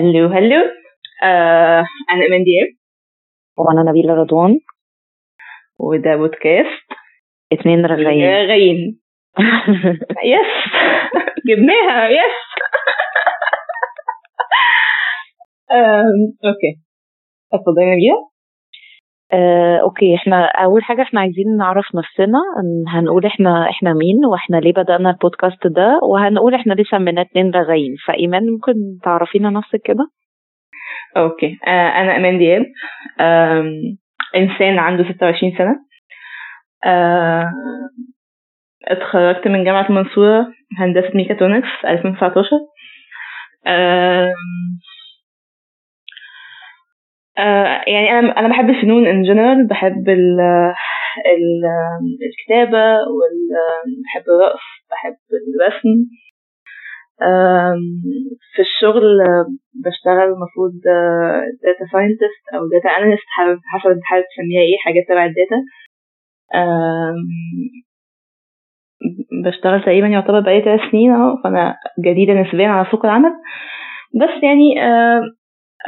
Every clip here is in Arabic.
hello hello آه أنا إيمان دياب. وأنا نبيلة رضوان. وده بودكاست. اتنين رغايين. رغايين yes جبناها. yes okay أتفضلي يا نبيلة. آه، okay إحنا أول حاجة إحنا عايزين نعرف نفسنا هنقول إحنا إحنا مين وإحنا ليه بدأنا البودكاست ده وهنقول إحنا ليه سميناه اتنين رغايين فإيمان ممكن تعرفينا نفسك كده؟ okay. آه أنا إيمان دياب. آم، إنسان عنده 26 سنة. آه اتخرجت من جامعة المنصورة هندسة ميكاترونكس 2019 آم، آه يعني أنا أنا بحب الفنون in general بحب ال ال الكتابة وبحب الرقص بحب الرسم. في الشغل بشتغل المفروض data scientist أو data analyst حسب انت حابب تسميها إيه حاجات تبع ال data. بشتغل تقريبا يعتبر بقالي ثلاث سنين أهو فأنا جديدة نسبيا على سوق العمل. بس يعني آه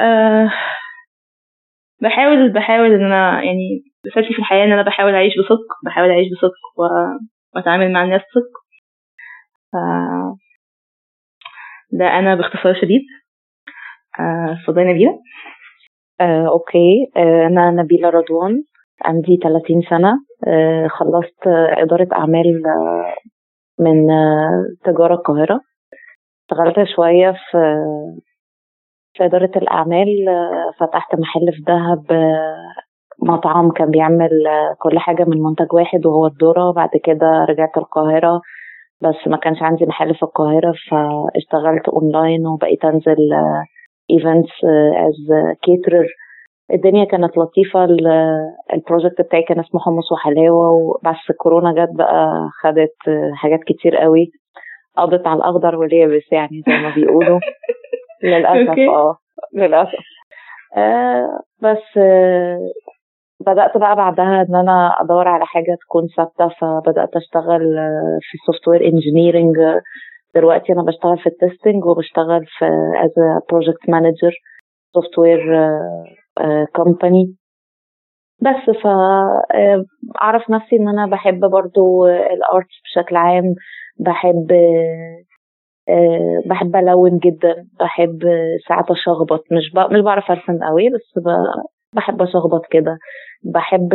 آه بحاول بحاول إن أنا يعني رسالتي في الحياة إن أنا بحاول أعيش بصدق بحاول أعيش بصدق وأتعامل مع الناس بصدق. ف ده أنا باختصار شديد. آه، اتفضلي نبيلة. آه، أوكي. آه، أنا نبيلة رضوان. عندي 30 سنة. آه، خلصت آه، إدارة أعمال آه، من آه، تجارة القاهرة. اشتغلت شوية في في إدارة الأعمال آه، فتحت محل في دهب آه، مطعم كان بيعمل آه، كل حاجة من منتج واحد وهو الذرة. بعد كده رجعت القاهرة بس ما كانش عندي محل في القاهرة فاشتغلت اونلاين وبقيت أنزل events as caterer الدنيا كانت لطيفة ال- ال project بتاعي كان اسمه حمص وحلاوة وبس كورونا جت بقى خدت حاجات كتير قوي قضت على الأخضر واليابس يعني زي ما بيقولوا. للأسف. آه. للأسف. آه بس آه بدأت بقى بعدها إن أنا أدور على حاجة تكون ثابتة فبدأت أشتغل آه، في ال software engineering دلوقتي أنا بشتغل في ال testing وبشتغل في a project manager software company بس ف آه، نفسي إن أنا بحب برضو ال arts بشكل عام. بحب بحب ألون جدا بحب ساعات أشخبط. مش ب... مش بعرف أرسم قوي بس ب... بحب أشخبط كده. بحب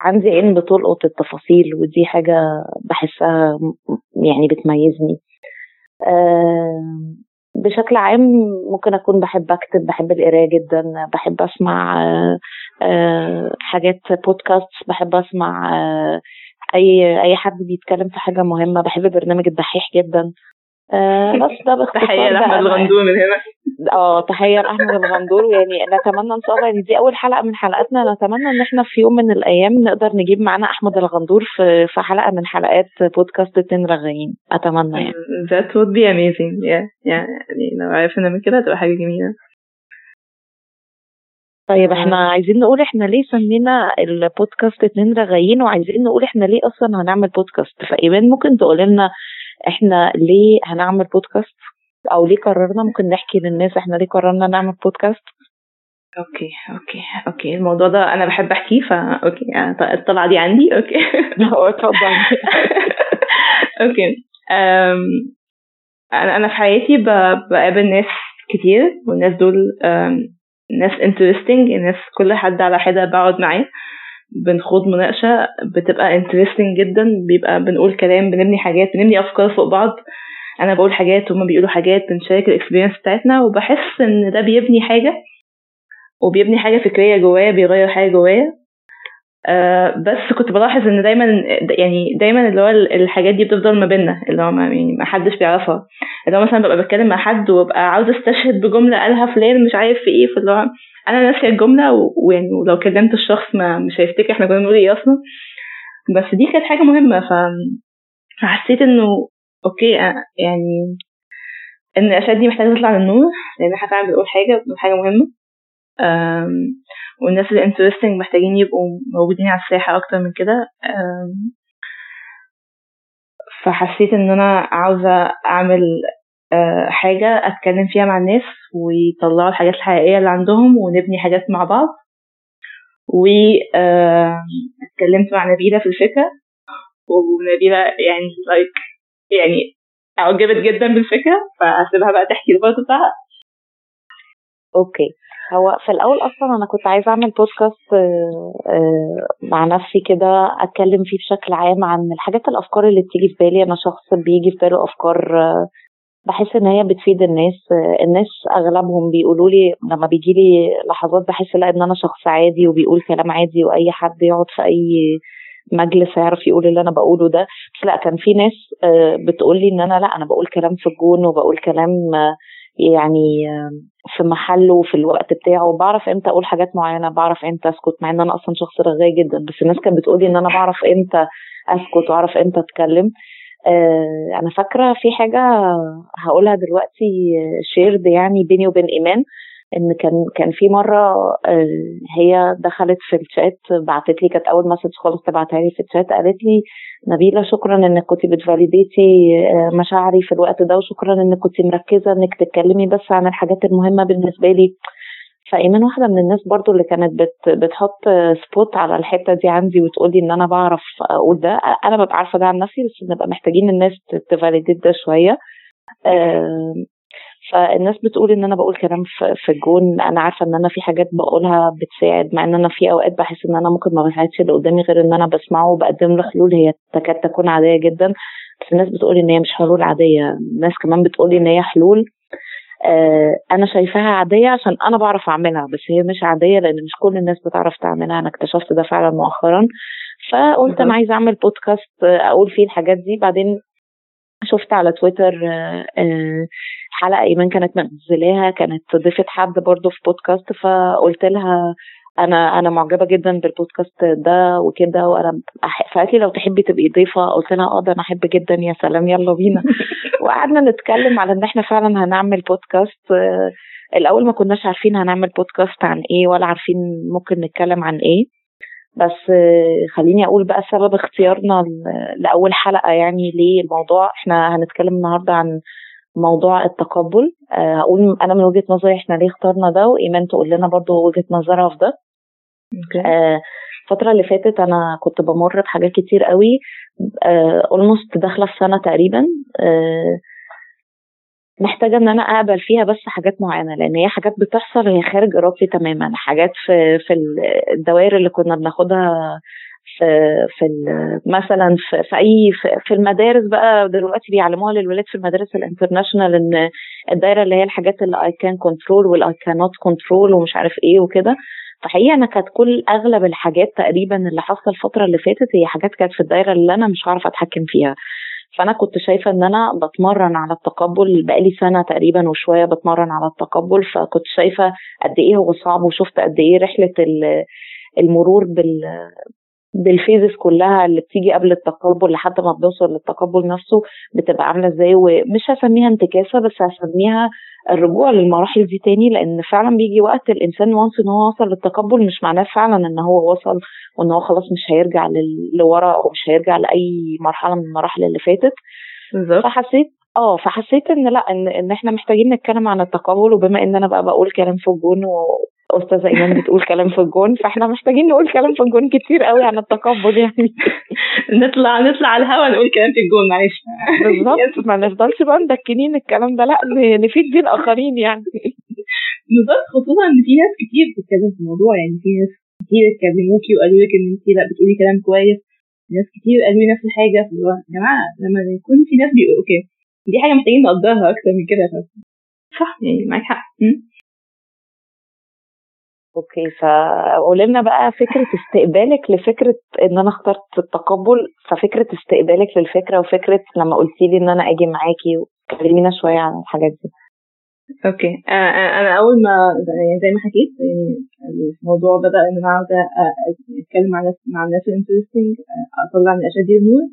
عندي عين بتلقط التفاصيل ودي حاجة بحسها يعني بتميزني. آم، بشكل عام ممكن أكون بحب أكتب بحب القراية جدا بحب أسمع آه، آه، حاجات بودكاست بحب أسمع أي أي حد بيتكلم في حاجة مهمة بحب برنامج الدحيح جدا. آه، بس ده باختصار لأحمد أنا- الغندور من هنا. آه تحية لأحمد الغندور. يعني نتمنى إن شاء الله يعني دي أول حلقة من حلقاتنا. نتمنى إن إحنا في يوم من الأيام نقدر نجيب معانا أحمد الغندور في في حلقة من حلقات بودكاست اتنين رغايين أتمنى يعني. That would be amazing. Yeah. يعني لو عرفنا من كده هتبقى حاجة جميلة. طيب إحنا عايزين نقول إحنا ليه سمينا البودكاست اتنين رغايين وعايزين نقول إحنا ليه أصلا هنعمل بودكاست؟ فايمان ممكن تقول لنا إحنا ليه هنعمل بودكاست؟ أو ليه قررنا؟ ممكن نحكي للناس إحنا ليه قررنا نعمل بودكاست؟ okay okay okay. الموضوع ده أنا بحب أحكيه فا okay. يعني الطلعة دي عندي؟ okay. اتفضل. okay. أنا أنا في حياتي بقابل ناس كتير والناس دول ناس interesting ناس كل حد على حدة بقعد معاه بنخوض مناقشة بتبقى interesting جدا بيبقى بنقول كلام بنبني حاجات بنبني أفكار فوق بعض. أنا بقول حاجات وهما بيقولوا حاجات بنشارك ال experience بتاعتنا وبحس إن ده بيبني حاجة وبيبني حاجة فكرية جوايا بيغير حاجة جوايا بس كنت بلاحظ إن دايما يعني دايما اللي هو الحاجات دي بتفضل ما بيننا اللي هو ما, يعني ما حدش بيعرفها. اللي هو مثلا ببقى بتكلم مع حد وابقى عاوزه أستشهد بجملة قالها فلان مش عارف في إيه فاللي هو أنا ناسية الجملة ويعني ولو كلمت الشخص ما مش هيفتكر إحنا كنا بنقول إيه أصلا. بس دي كانت حاجة مهمة فحسيت إنه okay آه، يعني إن الأشياء دي محتاجة تطلع للنور لأن إحنا فعلا بنقول حاجة بنقول حاجة مهمة. والناس اللي interesting محتاجين يبقوا موجودين على الساحة أكتر من كده فحسيت إن أنا عاوزة أعمل آه، حاجة أتكلم فيها مع الناس ويطلعوا الحاجات الحقيقية اللي عندهم ونبني حاجات مع بعض. واتكلمت مع نبيلة في الفكرة ونبيلة يعني like يعني أعجبت جدا بالفكرة فهسيبها بقى تحكي ال part بتاعها. okay هو في الأول أصلا أنا كنت عايزة أعمل بودكاست آه، آه، مع نفسي كده أتكلم فيه بشكل عام عن الحاجات الأفكار اللي بتيجي في بالي. أنا شخص بيجي في باله أفكار آه، بحس إن هي بتفيد الناس الناس أغلبهم بيقولوا لي لما بيجي لي لحظات بحس لا إن أنا شخص عادي وبيقول كلام عادي وأي حد يقعد في أي مجلس هيعرف يقول اللي أنا بقوله ده. بس لا كان في ناس بتقول لي إن أنا لا أنا بقول كلام في الجون وبقول كلام يعني في محله وفي الوقت بتاعه. بعرف إمتى أقول حاجات معينة بعرف إمتى اسكت مع ان أنا أصلا شخص رغاي جدا. بس الناس كانت بتقولي ان أنا بعرف إمتى اسكت وأعرف إمتى اتكلم. آه أنا فاكرة في حاجة هقولها دلوقتي shared يعني بيني وبين إيمان. إن كان كان في مرة آه هي دخلت في الشات بعتت لي كانت أول message خالص تبعتها لي في الشات قالت لي نبيلة شكرا إنك كنت بت validate ي آه، مشاعري في الوقت ده وشكرا إنك كنت مركزة إنك تتكلمي بس عن الحاجات المهمة بالنسبة لي. فإيمان واحدة من الناس برضو اللي كانت بت بتحط سبوت على الحتة دي عندي وتقولي إن أنا بعرف أقول ده. أنا ببقى عارفة ده عن نفسي بس نبقى محتاجين الناس تفاليديت ده شوية. آه، فالناس بتقول إن أنا بقول كلام في الجون. أنا عارفة إن أنا في حاجات بقولها بتساعد مع إن أنا في أوقات بحس إن أنا ممكن ما بساعدش اللي قدامي غير إن أنا بسمعه وبقدم له حلول. هي تكاد تكون عادية جدا بس الناس بتقول إن هي مش حلول عادية. الناس كمان بتقول إن هي حلول آه أنا شايفاها عادية عشان أنا بعرف أعملها بس هي مش عادية لأن مش كل الناس بتعرف تعملها. أنا اكتشفت ده فعلا مؤخرا. فقلت أنا عايزة أعمل بودكاست أقول فيه الحاجات دي. بعدين شفت على تويتر آه، آه، حلقة ايمان كانت منزلاها كانت ضيفة حد برضه في بودكاست فقلت لها أنا أنا معجبة جدا بالبودكاست ده وكده وأنا فقالت لي لو تحبي تبقي ضيفة قلت لها آه ده أنا أحب جدا يا سلام يلا بينا. وقعدنا نتكلم على إن إحنا فعلا هنعمل بودكاست آه، الأول ما كناش عارفين هنعمل بودكاست عن إيه ولا عارفين ممكن نتكلم عن إيه. بس خليني أقول بقى سبب اختيارنا لأول حلقة يعني ليه الموضوع. إحنا هنتكلم النهارده عن موضوع التقبل. آه، هقول أنا من وجهة نظري إحنا ليه اخترنا ده وإيمان تقول لنا برضو وجهة نظرها في ده. آه، الفترة اللي فاتت أنا كنت بمر بحاجات كتير قوي. اولموست آه، داخلة في سنة تقريبا. محتاجة إن أنا أقبل فيها بس حاجات معينة لأن هي حاجات بتحصل هي خارج إرادتي تماما. حاجات في في الدوائر اللي كنا بناخدها في في مثلا في, في أي في, في المدارس بقى دلوقتي بيعلموها للولاد في المدارس ال international إن الدايرة اللي هي الحاجات اللي I can control والاي كانوت كنترول ومش عارف إيه وكده. فحقيقة أنا كانت كل أغلب الحاجات تقريبا اللي حصل الفترة اللي فاتت هي حاجات كانت في الدايرة اللي أنا مش هعرف أتحكم فيها. فأنا كنت شايفة إن أنا بتمرن على التقبل بقالي سنة تقريبا وشوية بتمرن على التقبل فكنت شايفة قد إيه هو صعب وشفت قد إيه رحلة المرور بال phases كلها اللي بتيجي قبل التقبل لحد ما بنوصل للتقبل نفسه بتبقى عاملة إزاي ومش هسميها انتكاسة بس هسميها الرجوع للمراحل دي تاني لأن فعلا بيجي وقت الإنسان once إن هو وصل للتقبل مش معناه فعلا إن هو وصل وإن هو خلاص مش هيرجع لورا أو مش هيرجع لأي مرحلة من المراحل اللي فاتت. بالظبط. فحسيت آه فحسيت إن لأ إن إن إحنا محتاجين نتكلم عن التقبل وبما إن أنا بقى بقول كلام في الجون واستاذه إيمان بتقول كلام في الجون فإحنا محتاجين نقول كلام في الجون كتير قوي عن التقبل يعني. نطلع نطلع على الهوا نقول كلام في الجون معلش بالظبط ما نفضلش بقى مدكنين الكلام ده لا نفيد بيه الآخرين يعني. بالظبط خصوصا إن في ناس كتير بتتكلم في الموضوع يعني في ناس كتير اتكلموكي وقالوا لك إن انت لا بتقولي كلام كويس. ناس كتير قالوا لي نفس الحاجة يا جماعة لما يكون في ناس بيقولوا okay دي حاجة محتاجين نقدرها أكتر من كده. صح يعني معاك حق. okay فقولي لنا بقى فكرة استقبالك لفكرة إن أنا اخترت التقبل ففكرة استقبالك للفكرة وفكرة لما قلتي لي إن أنا أجي معاكي كلمينا شوية عن الحاجات دي. okay. آه، آه، أنا أول ما يعني زي ما حكيت يعني الموضوع بدأ إن أنا عاوزه أتكلم مع الناس مع الناس ال interesting أطلع من الأشياء دي النور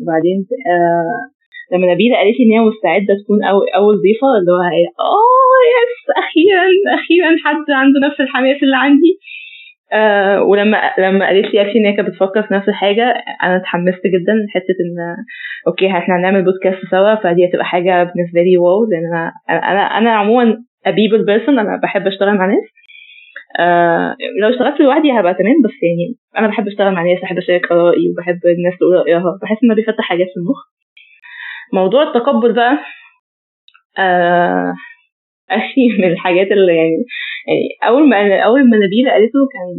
وبعدين آه، لما نبيلة قالت لي إن هي مستعدة تكون أول, أول ضيفة اللي هو آه yes أخيرا أخيرا حد عنده نفس الحماس اللي عندي. آه ولما لما قالت لي actually إن هي كانت بتفكر في نفس الحاجة أنا اتحمست جدا حتة إن okay إحنا هنعمل بودكاست سوا فدي هتبقى حاجة بالنسبة لي wow لأن أنا أنا أنا عموما a people person أنا بحب أشتغل مع ناس. آه لو اشتغلت لوحدي هبقى تمام بس يعني أنا بحب أشتغل مع ناس بحب أشارك آرائي وبحب الناس تقول رأيها بحس إنه بيفتح حاجات في المخ. موضوع التقبل بقى آه أخي من الحاجات اللي يعني يعني أول ما أول ما نبيلة قالته كان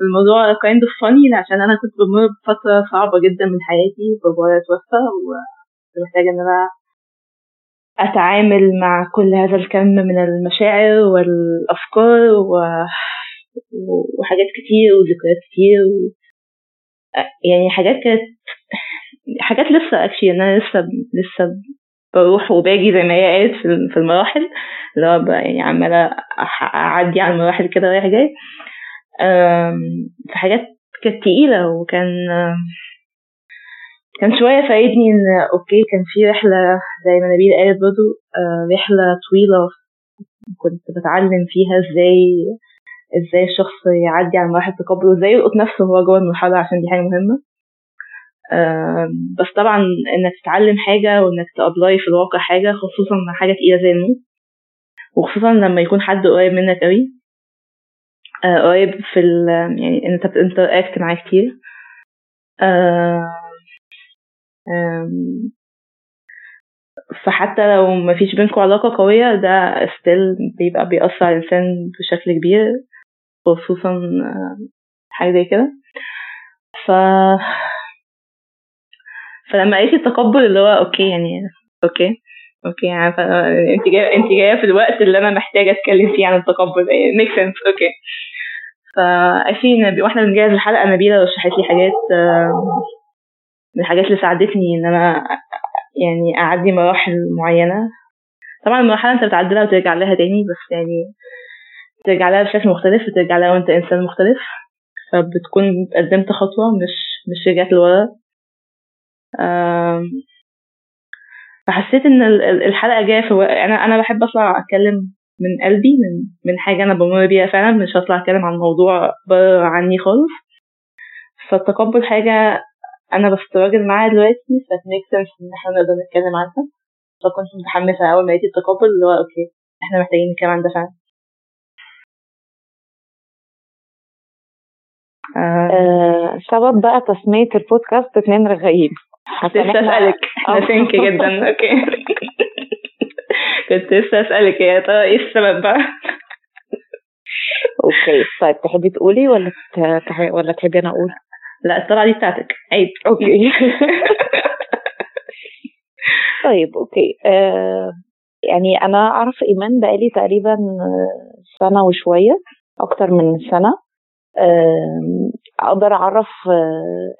الموضوع kind of عشان أنا كنت بمر بفترة صعبة جدا من حياتي بابايا توفى وكنت محتاجة إن أنا أتعامل مع كل هذا الكم من المشاعر والأفكار و... وحاجات كتير وذكريات كتير و... يعني حاجات كانت حاجات لسه اكشلي أنا لسه لسه بروح وباجي زي ما هي قالت في المراحل اللي هو يعني عمالة أعدي على المراحل كده رايح جاي. في حاجات كانت تقيلة وكان كان شوية فايدني إن okay كان في رحلة زي ما نبيلة قالت برضه رحلة طويلة كنت بتعلم فيها إزاي إزاي الشخص يعدي على مراحل التقبل وازاي يلقط نفسه هو جوه المرحلة عشان دي حاجة مهمة. بس طبعا إنك تتعلم حاجة وإنك ت apply في الواقع حاجة خصوصا حاجة تقيلة زي الموت وخصوصا لما يكون حد قريب منك قوي قريب في ال يعني أنت بت interact معاه كتير. فحتى لو مفيش بينكم علاقة قوية ده still بيبقى بيأثر على الإنسان بشكل كبير خصوصا حاجة زي كده. ف فلما قالت التقبل اللي هو okay يعني okay okay يعني انت جاية انت جاية في الوقت اللي أنا محتاجة أتكلم فيه عن التقبل make sense okay. فأكيد وإحنا بنجهز الحلقة نبيلة رشحت لي حاجات من الحاجات اللي ساعدتني إن أنا يعني أعدي مراحل معينة. طبعا المرحلة أنت بتعدلها وترجع لها تاني بس يعني ترجع لها بشكل مختلف وترجع لها وأنت إنسان مختلف. فبتكون قدمت خطوة مش مش رجعت لورا. فحسيت إن الحلقة جاية في أنا أنا بحب أطلع أتكلم من قلبي من من حاجة أنا بمر بيها فعلا مش هطلع أتكلم عن موضوع بره عني خالص. فالتقبل حاجة أنا ب struggle معاها دلوقتي فت make sense إن إحنا نقدر نتكلم عنها. فكنت متحمسة أول ما لقيت التقبل اللي هو okay إحنا محتاجين نتكلم عن ده فعلا. آه سبب بقى تسمية البودكاست اتنين رغايين. لسه أسألك. أنا ثينك جدا. okay. كنت لسه أسألك يا ترى إيه السبب بقى؟ okay طيب تحبي تقولي ولا ولا تحبي أنا أقول؟ لا الطلعة دي بتاعتك. عيب. okay. طيب okay. آه يعني أنا أعرف إيمان بقالي تقريبا سنة وشوية أكتر من سنة. أقدر أعرف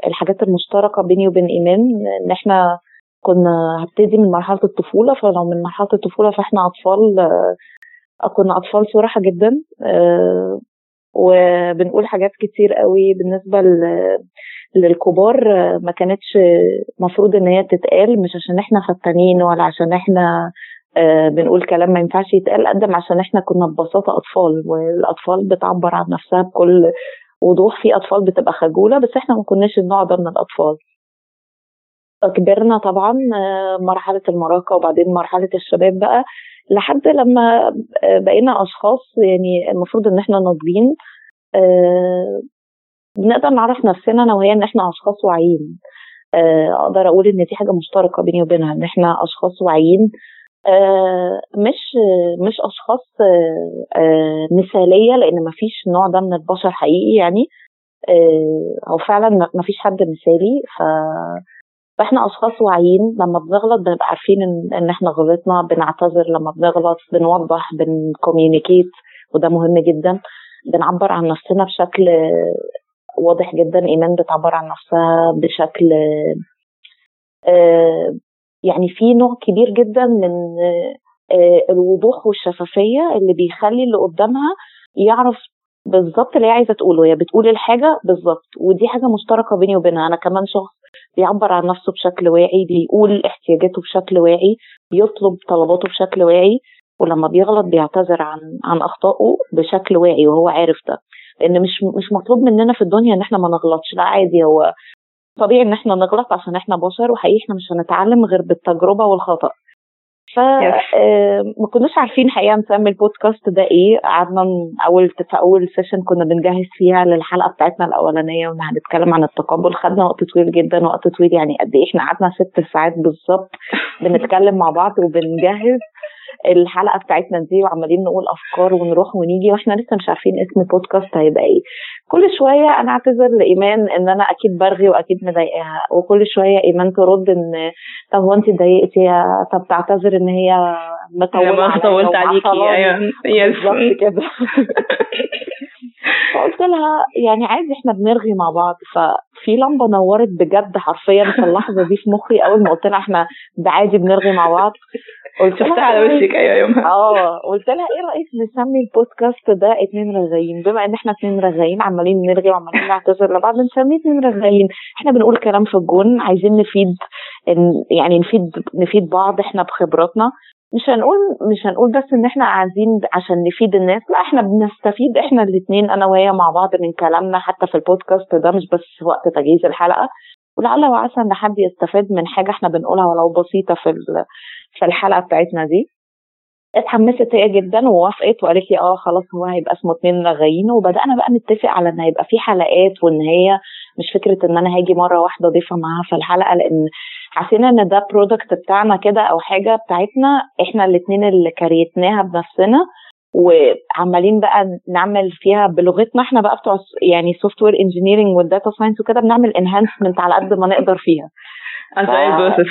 الحاجات المشتركة بيني وبين إيمان إن إحنا كنا هبتدي من مرحلة الطفولة. فلو من مرحلة الطفولة فإحنا أطفال كنا أطفال صراحة جدا وبنقول حاجات كتير قوي بالنسبة للكبار ما كانتش مفروض إن هي تتقال مش عشان إحنا فتانين ولا عشان إحنا بنقول كلام ما ينفعش يتقال قد ما عشان إحنا كنا ببساطة أطفال والأطفال بتعبر عن نفسها بكل وضوح في أطفال بتبقى خجولة بس إحنا ما كناش النوع ده من الأطفال. كبرنا طبعا مرحلة المراهقة وبعدين مرحلة الشباب بقى لحد لما بقينا أشخاص يعني المفروض إن إحنا ناضجين بنقدر نعرف نفسنا أنا وهي إن إحنا أشخاص واعيين. أقدر أقول إن دي حاجة مشتركة بيني وبينها إن إحنا أشخاص واعيين مش مش أشخاص مثالية لأن ما فيش نوع ده من البشر حقيقي يعني. هو فعلا ما فيش حد مثالي. ف فإحنا أشخاص واعيين. لما بنغلط بنبقى عارفين إن, إن إحنا غلطنا. بنعتذر لما بنغلط. بنوضح. بنكوميونيكيت. وده مهم جدا. بنعبر عن نفسنا بشكل واضح جدا. ايمان بتعبر عن نفسها بشكل يعني في نوع كبير جدا من الوضوح والشفافية اللي بيخلي اللي قدامها يعرف بالظبط اللي هي عايزة تقوله. هي بتقول الحاجة بالظبط ودي حاجة مشتركة بيني وبينها. أنا كمان شخص بيعبر عن نفسه بشكل واعي بيقول احتياجاته بشكل واعي بيطلب طلباته بشكل واعي ولما بيغلط بيعتذر عن عن أخطائه بشكل واعي وهو عارف ده. لأن مش مش مطلوب مننا في الدنيا إن إحنا ما نغلطش. لا عادي هو طبيعي إن إحنا نغلط عشان إحنا بشر وحقيقي إحنا مش هنتعلم غير بالتجربة والخطأ. ف آه، ما كناش عارفين حقيقة نسمي البودكاست ده إيه. قعدنا أول في أول session كنا بنجهز فيها للحلقة بتاعتنا الأولانية وهنتكلم عن التقبل. خدنا وقت طويل جدا وقت طويل يعني قد إيه إحنا قعدنا ست ساعات بالظبط بنتكلم مع بعض وبنجهز. الحلقة بتاعتنا دي وعمالين نقول أفكار ونروح ونيجي وإحنا لسه مش عارفين اسم البودكاست هيبقى إيه. كل شوية أنا أعتذر لإيمان إن أنا أكيد برغي وأكيد مضايقاها وكل شوية إيمان ترد إن طب هو انت اتضايقتي طب تعتذر إن هي مطوله طولت عليكي أيوه. بالظبط كده. فقلت لها يعني عادي إحنا بنرغي مع بعض ففي لمبة نورت بجد حرفيا في اللحظة دي في مخي. أول ما قلت لها إحنا عادي بنرغي مع بعض قلت شفتها على وشك أيوه يومها. آه قلت لها إيه رأيك نسمي البودكاست ده اتنين رغايين؟ بما إن إحنا اتنين رغايين عمالين نرغي وعمالين نعتذر لبعض نسميه اتنين رغايين. إحنا بنقول كلام في الجون عايزين نفيد يعني نفيد نفيد بعض إحنا بخبراتنا. مش هنقول مش هنقول بس إن إحنا عايزين عشان نفيد الناس لا إحنا بنستفيد إحنا الاثنين أنا وهي مع بعض من كلامنا حتى في البودكاست ده مش بس وقت تجهيز الحلقة. ولعل وعسى إن حد يستفاد من حاجة إحنا بنقولها ولو بسيطة في في الحلقة بتاعتنا دي. اتحمست هي جدا ووافقت وقالت لي آه خلاص هو هيبقى اسمه اتنين رغايين وبدأنا بقى نتفق على إن هيبقى في حلقات وإن هي مش فكرة إن أنا هاجي مرة واحدة أضيفها معاها في الحلقة لأن حسينا إن ده product بتاعنا كده أو حاجة بتاعتنا إحنا الاثنين اللي create ناها بنفسنا وعمالين بقى نعمل فيها بلغتنا إحنا بقى بتوع يعني software engineering وال data science وكده بنعمل enhancement على قد ما نقدر فيها. ف...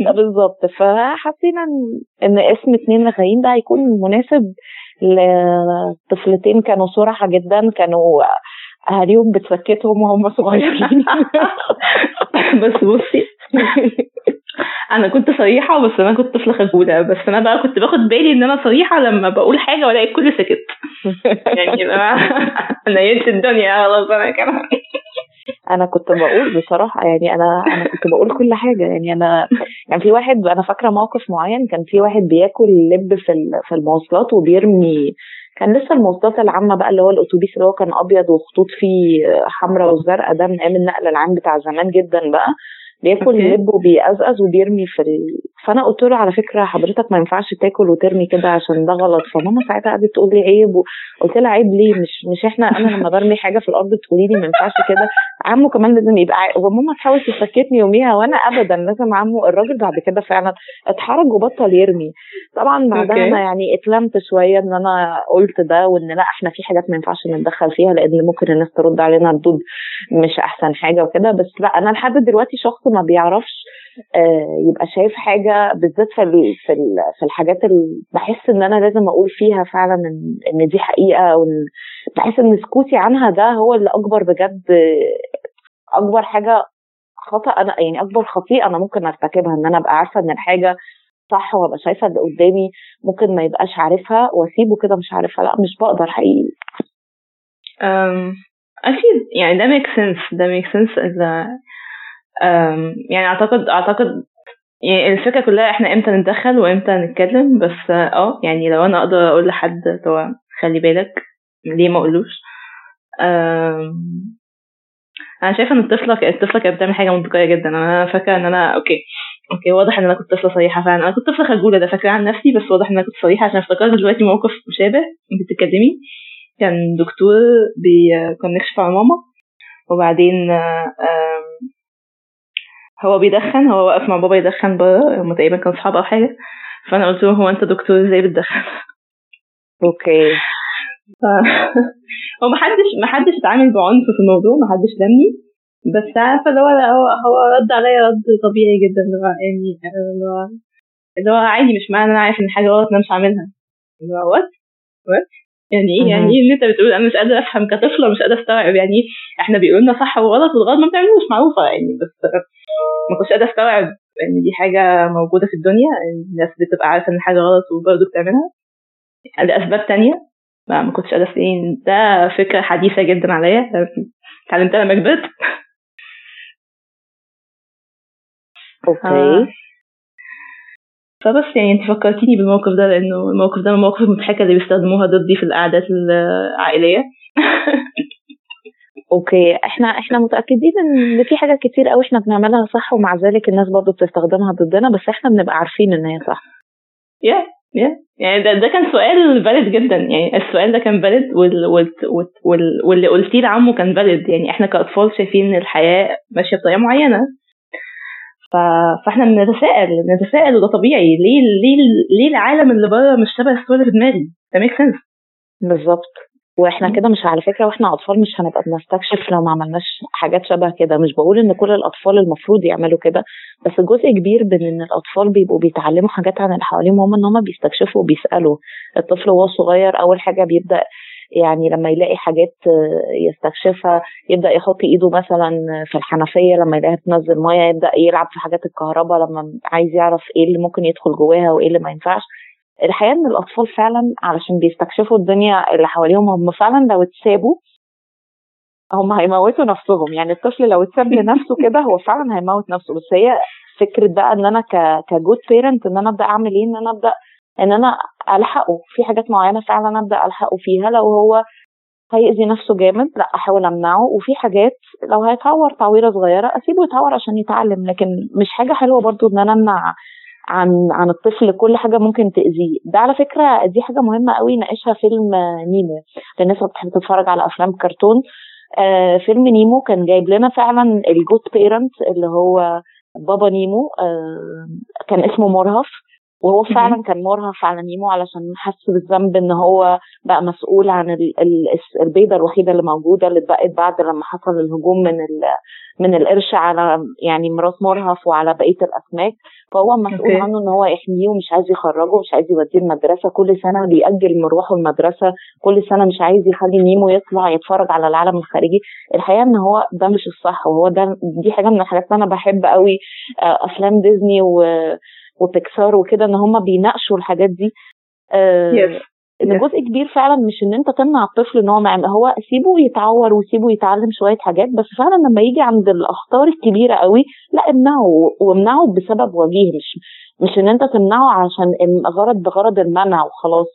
بالظبط. فحسينا ان اسم اتنين رغايين ده هيكون مناسب لطفلتين كانوا صراحة جدا كانوا أهاليهم بتسكتهم وهم صغيرين. بس بصي أنا كنت صريحة بس أنا كنت طفلة خجولة. بس أنا بقى كنت باخد بالي إن أنا صريحة لما بقول حاجة وألاقي الكل سكت. يعني أنا نيلت الدنيا خلاص أنا كمان. أنا كنت بقول بصراحة يعني أنا أنا كنت بقول كل حاجة يعني أنا يعني في واحد أنا فاكرة موقف معين كان في واحد بياكل لب في في المواصلات وبيرمي كان لسه المواصلات العامة بقى اللي هو الأتوبيس اللي هو كان أبيض وخطوط فيه حمراء وزرقاء ده من أيام النقل العام بتاع زمان جدا بقى بياكل لب وبيقزقز وبيرمي في ال... فأنا قلت له على فكرة حضرتك ما ينفعش تاكل وترمي كده عشان ده غلط فماما ساعتها قعدت تقول لي عيب قلت لها عيب ليه؟ مش مش إحنا أنا لما برمي حاجة في الأرض تقولي لي ما ينفعش كده عمو كمان لازم يبقى وماما تحاول تسكتني يوميها وأنا ابدا لازم عمو الراجل بعد كده فعلا اتحرج وبطل يرمي. طبعا بعدها أنا يعني اتلمت شوية إن أنا قلت ده وإن لأ إحنا في حاجات ما ينفعش نتدخل فيها لأن ممكن الناس ترد علينا ردود مش أحسن حاجة وكده. بس لأ أنا لحد دلوقتي شخص ما بيعرفش آه يبقى شايف حاجة بالذات في في في الحاجات اللي بحس إن أنا لازم أقول فيها فعلا ان, إن دي حقيقة أو ان بحس إن سكوتي عنها ده هو اللي أكبر بجد أكبر حاجة خطأ أنا يعني أكبر خطيئة أنا ممكن أرتكبها إن أنا أبقى عارفة إن الحاجة صح وأبقى شايفة اللي قدامي ممكن ما يبقاش عارفها وأسيبه كده مش عارفها لأ مش بقدر حقيقي. أكيد يعني ده make sense ده make sense يعني أعتقد أعتقد يعني الفكرة كلها إحنا إمتى نتدخل وإمتى نتكلم بس آه يعني لو أنا أقدر أقول لحد هو خلي بالك ليه ما أقولوش؟ أنا شايفة إن الطفلة الطفلة كانت بتعمل حاجة منطقية جدا. أنا فاكرة إن أنا okay okay واضح إن أنا كنت طفلة صريحة فعلا. أنا كنت طفلة خجولة ده فاكرة عن نفسي بس واضح إن أنا كنت صريحة عشان افتكرت دلوقتي موقف مشابه. انت بتتكلمي؟ كان دكتور بي كان نكشف على ماما وبعدين هو بيدخن هو واقف مع بابا يدخن بره هما تقريبا كانوا صحاب أو حاجة. فأنا قلت له هو أنت دكتور إزاي بتدخن؟ okay. هو محدش محدش اتعامل بعنف في الموضوع محدش لمني. بس عارفة اللي هو هو رد عليا رد طبيعي جدا اللي هو يعني اللي هو اللي هو عادي مش معنى أنا عارف إن حاجة غلط أنا مش هعملها. اللي هو what what يعني إيه؟ يعني إيه اللي أنت بتقول؟ أنا مش قادرة أفهم كطفلة مش قادرة أستوعب. يعني إيه إحنا بيقولوا لنا صح وغلط والغلط ما بتعملوش معروفة يعني بس ما كنتش قادرة أستوعب. ان دي حاجة موجودة في الدنيا الناس بتبقى عارفة إن حاجة غلط وبرضه بتعملها. لأسباب تانية. ما, ما كنتش قادرة ده فكرة حديثة جدا عليا. اتعلمتها لما كبرت. okay. آه. فبس يعني انت فكرتيني بالموقف ده لأنه الموقف ده من المواقف المضحكة اللي بيستخدموها ضدي في القعدات العائلية. okay. إحنا إحنا متأكدين إن في حاجات كتير قوي إحنا بنعملها صح ومع ذلك الناس برضو بتستخدمها ضدنا بس إحنا بنبقى عارفين إن هي صح. يا يعني ده, ده كان سؤال valid جدا. يعني السؤال ده كان valid وال وال وال واللي قلتيه لعمه كان valid يعني إحنا كأطفال شايفين ان الحياة ماشية بطريقة معينة. ف... فإحنا بنتساءل بنتساءل وده طبيعي. ليه ليه ليه العالم اللي بره مش شبه الصورة اللي في دماغي؟ ده make sense بالظبط. وإحنا كده مش على فكرة وإحنا أطفال مش هنبقى بنستكشف لو ما عملناش حاجات شبه كده. مش بقول إن كل الأطفال المفروض يعملوا كده بس جزء كبير من إن الأطفال بيبقوا بيتعلموا حاجات عن اللي حواليهم هم إن هم بيستكشفوا وبيسألوا. الطفل وهو صغير أول حاجة بيبدأ يعني لما يلاقي حاجات يستكشفها يبدأ يحط إيده مثلا في الحنفية لما يلاقيها تنزل مية يبدأ يلعب في حاجات الكهرباء لما عايز يعرف إيه اللي ممكن يدخل جواها وإيه اللي ما ينفعش. الحقيقة ان الأطفال فعلا علشان بيستكشفوا الدنيا اللي حواليهم هم فعلا لو اتسابوا هم هيموتوا نفسهم. يعني الطفل لو اتساب لنفسه كده هو فعلا هيموت نفسه. بس هي فكرة بقى إن أنا كجود بيرنت إن أنا أبدأ أعمل إيه؟ إن أنا أبدأ إن أنا ألحقه. في حاجات معينة فعلا أبدأ ألحقه فيها. لو هو هيأذي نفسه جامد لأ أحاول أمنعه. وفي حاجات لو هيتعور تعويرة صغيرة أسيبه يتعور عشان يتعلم. لكن مش حاجة حلوة برضو إن أنا أمنع عن عن الطفل كل حاجة ممكن تأذيه. ده على فكرة دي حاجة مهمة قوي ناقشها فيلم نيمو. للناس اللي بتحب تتفرج على أفلام كرتون آه فيلم نيمو كان جايب لنا فعلا ال good parent اللي هو بابا نيمو آه كان اسمه مرهف. وهو فعلا كان مرهف على نيمو علشان حس بالذنب إن هو بقى مسؤول عن البيضة الوحيدة اللي موجودة اللي اتبقت بعد لما حصل الهجوم من من القرش على يعني مرات مرهف وعلى بقية الأسماك. فهو مسؤول عنه إن هو يحميه ومش عايز يخرجه ومش عايز يوديه المدرسة. كل سنة بيأجل مرواحه المدرسة. كل سنة مش عايز يخلي نيمو يطلع يتفرج على العالم الخارجي. الحقيقة إن هو ده مش الصح. وهو ده دي حاجة من الحاجات اللي أنا بحب قوي أفلام ديزني و وبيكسار وكده إن هم بيناقشوا الحاجات دي. آه yes. إن جزء كبير فعلا مش إن أنت تمنع الطفل إن هو معمل هو سيبه يتعور وسيبه يتعلم شوية حاجات بس فعلا لما يجي عند الأخطار الكبيرة قوي لا امنعه وامنعه بسبب وجيه مش مش إن أنت تمنعه عشان غرض بغرض المنع وخلاص.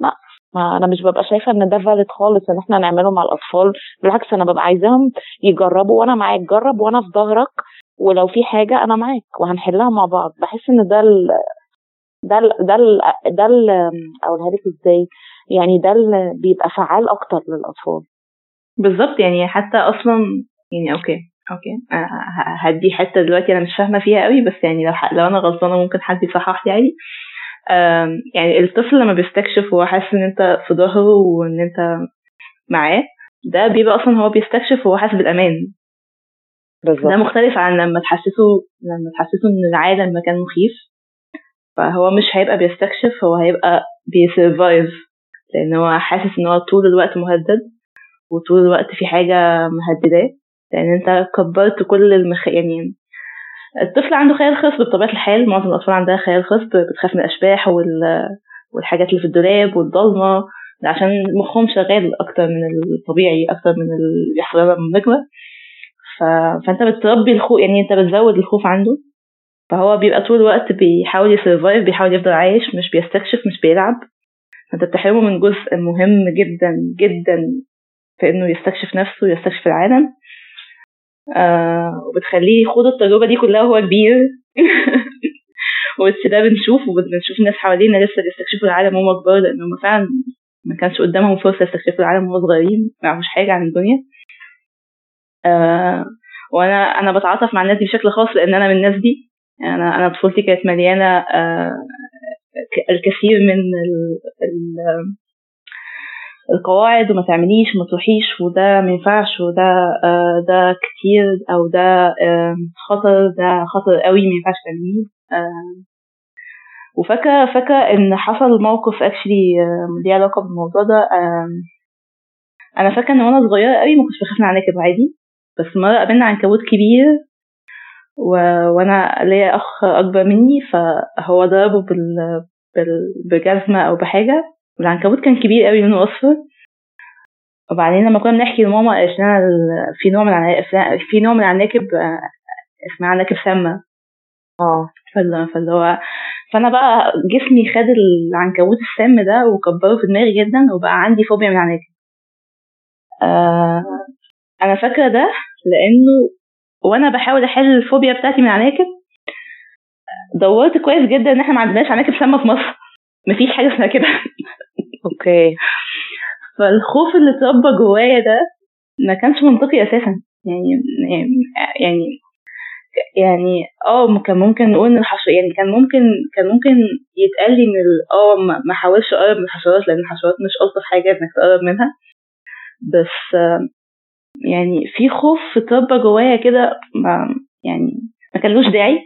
لا ما أنا مش ببقى شايفة إن ده valid خالص إن إحنا نعمله مع الأطفال بالعكس أنا ببقى عايزاهم يجربوا وأنا معاك جرب وأنا في ظهرك ولو في حاجة أنا معاك وهنحلها مع بعض. بحس إن ده ال ده ال ده ال ده ال أقولها لك إزاي؟ يعني ده اللي بيبقى فعال أكتر للأطفال. بالظبط يعني حتى أصلا يعني okay okay. هي دي حتة دلوقتي أنا مش فاهمة فيها قوي بس يعني لو لو أنا غلطانة ممكن حد يصحح لي عادي. يعني الطفل لما بيستكشف وهو حاسس إن أنت في ظهره وإن أنت معاه ده بيبقى أصلا هو بيستكشف وهو حاسس بالأمان. بالظبط. ده مختلف عن لما تحسسه لما تحسسه إن العالم مكان مخيف. فهو مش هيبقى بيستكشف هو هيبقى بيسرفايف لأن هو حاسس إن هو طول الوقت مهدد وطول الوقت في حاجة مهدداه. لأن أنت كبرت كل المخ يعني الطفل عنده خيال خصب بطبيعة الحال. معظم الأطفال عندها خيال خصب بتخاف من الأشباح وال... والحاجات اللي في الدولاب والضلمة. عشان مخهم شغال أكتر من الطبيعي أكتر من اللي بيحصل لما بنكبر فانت بتربي الخوف يعني انت بتزود الخوف عنده. فهو بيبقى طول الوقت بيحاول يسرفايف بيحاول يفضل عايش مش بيستكشف مش بيلعب. فانت بتحرمه من جزء مهم جدا جدا في إنه يستكشف نفسه ويستكشف العالم. آه وبتخليه يخوض التجربة دي كلها وهو كبير. بس ده بنشوف وبنشوف الناس حوالينا لسه بيستكشفوا العالم وهم كبار لأن هم فعلا ما كانش قدامهم فرصة يستكشفوا العالم وهم صغيرين ما يعرفوش حاجة عن الدنيا. وأنا أنا بتعاطف مع الناس دي بشكل خاص لأن أنا من الناس دي. أنا أنا طفولتي كانت مليانة آه الكثير من ال ال القواعد وما تعمليش وما تروحيش وده ما ينفعش وده آه ده كتير أو ده آه خطر ده خطر قوي ما ينفعش تعمليه. آه وفاكرة فاكرة إن حصل موقف اكشلي ليه علاقة بالموضوع ده. أنا فاكرة إن وأنا صغيرة قوي ما كنتش بخاف من عناكب عادي. بس مره قابلنا عنكبوت كبير و... وأنا ليا أخ أكبر مني فهو ضربه بال... بال... بجزمه أو بحاجة والعنكبوت كان كبير قوي لونه اصفر وبعدين لما كنا بنحكي لماما قالت لنا في نوع من العناكب في نوع من العناكب اسمها عناكب سامة. آه. فاللي هو فأنا بقى جسمي خد العنكبوت السام ده وكبره في دماغي جدا وبقى عندي فوبيا من العناكب. آه. أنا فاكرة ده لأنه وأنا بحاول أحل الفوبيا بتاعتي من عناكب دورت كويس جدا إن إحنا ما عندناش عناكب سامة في مصر. مفيش حاجة اسمها كده. أوكي. فالخوف اللي اتربى جوايا ده ما كانش منطقي أساسا. يعني يعني يعني آه كان ممكن نقول إن الحشرات يعني كان ممكن كان ممكن يتقال لي إن آه ما حاولش أقرب من الحشرات لأن الحشرات مش ألطف حاجة إنك تقرب منها. بس يعني في خوف اتربى جوايا كده يعني ما كانلوش داعي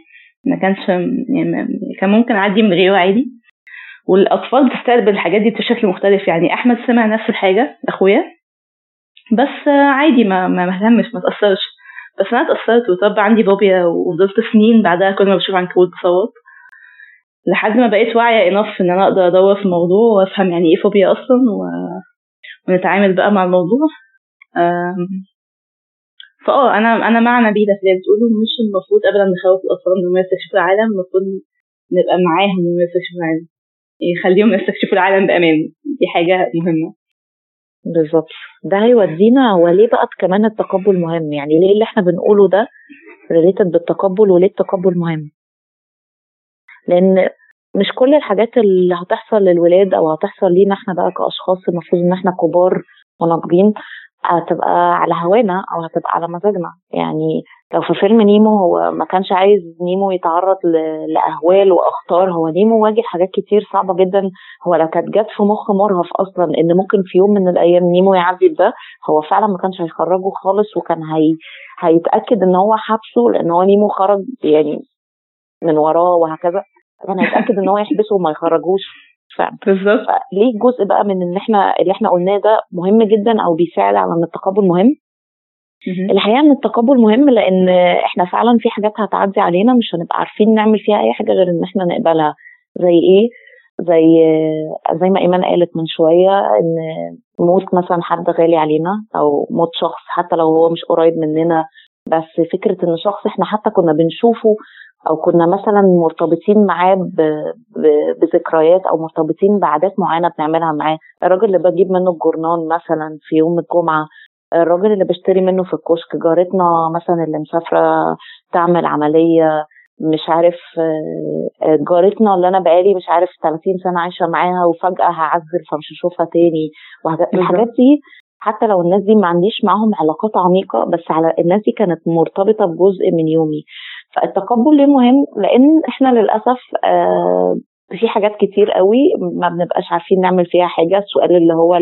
ما كانش يعني كان ممكن أعدي من غيره عادي. والأطفال بتستقبل الحاجات دي بشكل مختلف يعني أحمد سمع نفس الحاجة أخويا. بس عادي ما ما اهتمش ما تأثرش. بس أنا اتأثرت وطب عندي فوبيا وفضلت سنين بعدها كل ما بشوف عنكبوت بصوت لحد ما بقيت واعية انف إن أنا أقدر أدور في الموضوع وأفهم يعني إيه فوبيا أصلا و... ونتعامل بقى مع الموضوع. فآه أنا أنا مع نبيله في اللي بتقوله مش المفروض ابدا نخوف الأطفال إنهم يستكشفوا العالم المفروض نبقى معاهم إنهم يستكشفوا العالم. يخليهم يستكشفوا العالم بأمان. دي حاجة مهمة. بالظبط. ده هيودينا وليه بقى كمان التقبل مهم؟ يعني ليه اللي إحنا بنقوله ده ريليتد بالتقبل وليه التقبل مهم؟ لأن مش كل الحاجات اللي هتحصل للولاد أو هتحصل لينا إحنا بقى كأشخاص المفروض إن إحنا كبار وناضجين هتبقى على هوانا أو هتبقى على مزاجنا. يعني لو في فيلم نيمو هو ما كانش عايز نيمو يتعرض لأهوال وأخطار هو نيمو واجه حاجات كتير صعبة جدا. هو لو كانت جت في مخ مرهف أصلا إن ممكن في يوم من الأيام نيمو يعدي ده هو فعلا ما كانش هيخرجه خالص وكان هي هيتأكد إن هو حبسه لأن هو نيمو خرج يعني من وراه وهكذا. كان هيتأكد إن هو يحبسه وما يخرجوش. فعلا. بالظبط. ليه جزء بقى من إن إحنا اللي إحنا قلناه ده مهم جدا أو بيساعد على إن التقبل مهم. الحقيقة إن التقبل مهم لأن إحنا فعلا في حاجات هتعدي علينا مش هنبقى عارفين نعمل فيها أي حاجة غير إن إحنا نقبلها. زي إيه؟ زي زي ما إيمان قالت من شوية إن موت مثلا حد غالي علينا أو موت شخص حتى لو هو مش قريب مننا. بس فكرة إن شخص إحنا حتى كنا بنشوفه أو كنا مثلا مرتبطين معاه بذكريات أو مرتبطين بعادات معينة بنعملها معاه. الراجل اللي بجيب منه الجورنان مثلا في يوم الجمعة الراجل اللي بشتري منه في الكشك جارتنا مثلا اللي مسافرة تعمل عملية مش عارف آه، جارتنا اللي أنا بقالي مش عارف 30 سنة عايشة معاها وفجأة هعزل فمش هشوفها تاني. الحاجات دي حتى لو الناس دي ما عنديش معاهم علاقات عميقة بس على الناس دي كانت مرتبطة بجزء من يومي. فالتقبل ليه مهم؟ لأن إحنا للأسف آه في حاجات كتير قوي ما بنبقاش عارفين نعمل فيها حاجة. السؤال اللي هو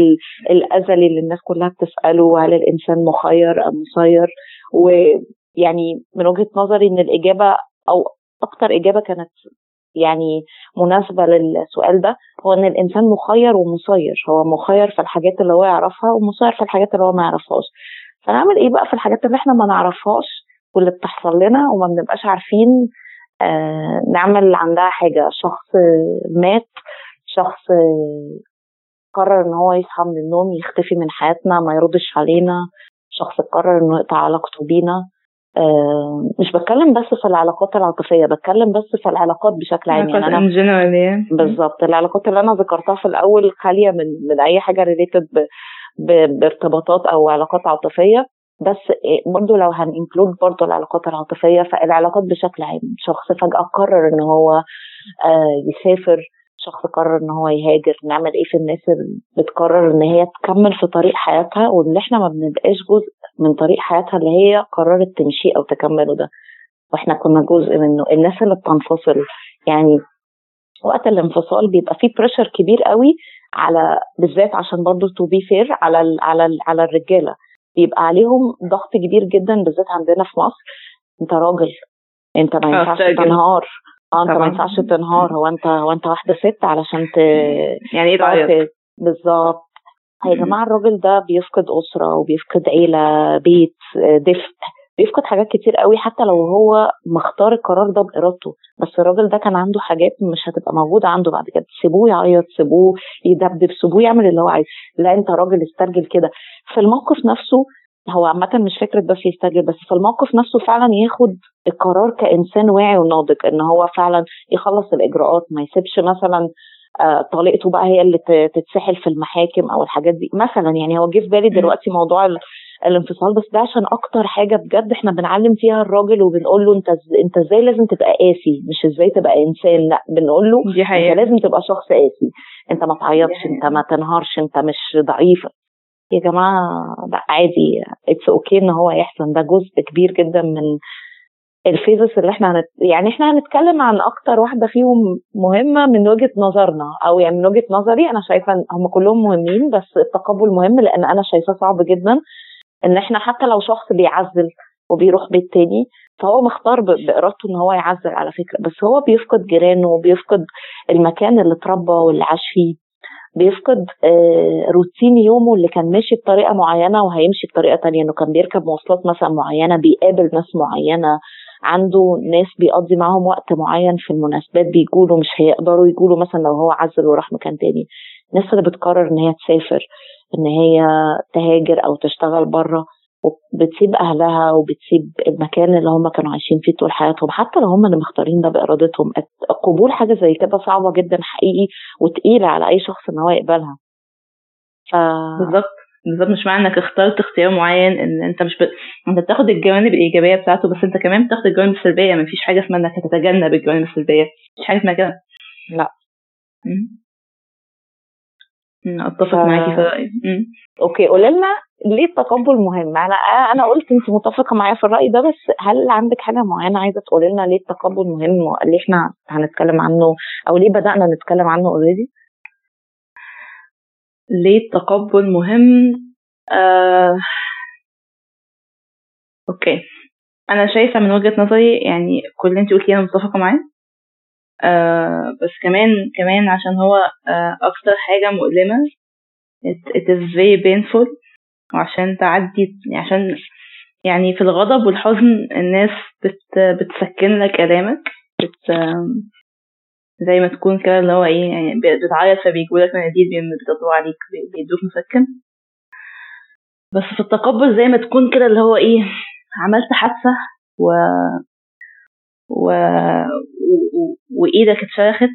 الأزلي اللي الناس كلها بتسأله هل الإنسان مخير أم مسير؟ ويعني من وجهة نظري إن الإجابة أو أكتر إجابة كانت يعني مناسبة للسؤال ده هو إن الإنسان مخير ومسير. هو مخير في الحاجات اللي هو يعرفها ومسير في الحاجات اللي هو ما يعرفهاش. فنعمل إيه بقى في الحاجات اللي إحنا ما نعرفهاش؟ واللي بتحصل لنا وما بنبقاش عارفين آه نعمل عندها حاجة. شخص مات شخص قرر إن هو يصحى من النوم يختفي من حياتنا ما يردش علينا. شخص قرر إنه يقطع علاقته بينا. آه مش بتكلم بس في العلاقات العاطفية بتكلم بس في العلاقات بشكل عام. يعني أنا بالظبط. العلاقات اللي أنا ذكرتها في الأول خالية من من أي حاجة ريليتد بارتباطات أو علاقات عاطفية. بس برضه لو هننكلود برضه العلاقات العاطفية فالعلاقات بشكل عام شخص فجأة قرر إن هو آه يسافر شخص قرر إن هو يهاجر نعمل إيه في الناس اللي بتقرر إن هي تكمل في طريق حياتها وان إحنا ما بنبقاش جزء من طريق حياتها اللي هي قررت تمشي أو تكمله ده. وإحنا كنا جزء منه. الناس اللي بتنفصل يعني وقت الانفصال بيبقى فيه بريشر كبير قوي على بالذات عشان برضه to be fair على ال على ال على الرجالة. بيبقى عليهم ضغط كبير جدا بالذات عندنا في مصر. انت راجل. انت ما ينفعش تنهار. آه انت ما ينفعش تنهار. هو انت هو انت واحدة ست علشان ت يعني إيه تعيط؟ بالظبط. يا جماعة الراجل ده بيفقد أسرة وبيفقد عيلة بيت دفء. بيفقد حاجات كتير قوي حتى لو هو مختار القرار ده بإرادته. بس الراجل ده كان عنده حاجات مش هتبقى موجودة عنده بعد كده. سيبوه يعيط سيبوه يدبدب سيبوه يعمل اللي هو عايزه. لا انت راجل استرجل كده. في الموقف نفسه هو عامة مش فكرة بس يسترجل بس في الموقف نفسه فعلا ياخد القرار كإنسان واعي وناضج إن هو فعلا يخلص الإجراءات ما يسيبش مثلا آه طليقته بقى هي اللي تتسحل في المحاكم أو الحاجات دي. مثلا يعني هو جه في بالي دلوقتي موضوع الانفصال بس ده عشان أكتر حاجة بجد إحنا بنعلم فيها الراجل وبنقول له أنت أنت إزاي لازم تبقى قاسي؟ مش إزاي تبقى إنسان لأ بنقول له دي حقيقة. انت لازم تبقى شخص قاسي. أنت ما تعيطش أنت ما تنهارش أنت مش ضعيف يا جماعة لأ عادي it's okay إن هو يحصل. ده جزء كبير جدا من ال phases اللي إحنا هنت... يعني إحنا هنتكلم عن أكتر واحدة فيهم مهمة من وجهة نظرنا. أو يعني من وجهة نظري أنا شايفة هم كلهم مهمين بس التقبل مهم لأن أنا شايفاه صعب جدا. إن إحنا حتى لو شخص بيعزل وبيروح بيت تاني فهو مختار بإرادته إن هو يعزل على فكرة. بس هو بيفقد جيرانه وبيفقد المكان اللي اتربى واللي عاش فيه. بيفقد آه روتين يومه اللي كان ماشي بطريقة معينة وهيمشي بطريقة تانية. إنه كان بيركب مواصلات مثلا معينة بيقابل ناس معينة عنده ناس بيقضي معاهم وقت معين في المناسبات بيجوا مش هيقدروا يجوا مثلا لو هو عزل وراح مكان تاني. الناس اللي بتقرر إن هي تسافر إن هي تهاجر أو تشتغل بره وبتسيب أهلها وبتسيب المكان اللي هم كانوا عايشين فيه طول حياتهم حتى لو هم اللي مختارين ده بإرادتهم. قبول حاجة زي كده صعبة جدا حقيقي وتقيلة على أي شخص إن هو يقبلها. ف... بالظبط بالظبط مش معنى إنك اخترت اختيار معين إن أنت مش ب... أنت بتاخد الجوانب الإيجابية بتاعته بس أنت كمان بتاخد الجوانب السلبية. مفيش حاجة اسمها إنك تتجنب الجوانب السلبية. مفيش حاجة اسمها كده. لا. أتفق ف... معاكي في الراي okay قولي لنا ليه التقبل مهم؟ أنا أنا قلت انت متفقة معايا في الرأي ده بس هل عندك حاجة معينة عايزة تقولي لنا ليه التقبل مهم ليه إحنا هنتكلم عنه أو ليه بدأنا نتكلم عنه already ليه التقبل مهم؟ آه... okay. أنا شايفة من وجهة نظري يعني كل اللي انت قلتيه أنا متفقة معاه. آه بس كمان كمان عشان هو آه أكتر حاجة مؤلمة. It, it is very painful. وعشان تعدي عشان يعني في الغضب والحزن الناس بت بتسكن لك كلامك بت زي ما تكون كده اللي هو إيه يعني بتعيط فبيجوا لك مناديل بيضغطوا عليك بيدوك مسكن. بس في التقبل زي ما تكون كده اللي هو إيه عملت حادثة و و... و... وإيدك اتشرخت.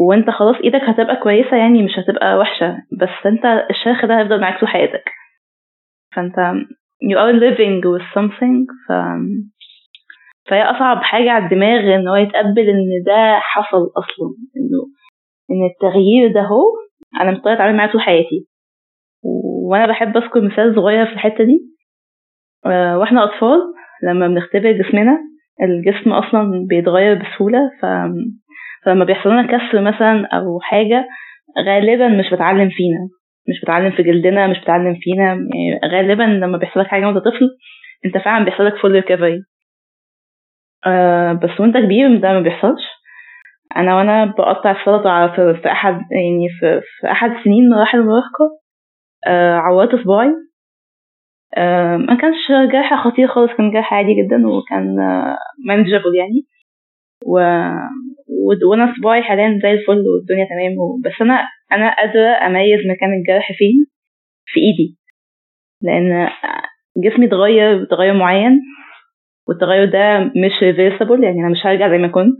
وانت خلاص إيدك هتبقى كويسة يعني مش هتبقى وحشة بس انت الشرخ ده هيفضل معاك طول حياتك. فانت you are living with something ف فهي أصعب حاجة على الدماغ إن هو يتقبل إن ده حصل أصلا إنه إن التغيير ده هو أنا مضطرة أتعامل معاه طول حياتي. وأنا بحب أذكر مثال صغير في الحتة دي. وإحنا أطفال لما بنختبر جسمنا الجسم أصلا بيتغير بسهولة ف فلما بيحصل لنا كسر مثلا أو حاجة غالبا مش بتعلم فينا مش بتعلم في جلدنا مش بتعلم فينا يعني غالبا لما بيحصل لك حاجة وأنت طفل أنت فعلا بيحصل لك full recovery آه بس وأنت كبير ده ما بيحصلش. أنا وأنا بقطع السلطة في, في أحد يعني في, في أحد سنين مراحل المراهقة آه عورت صباعي. ما كانش جرح خطير خالص كان جرح عادي جدا وكان manageable يعني. و... وأنا صباعي حاليا زي الفل والدنيا تمام بس أنا أنا قادرة أميز مكان الجرح فين؟ في إيدي. لأن جسمي اتغير بتغير معين والتغير ده مش reversible يعني أنا مش هرجع زي ما كنت.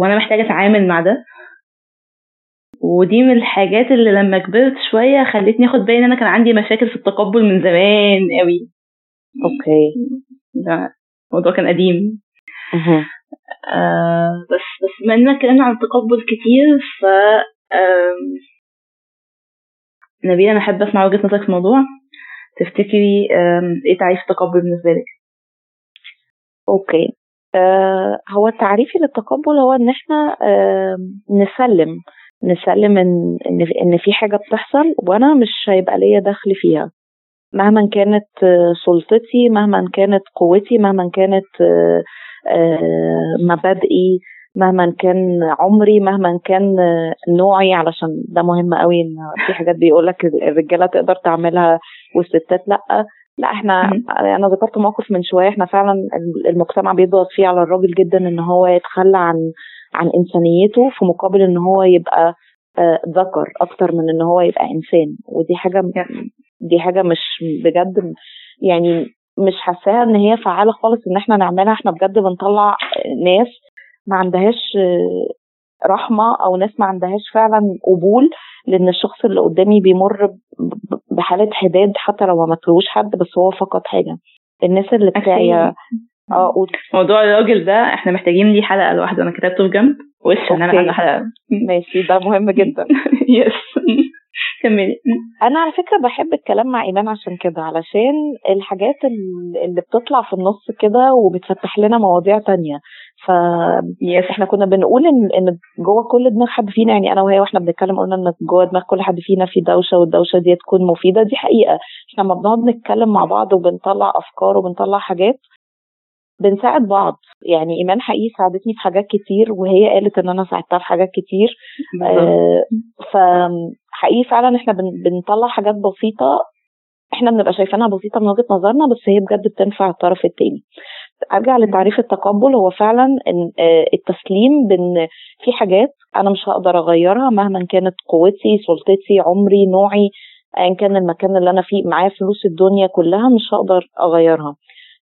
وأنا محتاجة أتعامل مع ده. ودي من الحاجات اللي لما كبرت شوية خلتني أخد بالي إن أنا كان عندي مشاكل في التقبل من زمان قوي okay. ده الموضوع كان قديم. آه بس بس بما إننا اتكلمنا عن التقبل كتير ف نبيل أنا أحب أسمع وجهة نظرك في الموضوع. تفتكري إيه تعريف التقبل بالنسبة لك؟ okay. آه هو تعريفي للتقبل هو إن إحنا آه نسلم. نسلم إن إن في حاجة بتحصل وأنا مش هيبقى ليا دخل فيها. مهما كانت سلطتي مهما كانت قوتي مهما كانت مبادئي مهما كان عمري مهما كان نوعي علشان ده مهم قوي إن في حاجات بيقول لك الرجالة تقدر تعملها والستات لأ. لأ إحنا أنا ذكرت موقف من شوية إحنا فعلا المجتمع بيضغط فيه على الراجل جدا إن هو يتخلى عن عن إنسانيته في مقابل إن هو يبقى ذكر أكتر من إن هو يبقى إنسان. ودي حاجة دي حاجة مش بجد يعني مش حاساها إن هي فعالة خالص إن إحنا نعملها. إحنا بجد بنطلع ناس ما عندهاش رحمة أو ناس ما عندهاش فعلا قبول لإن الشخص اللي قدامي بيمر بحالة حداد حتى لو ما ماتلوش حد بس هو فقد حاجة. الناس اللي بتاعي آه قول. موضوع الراجل ده إحنا محتاجين ليه حلقة لوحدة. أنا كتبته في جنب وش إن أنا حلقة. ماشي ده مهم جدا. يس كملي. أنا على فكرة بحب الكلام مع إيمان عشان كده علشان الحاجات اللي بتطلع في النص كده وبتفتح لنا مواضيع تانية. ف يس إحنا كنا بنقول إن إن جوه كل دماغ حد فينا يعني أنا وهي وإحنا بنتكلم قلنا إن جوه دماغ كل حد فينا في دوشة والدوشة دي تكون مفيدة دي حقيقة. إحنا لما بنقعد نتكلم مع بعض وبنطلع أفكار وبنطلع حاجات. بنساعد بعض. يعني إيمان حقيقي ساعدتني في حاجات كتير وهي قالت إن أنا ساعدتها في حاجات كتير. آه فحقيقي فعلا إحنا بن بنطلع حاجات بسيطة. إحنا بنبقى شايفينها بسيطة من وجهة نظرنا بس هي بجد بتنفع الطرف التاني. أرجع لتعريف التقبل. هو فعلا ان التسليم بان في حاجات أنا مش هقدر أغيرها مهما كانت قوتي سلطتي عمري نوعي. ايا كان المكان اللي أنا فيه معايا فلوس الدنيا كلها مش هقدر أغيرها.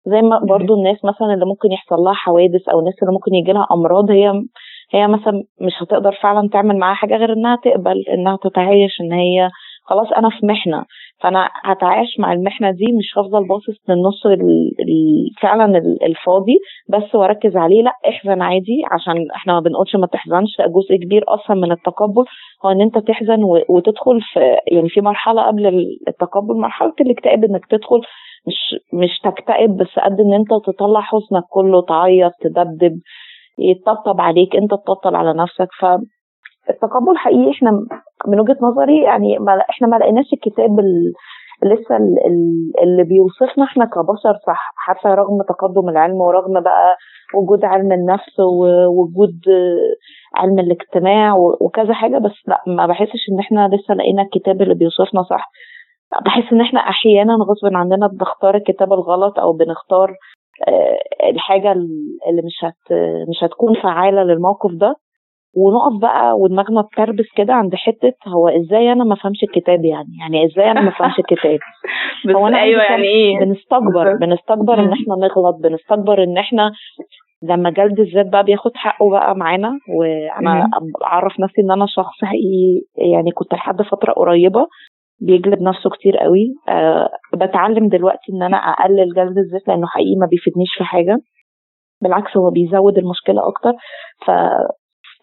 زي ما برضو الناس مثلا اللي ممكن يحصل لها حوادث أو الناس اللي ممكن يجي لها أمراض هي هي مثلا مش هتقدر فعلا تعمل معاها حاجة غير إنها تقبل إنها تتعايش إن هي خلاص أنا في محنة. فأنا هتعايش مع المحنة دي مش هفضل باصص للنص فعلا الفاضي بس وأركز عليه. لأ احزن عادي عشان إحنا ما بنقولش ما تحزنش. جزء كبير أصلا من التقبل هو إن أنت تحزن وتدخل في يعني في مرحلة قبل التقبل مرحلة الاكتئاب إنك تدخل مش مش تكتئب بس قد إن أنت تطلع حزنك كله تعيط تدبدب يتطبطب عليك أنت تطبطب على نفسك. ف التقبل حقيقي إحنا من وجهة نظري يعني ما إحنا ما لقيناش الكتاب لسه اللي بيوصفنا إحنا كبشر صح. حتى رغم تقدم العلم ورغم بقى وجود علم النفس ووجود علم الاجتماع وكذا حاجة بس لا ما بحسش إن إحنا لسه لقينا الكتاب اللي بيوصفنا صح. بحس إن إحنا أحيانا غصب عننا بنختار الكتاب الغلط أو بنختار الحاجة اللي مش هت مش هتكون فعالة للموقف ده. ونقف بقى ودماغنا تكربس كده عند حتة هو إزاي أنا ما فهمش الكتاب يعني؟ يعني إزاي أنا ما فهمش الكتاب؟ هو أنا أيوه يعني إيه؟ بنستكبر بنستكبر إن إحنا نغلط بنستكبر إن إحنا لما جلد الذات بقى بياخد حقه بقى معانا. وأنا أعرف نفسي إن أنا شخص حقيقي يعني كنت لحد فترة قريبة. بيجلد نفسه كتير قوي. أه بتعلم دلوقتي إن أنا أقلل جلد الذات لأنه حقيقي ما بيفيدنيش في حاجة. بالعكس هو بيزود المشكلة أكتر. ف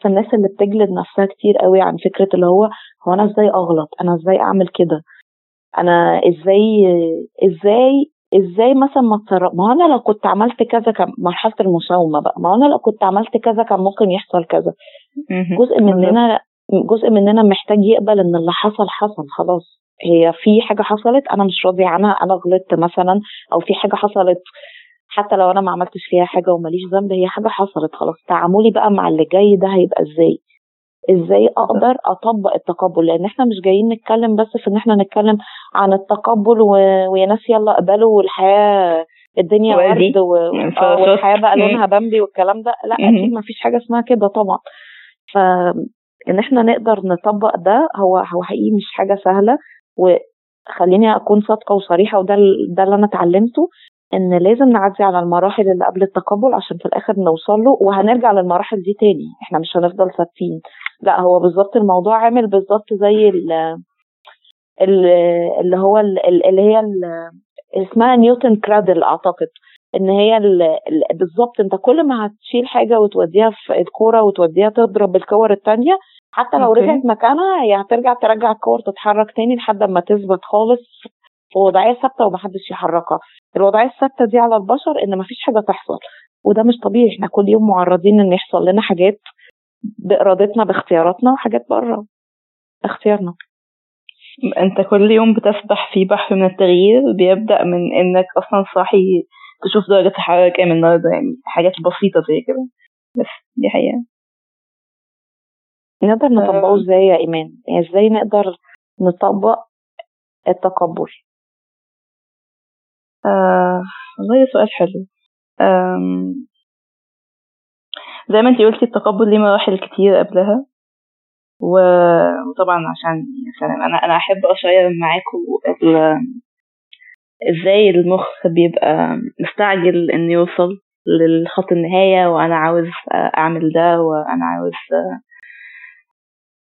فالناس اللي بتجلد نفسها كتير قوي عن فكرة اللي هو هو أنا إزاي أغلط؟ أنا إزاي أعمل كده؟ أنا إزاي إزاي إزاي مثلا ما تصرف ما أنا لو كنت عملت كذا كان مرحلة المساومة بقى. ما أنا لو كنت عملت كذا كان ممكن يحصل كذا. جزء مننا جزء مننا محتاج يقبل إن اللي حصل حصل خلاص. هي في حاجة حصلت أنا مش راضي عنها أنا غلطت مثلا أو في حاجة حصلت حتى لو أنا ما عملتش فيها حاجة وماليش ذنب هي حاجة حصلت خلاص. تعاملي بقى مع اللي جاي ده هيبقى إزاي؟ إزاي أقدر أطبق التقبل؟ لأن إحنا مش جايين نتكلم بس في إن إحنا نتكلم عن التقبل و... ويا ناس يلا اقبلوا والحياة الدنيا ورد و... آه والحياة بقى لونها بامبي والكلام ده. لا أكيد ما فيش حاجة اسمها كده طبعا. ف إن إحنا نقدر نطبق ده هو هو حقيقي مش حاجة سهلة. وخليني أكون صادقة وصريحة وده ده اللي أنا اتعلمته إن لازم نعدي على المراحل اللي قبل التقبل عشان في الآخر نوصل له وهنرجع للمراحل دي تاني. إحنا مش هنفضل ثابتين لا هو بالظبط الموضوع عامل بالظبط زي اللي هو اللي هي اسمها نيوتن كرادل أعتقد. إن هي بالظبط أنت كل ما هتشيل حاجة وتوديها في الكورة وتوديها تضرب الكور التانية حتى لو okay. رجعت مكانها هي هترجع ترجع الكور تتحرك تاني لحد ما تثبت خالص في وضعية ثابتة ومحدش يحركها. الوضعية الثابتة دي على البشر إن مفيش حاجة تحصل وده مش طبيعي. إحنا كل يوم معرضين إن يحصل لنا حاجات بإرادتنا باختياراتنا وحاجات بره. اختيارنا أنت كل يوم بتسبح في بحر من التغيير بيبدأ من إنك أصلا صاحي تشوف درجة الحرارة كام النهارده يعني حاجات بسيطة زي كده. بس دي حقيقة. نقدر نطبقه إزاي يا إيمان؟ يعني إزاي نقدر نطبق التقبل؟ آه والله سؤال حلو. آم زي ما انتي قلتي التقبل ليه مراحل كتير قبلها وطبعا عشان مثلا أنا أنا أحب أشير معاكم إزاي المخ بيبقى مستعجل إنه يوصل للخط النهاية وأنا عاوز أعمل ده وأنا عاوز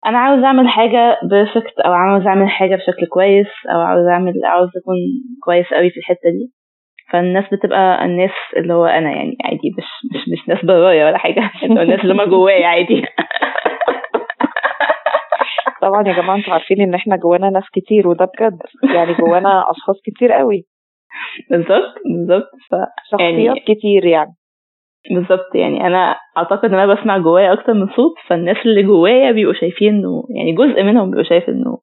أنا عاوز أعمل حاجة بيرفكت أو عاوز أعمل حاجة بشكل كويس أو عاوز اعمل عاوز أكون كويس قوي في الحتة دي. فالناس بتبقى الناس اللي هو أنا يعني عادي مش مش مش ناس برايا ولا حاجة الناس اللي هم جوايا عادي. طبعا يا جماعة أنتوا عارفين إن إحنا جوانا ناس كتير وده بجد. يعني جوانا أشخاص كتير قوي بالظبط بالظبط. ف شخصيات يعني كتير يعني. بالظبط يعني أنا أعتقد إن أنا بسمع جوايا أكتر من صوت فالناس اللي جوايا بيبقوا شايفين إنه يعني جزء منهم بيبقوا شايف إنه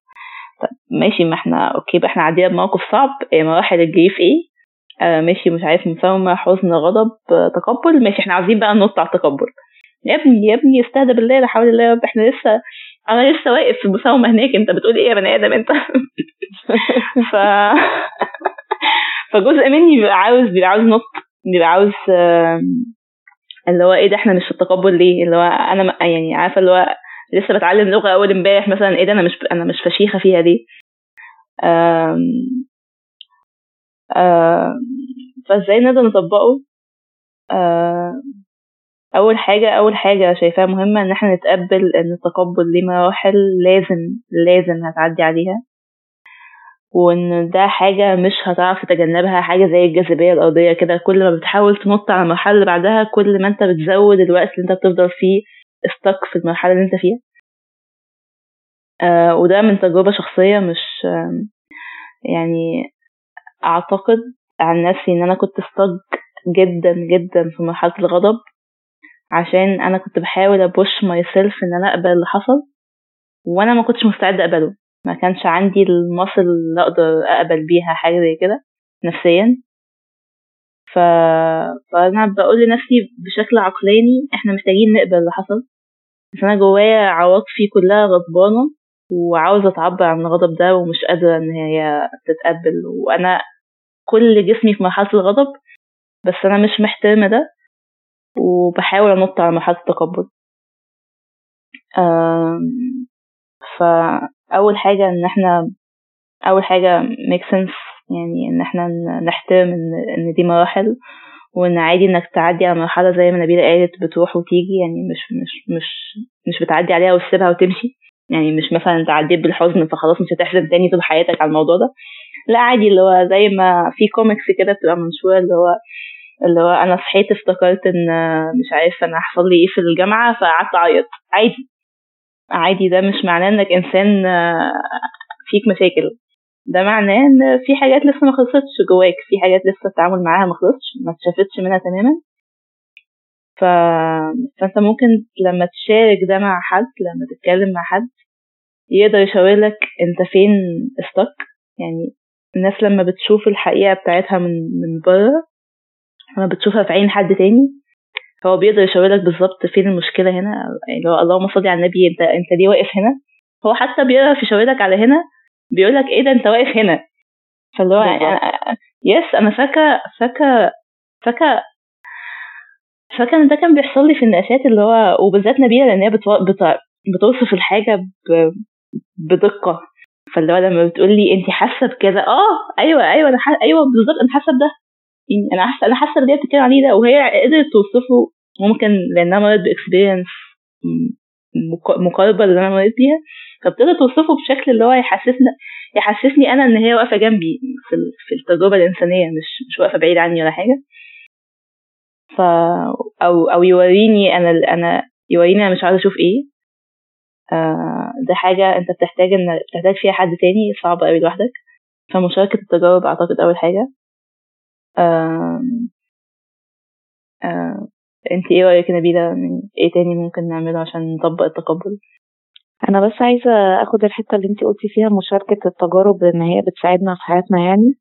طب ماشي ما إحنا أوكي بقى إحنا عدينا بموقف صعب إيه مراحل الجريف إيه آه ماشي مش عارف مساومة حزن غضب آه تقبل ماشي إحنا عايزين بقى ننط على التقبل. يا ابني يا ابني استهدى بالله لا حول الله إحنا لسه أنا لسه واقف في المساومة هناك أنت بتقول إيه يا بني آدم أنت؟ ف فجزء مني بيبقى عاوز بيبقى عاوز نط بيبقى عاوز اللي هو إيه ده إحنا مش في التقبل ليه؟ اللي هو أنا يعني عارفة اللي هو لسه بتعلم لغة أول امبارح مثلا إيه ده أنا مش أنا مش فشيخة فيها دي. آم آم فإزاي نقدر نطبقه؟ أول حاجة أول حاجة شايفاها مهمة إن إحنا نتقبل إن التقبل ليه مراحل لازم لازم هتعدي عليها. وإن ده حاجة مش هتعرف تتجنبها حاجة زي الجاذبية الأرضية كده. كل ما بتحاول تنط على المرحلة اللي بعدها كل ما أنت بتزود الوقت اللي أنت بتفضل فيه stuck في المرحلة اللي أنت فيها. آه وده من تجربة شخصية مش آه يعني أعتقد عن نفسي إن أنا كنت stuck جدا جدا في مرحلة الغضب. عشان أنا كنت بحاول أ push myself إن أنا أقبل اللي حصل وأنا ما كنتش مستعدة أقبله. ما كانش عندي ال muscle اللي أقدر أقبل بيها حاجة زي كده نفسيا. ف... فأنا بقول لنفسي بشكل عقلاني إحنا محتاجين نقبل اللي حصل بس أنا جوايا عواطفي كلها غضبانة وعاوزة تعبر عن الغضب ده ومش قادرة إن هي تتقبل. وأنا كل جسمي في مرحلة الغضب بس أنا مش محترمة ده وبحاول أنط على مرحلة التقبل. ف أول حاجة إن إحنا أول حاجة make sense يعني إن إحنا نحترم إن إن دي مراحل وإن عادي إنك تعدي على مرحلة زي ما نبيله قالت بتروح وتيجي يعني مش مش مش مش بتعدي عليها وتسيبها وتمشي. يعني مش مثلا انت عديت بالحزن فخلاص مش هتحزن تاني طول حياتك على الموضوع ده. لا عادي اللي هو زي ما في كوميكس كده بتبقى منشورة اللي هو اللي هو أنا صحيت افتكرت إن مش عارف أنا هحصل لي إيه في الجامعة فقعدت أعيط. عادي. عادي ده مش معناه إنك إنسان فيك مشاكل. ده معناه إن في حاجات لسه ما خلصتش جواك في حاجات لسه التعامل معاها ما خلصش ما اتشافتش منها تماما. ف... فأنت ممكن لما تشارك ده مع حد لما تتكلم مع حد يقدر يشاور لك أنت فين استك يعني الناس لما بتشوف الحقيقة بتاعتها من من بره لما بتشوفها في عين حد تاني هو بيقدر يشاور لك بالظبط فين المشكلة هنا؟ اللي هو اللهم صل على النبي انت انت ليه واقف هنا؟ هو حتى بيعرف يشاور لك على هنا بيقول لك إيه ده انت واقف هنا. فاللي هو أنا... يس أنا فاكره فاكره فاكره فاكرة إن ده كان بيحصل لي في النقاشات اللي هو وبالذات نبيلة لأن هي بتو... بت... بتوصف الحاجة ب... بدقة. فاللي هو لما بتقول لي انت حاسة بكذا آه أيوه أيوه أنا ح... أيوه بالظبط أنا حاسة بده. يعني أنا حاسه أنا حاسة اللي هي بتتكلم عليه ده وهي قدرت توصفه ممكن لأنها مرت بإكسبيرينس مقاربة اللي أنا مريت بيها فابتدت توصفه بشكل اللي هو يحسسنا يحسسني أنا إن هي واقفة جنبي في التجربة الإنسانية مش مش واقفة بعيد عني ولا حاجة. ف أو أو يوريني أنا أنا يوريني أنا مش عايزه أشوف إيه. آه ده حاجة أنت بتحتاج ان بتحتاج فيها حد تاني صعب قوي لوحدك. فمشاركة التجارب أعتقد أول آه انت إيه رأيك نبيلة؟ إيه تاني ممكن نعمله عشان نطبق التقبل؟ أنا بس عايزة آخد الحتة اللي انت قلتي فيها مشاركة التجارب إن هي بتساعدنا في حياتنا يعني.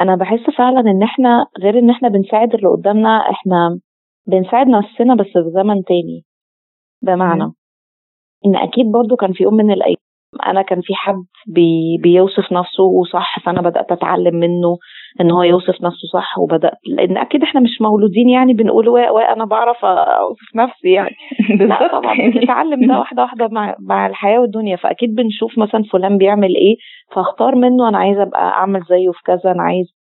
أنا بحس فعلا إن إحنا غير إن إحنا بنساعد اللي قدامنا إحنا بنساعد نفسنا بس في زمن تاني. بمعنى إن أكيد برضو كان في يوم من الأيام أنا كان في حد بي بيوصف نفسه صح فأنا بدأت أتعلم منه إن هو يوصف نفسه صح وبدأت لأن أكيد إحنا مش مولودين يعني بنقول وأنا بعرف أوصف نفسي يعني. لا طبعا بنتعلم ده واحدة واحدة مع مع الحياة والدنيا فأكيد بنشوف مثلا فلان بيعمل إيه فأختار منه أنا عايزة أبقى أعمل زيه في كذا أنا عايز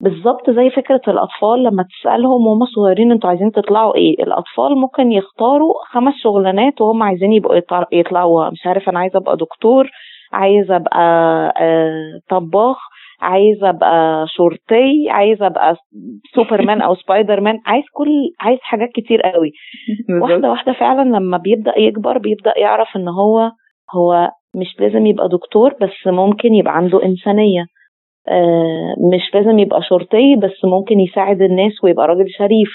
بالظبط زي فكرة الأطفال لما تسألهم وهم صغيرين أنتوا عايزين تطلعوا إيه الأطفال ممكن يختاروا خمس شغلانات وهم عايزين يبقوا يطلعوا مش عارف أنا عايزة أبقى دكتور عايزة أبقى آه، طباخ عايزة أبقى شرطي عايزة أبقى سوبرمان أو سبايدر مان عايز كل عايز حاجات كتير قوي. واحدة واحدة فعلا لما بيبدأ يكبر بيبدأ يعرف إن هو هو مش لازم يبقى دكتور بس ممكن يبقى عنده إنسانية. آه مش لازم يبقى شرطي بس ممكن يساعد الناس ويبقى راجل شريف.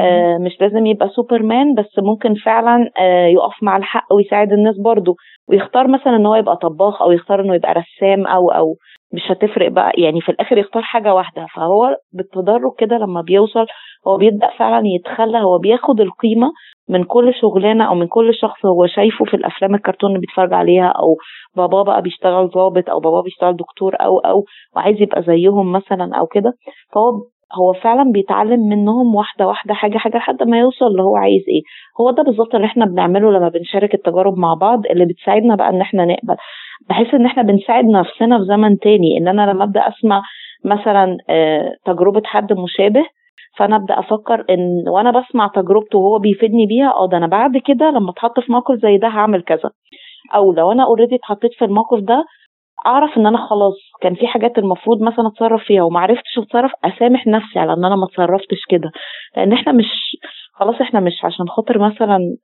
آه مش لازم يبقى سوبرمان بس ممكن فعلا آه يقف مع الحق ويساعد الناس برضه. ويختار مثلا إن هو يبقى طباخ أو يختار إنه يبقى رسام أو أو مش هتفرق بقى. يعني في الآخر يختار حاجة واحدة فهو بالتدرج كده لما بيوصل هو بيبدأ فعلا يتخلى هو بياخد القيمة من كل شغلانة أو من كل شخص هو شايفه في الأفلام الكرتون اللي بيتفرج عليها أو بابا بقى بيشتغل ضابط أو بابا بيشتغل دكتور أو أو وعايز يبقى زيهم مثلا أو كده. فهو هو فعلا بيتعلم منهم واحدة واحدة حاجة حاجة لحد ما يوصل اللي هو عايز إيه. هو ده بالظبط اللي إحنا بنعمله لما بنشارك التجارب مع بعض اللي بتساعدنا بقى إن إحنا نقبل. بحس إن إحنا بنساعد نفسنا في زمن تاني. إن أنا لما أبدأ أسمع مثلا آه، تجربة حد مشابه فأنا أبدأ أفكر إن وأنا بسمع تجربته وهو بيفيدني بيها آه ده أنا بعد كده لما أتحط في موقف زي ده هعمل كذا. أو لو أنا اوريدي اتحطيت في الموقف ده أعرف إن أنا خلاص كان في حاجات المفروض مثلا أتصرف فيها وما عرفتش أتصرف أسامح نفسي على إن أنا ما أتصرفتش كده. لأن إحنا مش خلاص إحنا مش عشان خاطر مثلا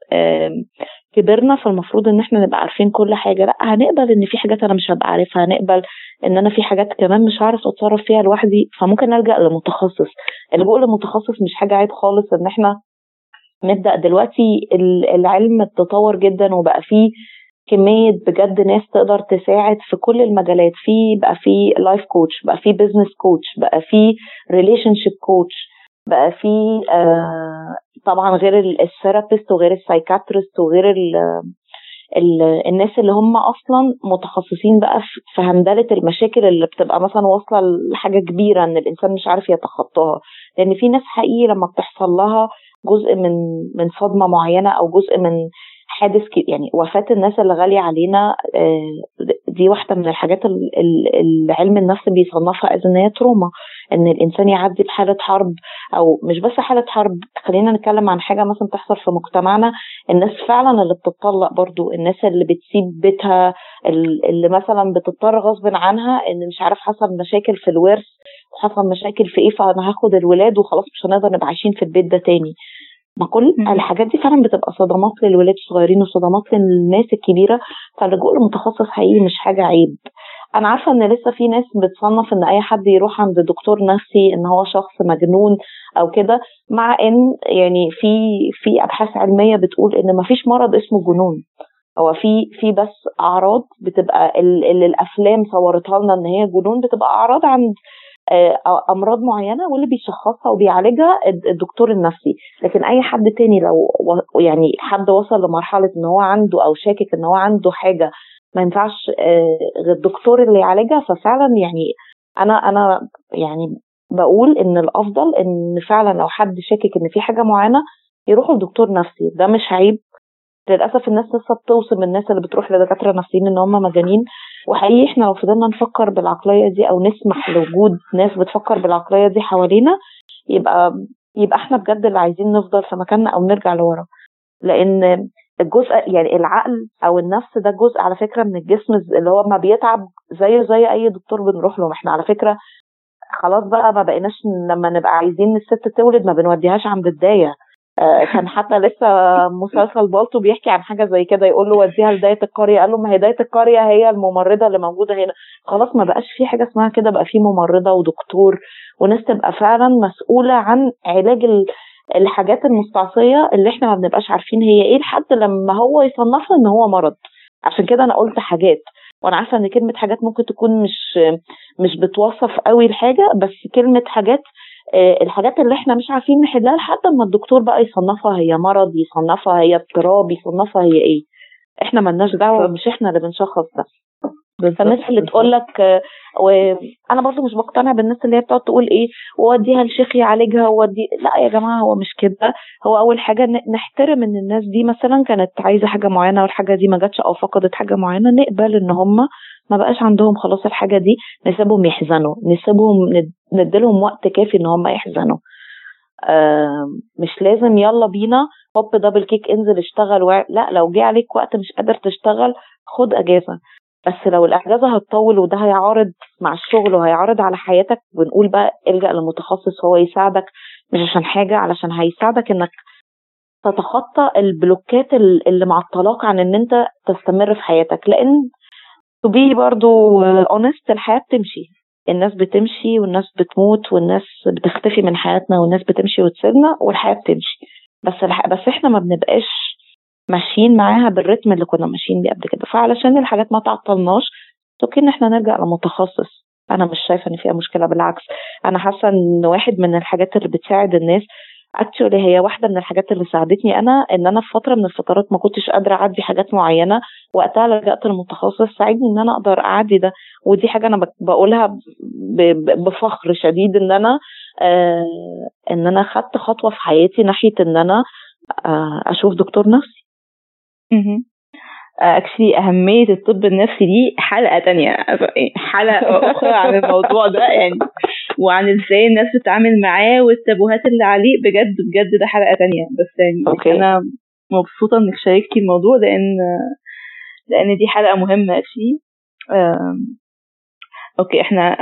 كبرنا فالمفروض إن إحنا نبقى عارفين كل حاجة. لأ هنقبل إن في حاجات أنا مش هبقى عارفها هنقبل إن أنا في حاجات كمان مش هعرف أتصرف فيها لوحدي فممكن ألجأ لمتخصص. اللجوء لمتخصص مش حاجة عيب خالص إن إحنا نبدأ دلوقتي العلم تطور جدا وبقى فيه كمية بجد ناس تقدر تساعد في كل المجالات. في بقى في life coach بقى في business coach بقى في relationship coach بقى في آه طبعا غير ال therapist وغير ال psychiatrist وغير ال ال الناس اللي هم أصلا متخصصين بقى في handle ة المشاكل اللي بتبقى مثلا واصلة لحاجة كبيرة إن الإنسان مش عارف يتخطاها. لأن في ناس حقيقي لما بتحصل لها جزء من من صدمة معينة أو جزء من حادث يعني وفاة الناس اللي غالية علينا آه، دي واحدة من الحاجات اللي علم النفس بيصنفها از ان هي تروما إن الإنسان يعدي بحالة حرب أو مش بس حالة حرب خلينا نتكلم عن حاجة مثلا تحصل في مجتمعنا الناس فعلا اللي بتطلق برضو الناس اللي بتسيب بيتها اللي مثلا بتضطر غصب عنها إن مش عارف حصل مشاكل في الورث وحصل مشاكل في إيه فأنا هاخد الولاد وخلاص مش هنقدر نبقى عايشين في البيت ده تاني. ما كل الحاجات دي فعلا بتبقى صدمات للولاد الصغيرين وصدمات للناس الكبيرة فاللجوء لمتخصص حقيقي مش حاجة عيب. أنا عارفة إن لسه في ناس بتصنف إن أي حد يروح عند دكتور نفسي إن هو شخص مجنون أو كده مع إن يعني في في أبحاث علمية بتقول إن ما فيش مرض اسمه جنون. هو في في بس أعراض بتبقى اللي الأفلام صورتها لنا إن هي جنون بتبقى أعراض عند أمراض معينة واللي بيشخصها وبيعالجها الدكتور النفسي. لكن أي حد تاني لو يعني حد وصل لمرحلة إن هو عنده أو شاكك إن هو عنده حاجة ما ينفعش آه، غير الدكتور اللي يعالجها ففعلا يعني أنا أنا يعني بقول إن الأفضل إن فعلا لو حد شاكك إن في حاجة معينة يروح لدكتور نفسي. ده مش عيب للأسف الناس لسه بتوصم الناس اللي بتروح لدكاترة نفسيين إن هم مجانين. وحقيقي إحنا لو فضلنا نفكر بالعقلية دي أو نسمح لوجود ناس بتفكر بالعقلية دي حوالينا يبقى يبقى إحنا بجد اللي عايزين نفضل في مكاننا أو نرجع لورا. لأن الجزء يعني العقل أو النفس ده جزء على فكرة من الجسم اللي هو ما بيتعب زيه زي أي دكتور بنروح له. إحنا على فكرة خلاص بقى ما بقيناش لما نبقى عايزين الست تولد ما بنوديهاش عند الدايه كان حتى لسه مسلسل بالطو بيحكي عن حاجة زي كده يقول له وديها لداية القريه قال له ما هي داية القريه هي الممرضة اللي موجودة هنا. خلاص ما بقاش في حاجة اسمها كده بقى في ممرضة ودكتور وناس تبقى فعلا مسؤولة عن علاج الحاجات المستعصية اللي إحنا ما بنبقاش عارفين هي إيه لحد لما هو يصنفها ان هو مرض. عشان كده أنا قلت حاجات وأنا عارفة إن كلمة حاجات ممكن تكون مش مش بتوصف قوي الحاجة بس كلمة حاجات آه، الحاجات اللي إحنا مش عارفين نحلها لحد ما الدكتور بقى يصنفها هي مرض يصنفها هي اضطراب يصنفها هي إيه. إحنا ملناش دعوة مش إحنا اللي بنشخص ده. فالناس اللي تقول لك وأنا برضو مش بقتنع بالناس اللي هي بتقعد تقول إيه ووديها لشيخ يعالجها وودي لأ يا جماعة هو مش كده. هو أول حاجة نحترم إن الناس دي مثلا كانت عايزة حاجة معينة والحاجة دي ما جاتش أو فقدت حاجة معينة نقبل إن هم ما بقاش عندهم خلاص الحاجة دي نسيبهم يحزنوا نسيبهم نديلهم وقت كافي إن هم يحزنوا. مش لازم يلا بينا هوب double kick انزل اشتغل و... لأ لو جه عليك وقت مش قادر تشتغل خد أجازة. بس لو الاجازه هتطول وده هيعارض مع الشغل وهيعارض على حياتك بنقول بقى إلجأ لمتخصص هو يساعدك مش عشان حاجة علشان هيساعدك إنك تتخطى ال block ات اللي معطلاك عن إن أنت تستمر في حياتك. لأن to be برضو honest الحياة بتمشي. الناس بتمشي والناس بتموت والناس بتختفي من حياتنا والناس بتمشي وتسيبنا والحياة بتمشي. بس الح... بس إحنا ما بنبقاش ماشيين معاها بال rythme اللي كنا ماشيين بيه قبل كده. فعلشان الحاجات ما تعطلناش okay إن إحنا نرجع لمتخصص. أنا مش شايفة إن فيها مشكلة بالعكس. أنا حاسة إن واحد من الحاجات اللي بتساعد الناس actually هي واحدة من الحاجات اللي ساعدتني أنا إن أنا في فترة من الفترات ما كنتش قادرة أعدي حاجات معينة. وقتها لجأت للمتخصص ساعدني إن أنا أقدر أعدي ده. ودي حاجة أنا بقولها بفخر شديد إن أنا آه إن أنا خدت خطوة في حياتي ناحية إن أنا آه أشوف دكتور نفسي. actually أهمية الطب النفسي دي حلقة تانية. حلقة أخرى عن الموضوع ده يعني وعن إزاي الناس بتتعامل معاه والتابوهات اللي عليه. بجد بجد ده حلقة تانية. بس يعني okay. أنا مبسوطة إنك شاركتي الموضوع لأن لأن دي حلقة مهمة actually okay إحنا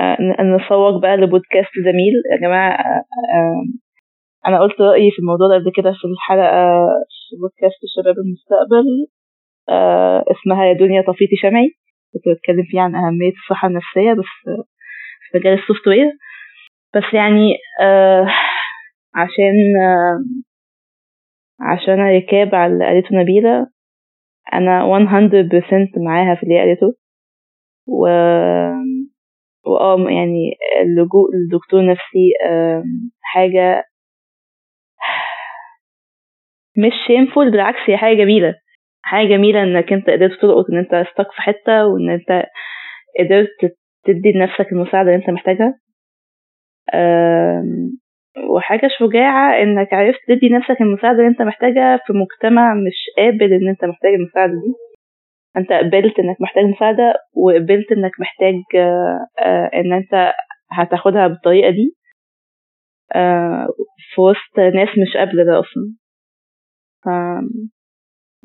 نسوق بقى لبودكاست زميل. يا جماعة أنا قلت رأيي في الموضوع ده قبل كده في الحلقة في بودكاست شباب المستقبل. آه اسمها يا دنيا طفيتي شمعي. كنت بتكلم فيها عن أهمية الصحة النفسية بس في مجال ال software. بس يعني آه عشان آه عشان ركاب على اللي قالته نبيلة أنا 100% معاها في اللي قالته. و واه يعني اللجوء لدكتور نفسي حاجة مش شيمفول بالعكس هي حاجة جميلة. حاجة جميلة إنك أنت قدرت تلقط إن أنت استك في حتة وإن أنت قدرت تدي لنفسك المساعدة اللي أنت محتاجها. وحاجة شجاعة إنك عرفت تدي نفسك المساعدة اللي أنت محتاجها في مجتمع مش قابل إن أنت محتاج المساعدة دي. أنت قبلت إنك محتاج مساعدة وقبلت إنك محتاج إن أنت هتاخدها بالطريقة دي. في وسط ناس مش قابلة ده أصلا.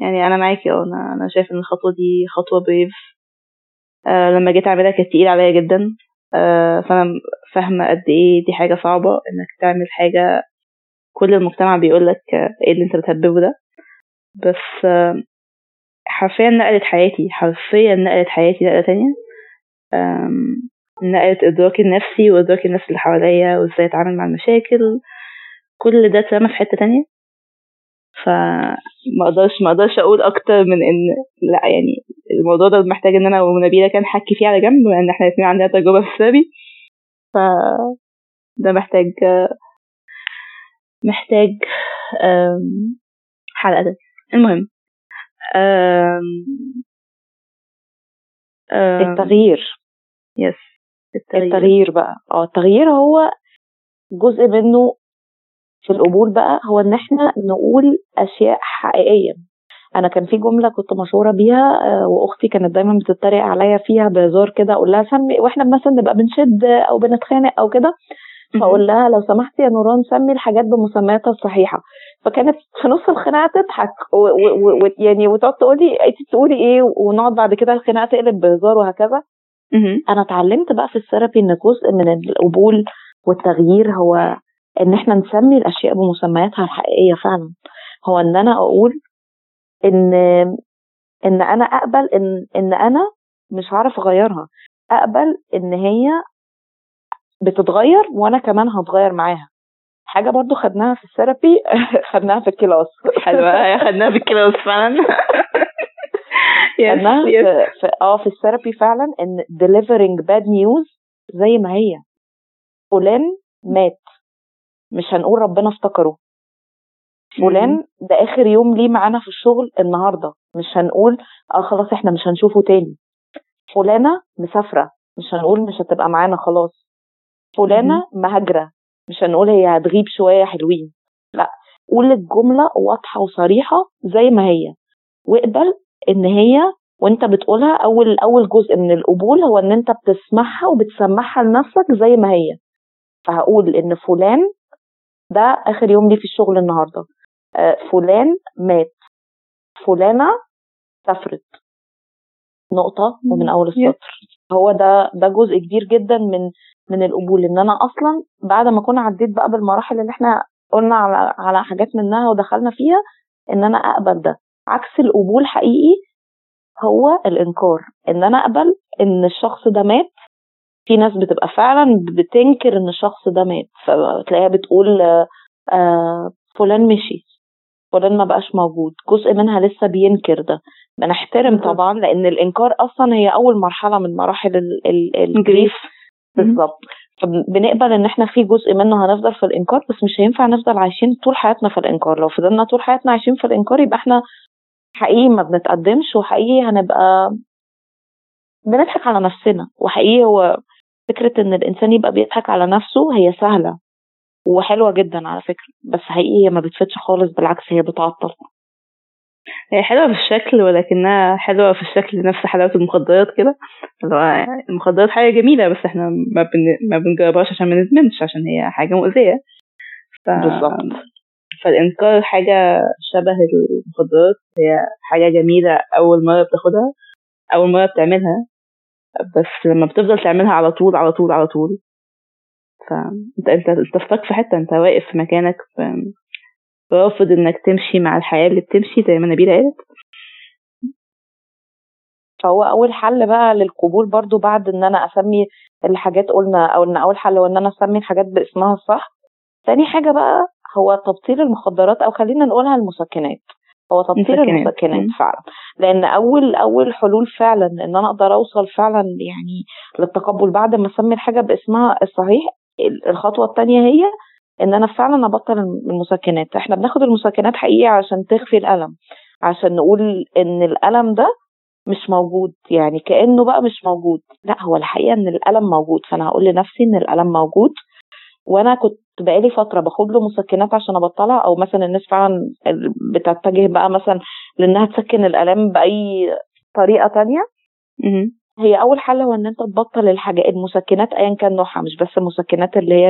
يعني أنا معاكي آه أنا أنا شايف إن الخطوة دي خطوة بريف آه لما جيت أعملها كانت تقيلة عليا جدا. آه فأنا فاهمة قد إيه دي حاجة صعبة إنك تعمل حاجة كل المجتمع بيقول لك إيه اللي أنت بتهببه ده. بس آه حرفيا نقلت حياتي حرفيا نقلت حياتي نقلة تانية. نقلت ادراكي النفسي وإدراك الناس اللي حواليا وإزاي أتعامل مع المشاكل. كل ده اترمى في حتة تانية. فما أقدرش ما أقدرش أقول أكتر من ان لا يعني الموضوع ده محتاج ان أنا ونبيلة كان حكي فيه على جنب لأن إحنا الاثنين عندنا تجربة في السري. ف ده محتاج محتاج حلقة ده المهم التغيير. يس التغيير, التغيير بقى. آه التغيير هو جزء منه في القبول بقى هو إن إحنا نقول أشياء حقيقية. أنا كان في جملة كنت مشهورة بيها وأختي كانت دايما بتتريق عليا فيها بهزار كده أقول لها سمي وإحنا مثلا نبقى بنشد أو بنتخانق أو كده فأقول لها لو سمحتي يا نوران سمي الحاجات بمسمياتها الصحيحة. فكانت في نص الخناقة تضحك ويعني وتقعد تقول لي أنت بتقولي إيه ونقعد بعد كده الخناقة تقلب بهزار وهكذا. أنا اتعلمت بقى في الثيرابي إن جزء من القبول والتغيير هو إن إحنا نسمي الأشياء بمسمياتها الحقيقية فعلا. هو إن أنا أقول إن إن أنا أقبل إن إن أنا مش هعرف أغيرها. أقبل إن هي بتتغير وأنا كمان هتغير معاها. حاجة برضو خدناها في ال therapy خدناها في ال class. حلوة خدناها في ال class فعلا. خدناها في, آه في ال therapy فعلا إن delivering bad news زي ما هي. فلان مات. مش هنقول ربنا افتكره. فلان ده آخر يوم ليه معانا في الشغل النهارده. مش هنقول آه خلاص إحنا مش هنشوفه تاني. فلانة مسافرة. مش هنقول مش هتبقى معانا خلاص. فلانة مهاجرة. مش هنقول هي هتغيب شوية حلوين. لا قول الجملة واضحة وصريحة زي ما هي. واقبل إن هي وأنت بتقولها أول أول جزء من القبول هو إن أنت بتسمعها وبتسمعها لنفسك زي ما هي. فهقول إن فلان ده آخر يوم ليه في الشغل النهارده. آه، فلان مات. فلانة سافرت. نقطة ومن أول السطر. هو ده ده جزء كبير جدا من من القبول. إن أنا أصلا بعد ما أكون عديت بقى بالمراحل اللي إحنا قلنا على على حاجات منها ودخلنا فيها إن أنا أقبل ده. عكس القبول حقيقي هو الإنكار. إن أنا أقبل إن الشخص ده مات في ناس بتبقى فعلا بتنكر إن الشخص ده مات فتلاقيها بتقول آه فلان مشي فلان ما بقاش موجود جزء منها لسه بينكر ده. بنحترم طبعا لأن الإنكار أصلا هي أول مرحلة من مراحل الجريف بالظبط. فبنقبل إن إحنا في جزء منه هنفضل في الإنكار بس مش هينفع نفضل عايشين طول حياتنا في الإنكار. لو فضلنا طول حياتنا عايشين في الإنكار يبقى إحنا حقيقي ما بنتقدمش وحقيقي هنبقى بنضحك على نفسنا وحقيقي هو فكرة إن الإنسان يبقى بيضحك على نفسه هي سهلة وحلوة جدا على فكرة بس حقيقي هي ما بتفيدش خالص بالعكس هي بتعطل. هي حلوة في الشكل ولكنها حلوة في الشكل نفس حلاوة المخدرات كده. المخدرات حاجة جميلة بس إحنا ما, بن... ما بنجربهاش عشان ما ندمنش عشان هي حاجة مؤذية. ف... بالظبط. فالإنكار حاجة شبه المخدرات هي حاجة جميلة أول مرة بتاخدها أول مرة بتعملها. بس لما بتفضل تعملها على طول على طول على طول. فانت انت انت في حتة انت واقف في مكانك رافض انك تمشي مع الحياة اللي بتمشي زي ما نبيله قالت. فهو أول حل بقى للقبول برضو بعد إن أنا أسمي الحاجات قلنا أو إن أول حل هو إن أنا أسمي الحاجات باسمها الصح. تاني حاجة بقى هو تبطيل المخدرات أو خلينا نقولها المسكنات. هو تبطيل المسكنات فعلا. لأن أول أول حلول فعلا إن أنا أقدر أوصل فعلا يعني للتقبل بعد ما أسمي الحاجة باسمها الصحيح الخطوة الثانية هي إن أنا فعلا أبطل المسكنات إحنا بناخد المسكنات حقيقي عشان تخفي الألم عشان نقول إن الألم ده مش موجود يعني كأنه بقى مش موجود. لا هو الحقيقة إن الألم موجود فأنا هقول لنفسي إن الألم موجود وأنا كنت بقالي فترة باخد له مسكنات عشان أبطلها أو مثلا الناس فعلا بتتجه بقى مثلا لإنها تسكن الآلام بأي طريقة تانية. هي أول حل هو إن أنت تبطل الحاجات المسكنات ايا كان نوعها مش بس المسكنات اللي هي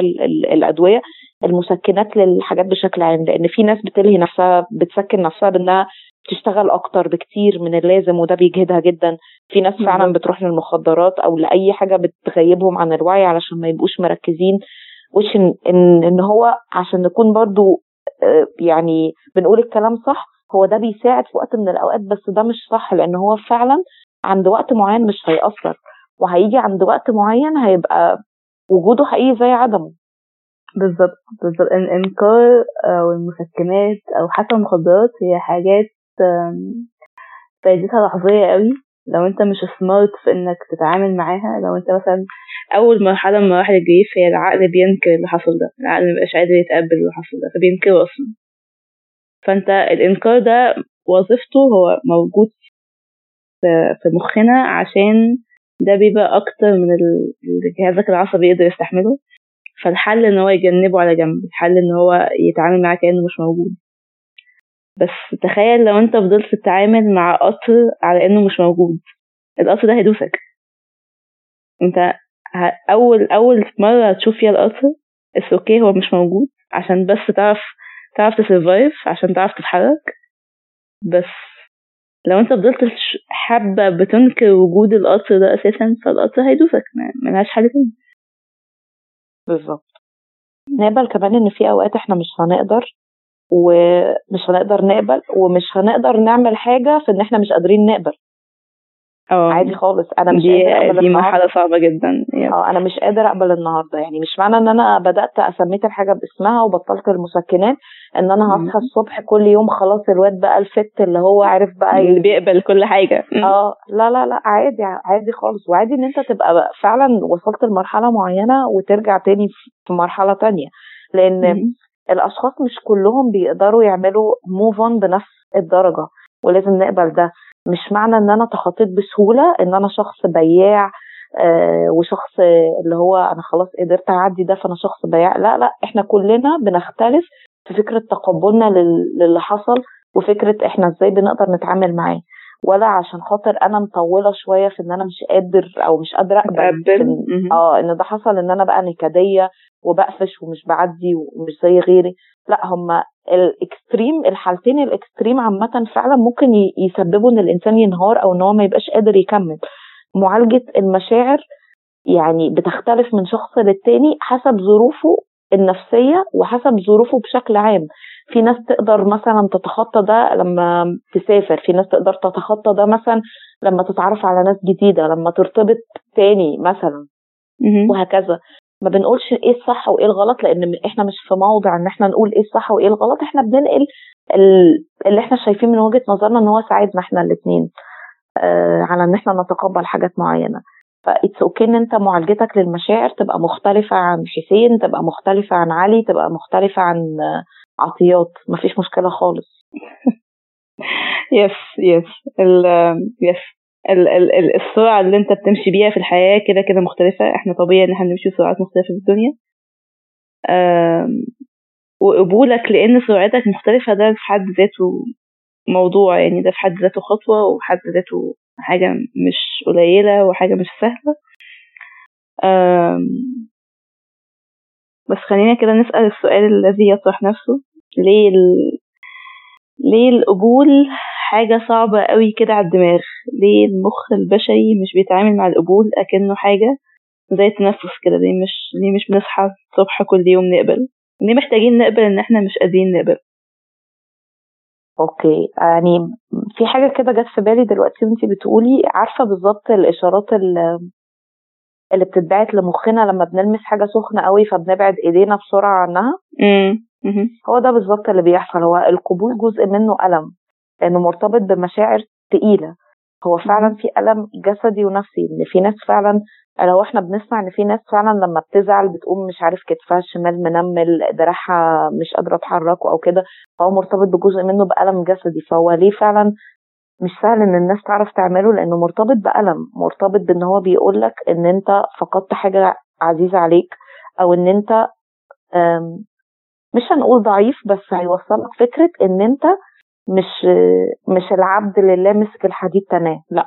الأدوية المسكنات للحاجات بشكل عام لأن في ناس بتلهي نفسها بتسكن نفسها بإنها تشتغل أكتر بكتير من اللازم وده بيجهدها جدا. في ناس فعلا بتروح للمخدرات أو لأي حاجة بتغيبهم عن الوعي علشان ما يبقوش مركزين وش ان ان, إن هو عشان نكون برضو آه، يعني بنقول الكلام صح هو ده بيساعد في وقت من الأوقات بس ده مش صح لأن هو فعلا عند وقت معين مش هيأثر. وهيجي عند وقت معين هيبقى وجوده حقيقي زي عدمه. بالظبط بالظبط. الانكار أو المسكنات أو حتى المخدرات هي حاجات فايدتها لحظية قوي. لو انت مش سمارت في انك تتعامل معاها لو انت مثلا أول مرحلة من مراحل الجريف هي العقل بينكر اللي حصل ده العقل مبقاش قادر يتقبل اللي حصل ده فبينكره أصلا. فأنت الإنكار ده وظيفته هو موجود في مخنا عشان ده بيبقى أكتر من جهازك العصبي يقدر يستحمله. فالحل إن هو يجنبه على جنب الحل إن هو يتعامل معاه كأنه مش موجود. بس تخيل لو انت فضلت تتعامل مع قطر على انه مش موجود. القطر ده هيدوسك. انت أول أول مرة تشوف فيها القطر بس okay هو مش موجود. عشان بس تعرف تعرف ت survive عشان تعرف تتحرك. بس لو انت فضلت حابة بتنكر وجود القطر ده أساسا فالقطر هيدوسك ملهاش حل تاني. بالظبط. نقبل كمان إن في أوقات إحنا مش هنقدر ومش هنقدر نقبل ومش هنقدر نعمل حاجة في إن إحنا مش قادرين نقبل. آه. عادي خالص. أنا مش دي قادر أقبل دي مرحلة صعبة جدا. آه أنا مش قادر أقبل النهارده. يعني مش معنى إن أنا بدأت أسميت الحاجة باسمها وبطلت المسكنات إن أنا هصحى الصبح كل يوم خلاص الواد بقى الفت اللي هو عارف بقى اللي بيقبل كل حاجة. آه. لا لا لا عادي عادي خالص. وعادي إن أنت تبقى فعلا وصلت لمرحلة معينة وترجع تاني في مرحلة تانية. لأن م- الأشخاص مش كلهم بيقدروا يعملوا موف اون بنفس الدرجة ولازم نقبل ده. مش معنى إن أنا تخطيت بسهولة إن أنا شخص بياع آه وشخص اللي هو أنا خلاص قدرت أعدي ده فأنا شخص بياع. لا لا إحنا كلنا بنختلف في فكرة تقبلنا للي حصل وفكرة إحنا إزاي بنقدر نتعامل معاه. ولا عشان خاطر أنا مطولة شوية في إن أنا مش قادر أو مش قادرة أقبل آه إن ده حصل إن أنا بقى نكدية وبقفش ومش بعدي ومش زي غيري. لا هما الإكستريم الحالتين الإكستريم عامة فعلا ممكن يسببوا إن الإنسان ينهار أو إن هو ما يبقاش قادر يكمل. معالجة المشاعر يعني بتختلف من شخص للتاني حسب ظروفه النفسية وحسب ظروفه بشكل عام. في ناس تقدر مثلا تتخطى ده لما تسافر في ناس تقدر تتخطى ده مثلا لما تتعرف على ناس جديدة لما ترتبط تاني مثلا. وهكذا. ما بنقولش إيه الصح وإيه الغلط لأن إحنا مش في موضع إن إحنا نقول إيه الصح وإيه الغلط. إحنا بننقل ال- اللي إحنا شايفين من وجهة نظرنا إن هو ساعدنا إحنا الاثنين آه على إن إحنا نتقبل حاجات معينة. ف it's okay إن أنت معالجتك للمشاعر تبقى مختلفة عن حسين تبقى مختلفة عن علي تبقى مختلفة عن عطيات. مفيش مشكلة خالص. yes yes ال يس ال ال ال- السرعة اللي أنت بتمشي بيها في الحياة كده كده مختلفة. إحنا طبيعي إن إحنا نمشي بسرعات مختلفة في الدنيا. وقبولك لأن سرعتك مختلفة ده في حد ذاته موضوع يعني ده في حد ذاته خطوة وفي حد ذاته حاجة مش قليلة وحاجة مش سهلة. بس خلينا كده نسأل السؤال الذي يطرح نفسه. ليه ال... ليه القبول حاجة صعبة قوي كده على الدماغ؟ ليه المخ البشري مش بيتعامل مع القبول أكنه حاجة زي التنفس كده؟ ليه مش ليه مش بنصحى الصبح كل يوم نقبل؟ ليه محتاجين نقبل إن إحنا مش قادرين نقبل؟ أوكي. يعني في حاجة كده جت في بالي دلوقتي وأنتي بتقولي عارفة بالظبط الإشارات اللي اللي بتتبعت لمخنا لما بنلمس حاجة سخنة قوي فبنبعد إيدينا بسرعة عنها. هو ده بالظبط اللي بيحصل. هو القبول جزء منه ألم لأنه مرتبط بمشاعر تقيلة. هو فعلا في ألم جسدي ونفسي إن في ناس فعلا لو إحنا بنسمع إن في ناس فعلا لما بتزعل بتقوم مش عارف كتفها الشمال منمل دراعها مش قادرة تحركه أو كده فهو مرتبط بجزء منه بألم جسدي. فهو ليه فعلا مش سهل إن الناس تعرف تعمله؟ لأنه مرتبط بألم مرتبط بإن هو بيقولك إن أنت فقدت حاجة عزيزة عليك أو إن أنت مش هنقول ضعيف بس هيوصلك فكرة إن أنت مش مش العبد لله مسك الحديد تناه لأ.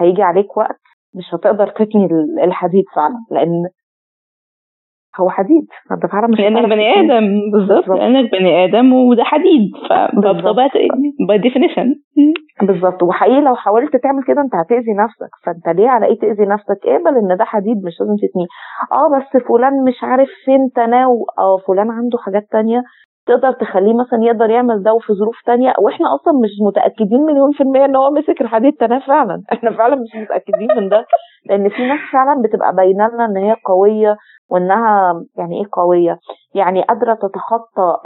هيجي عليك وقت مش هتقدر تتني ال- الحديد فعلا لأن هو حديد انت فعلا مش لأنك بني. آدم بالظبط. لأنك بني آدم وده حديد. فبطبيعة by definition بالظبط وحقيقي لو حاولت تعمل كده أنت هتأذي نفسك فأنت ليه على إيه تأذي نفسك اقبل إن ده حديد مش لازم تتنيه آه بس فلان مش عارف فين تناو آه فلان عنده حاجات تانية تقدر تخليه مثلا يقدر يعمل ده وفي ظروف تانية وإحنا أصلا مش متأكدين مليون في المية إن هو مسك الحديد تناه فعلا. إحنا فعلا مش متأكدين من ده لأن في ناس فعلا بتبقى باينة لنا إن هي قوية وإنها يعني إيه قوية؟ يعني قادرة تتخطى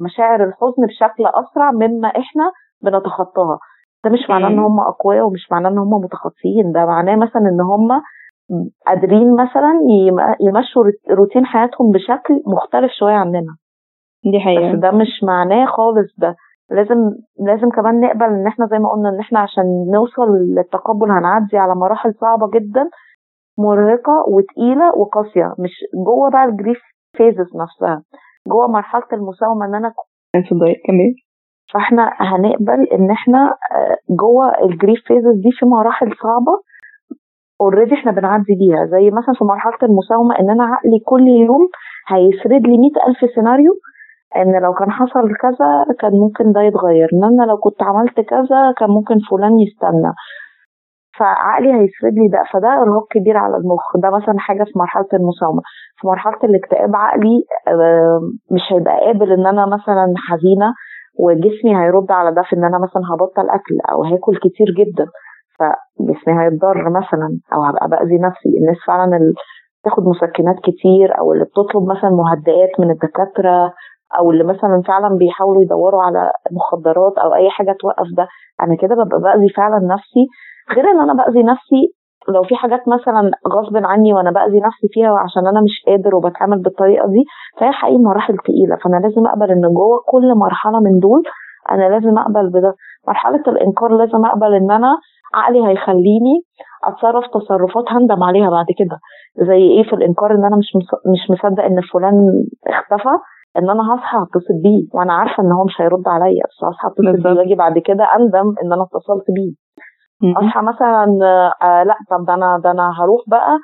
مشاعر الحزن بشكل أسرع مما إحنا بنتخطاها. ده مش معناه إن. هم أقوياء ومش معناه إن هم متخطيين. ده معناه مثلا إن هم قادرين مثلا يم- يمشوا روت- روتين حياتهم بشكل مختلف شوية عننا. دي حقيقة. بس ده مش معناه خالص ده. لازم لازم كمان نقبل إن إحنا زي ما قلنا إن إحنا عشان نوصل للتقبل هنعدي على مراحل صعبة جدا مرهقة وتقيلة وقاسية مش جوه بقى ال grief phases نفسها. جوه مرحلة المساومة إن أنا اتفضلي كملي فإحنا هنقبل إن إحنا آه، جوه ال grief phases دي في مراحل صعبة already إحنا بنعدي بيها. زي مثلا في مرحلة المساومة إن أنا عقلي كل يوم هيسرد لي مئة ألف سيناريو إن لو كان حصل كذا كان ممكن ده يتغير إن أنا لو كنت عملت كذا كان ممكن فلان يستنى. فعقلي هيسرد لي ده فده إرهاق كبير على المخ. ده مثلا حاجة في مرحلة المساومة. في مرحلة الاكتئاب عقلي آه، مش هيبقى قابل إن أنا مثلا حزينة وجسمي هيرد على ده في إن أنا مثلا هبطل أكل أو هاكل كتير جدا. فجسمي هيتضرر مثلا أو هبقى بأذي نفسي. الناس فعلا اللي بتاخد مسكنات كتير أو اللي بتطلب مثلا مهدئات من الدكاترة أو اللي مثلا فعلا بيحاولوا يدوروا على مخدرات أو أي حاجة توقف ده أنا كده ببقى بأذي فعلا نفسي. غير إن أنا بأذي نفسي لو في حاجات مثلا غصب عني وأنا بأذي نفسي فيها وعشان أنا مش قادر وبتعامل بالطريقة دي فهي حقيقي مراحل تقيلة. فأنا لازم أقبل إن جوه كل مرحلة من دول أنا لازم أقبل بده. مرحلة الإنكار لازم أقبل إن أنا عقلي هيخليني أتصرف تصرفات هندم عليها بعد كده. زي إيه في الإنكار؟ إن أنا مش مش مصدق إن فلان اختفى. إن أنا هصحى اتصل بيه وأنا عارفة إن هو مش هيرد عليا بس هصحى اتصل بيه وأجي بعد كده أندم إن أنا اتصلت بيه. أصحى مثلا آه لأ طب ده أنا ده أنا هروح بقى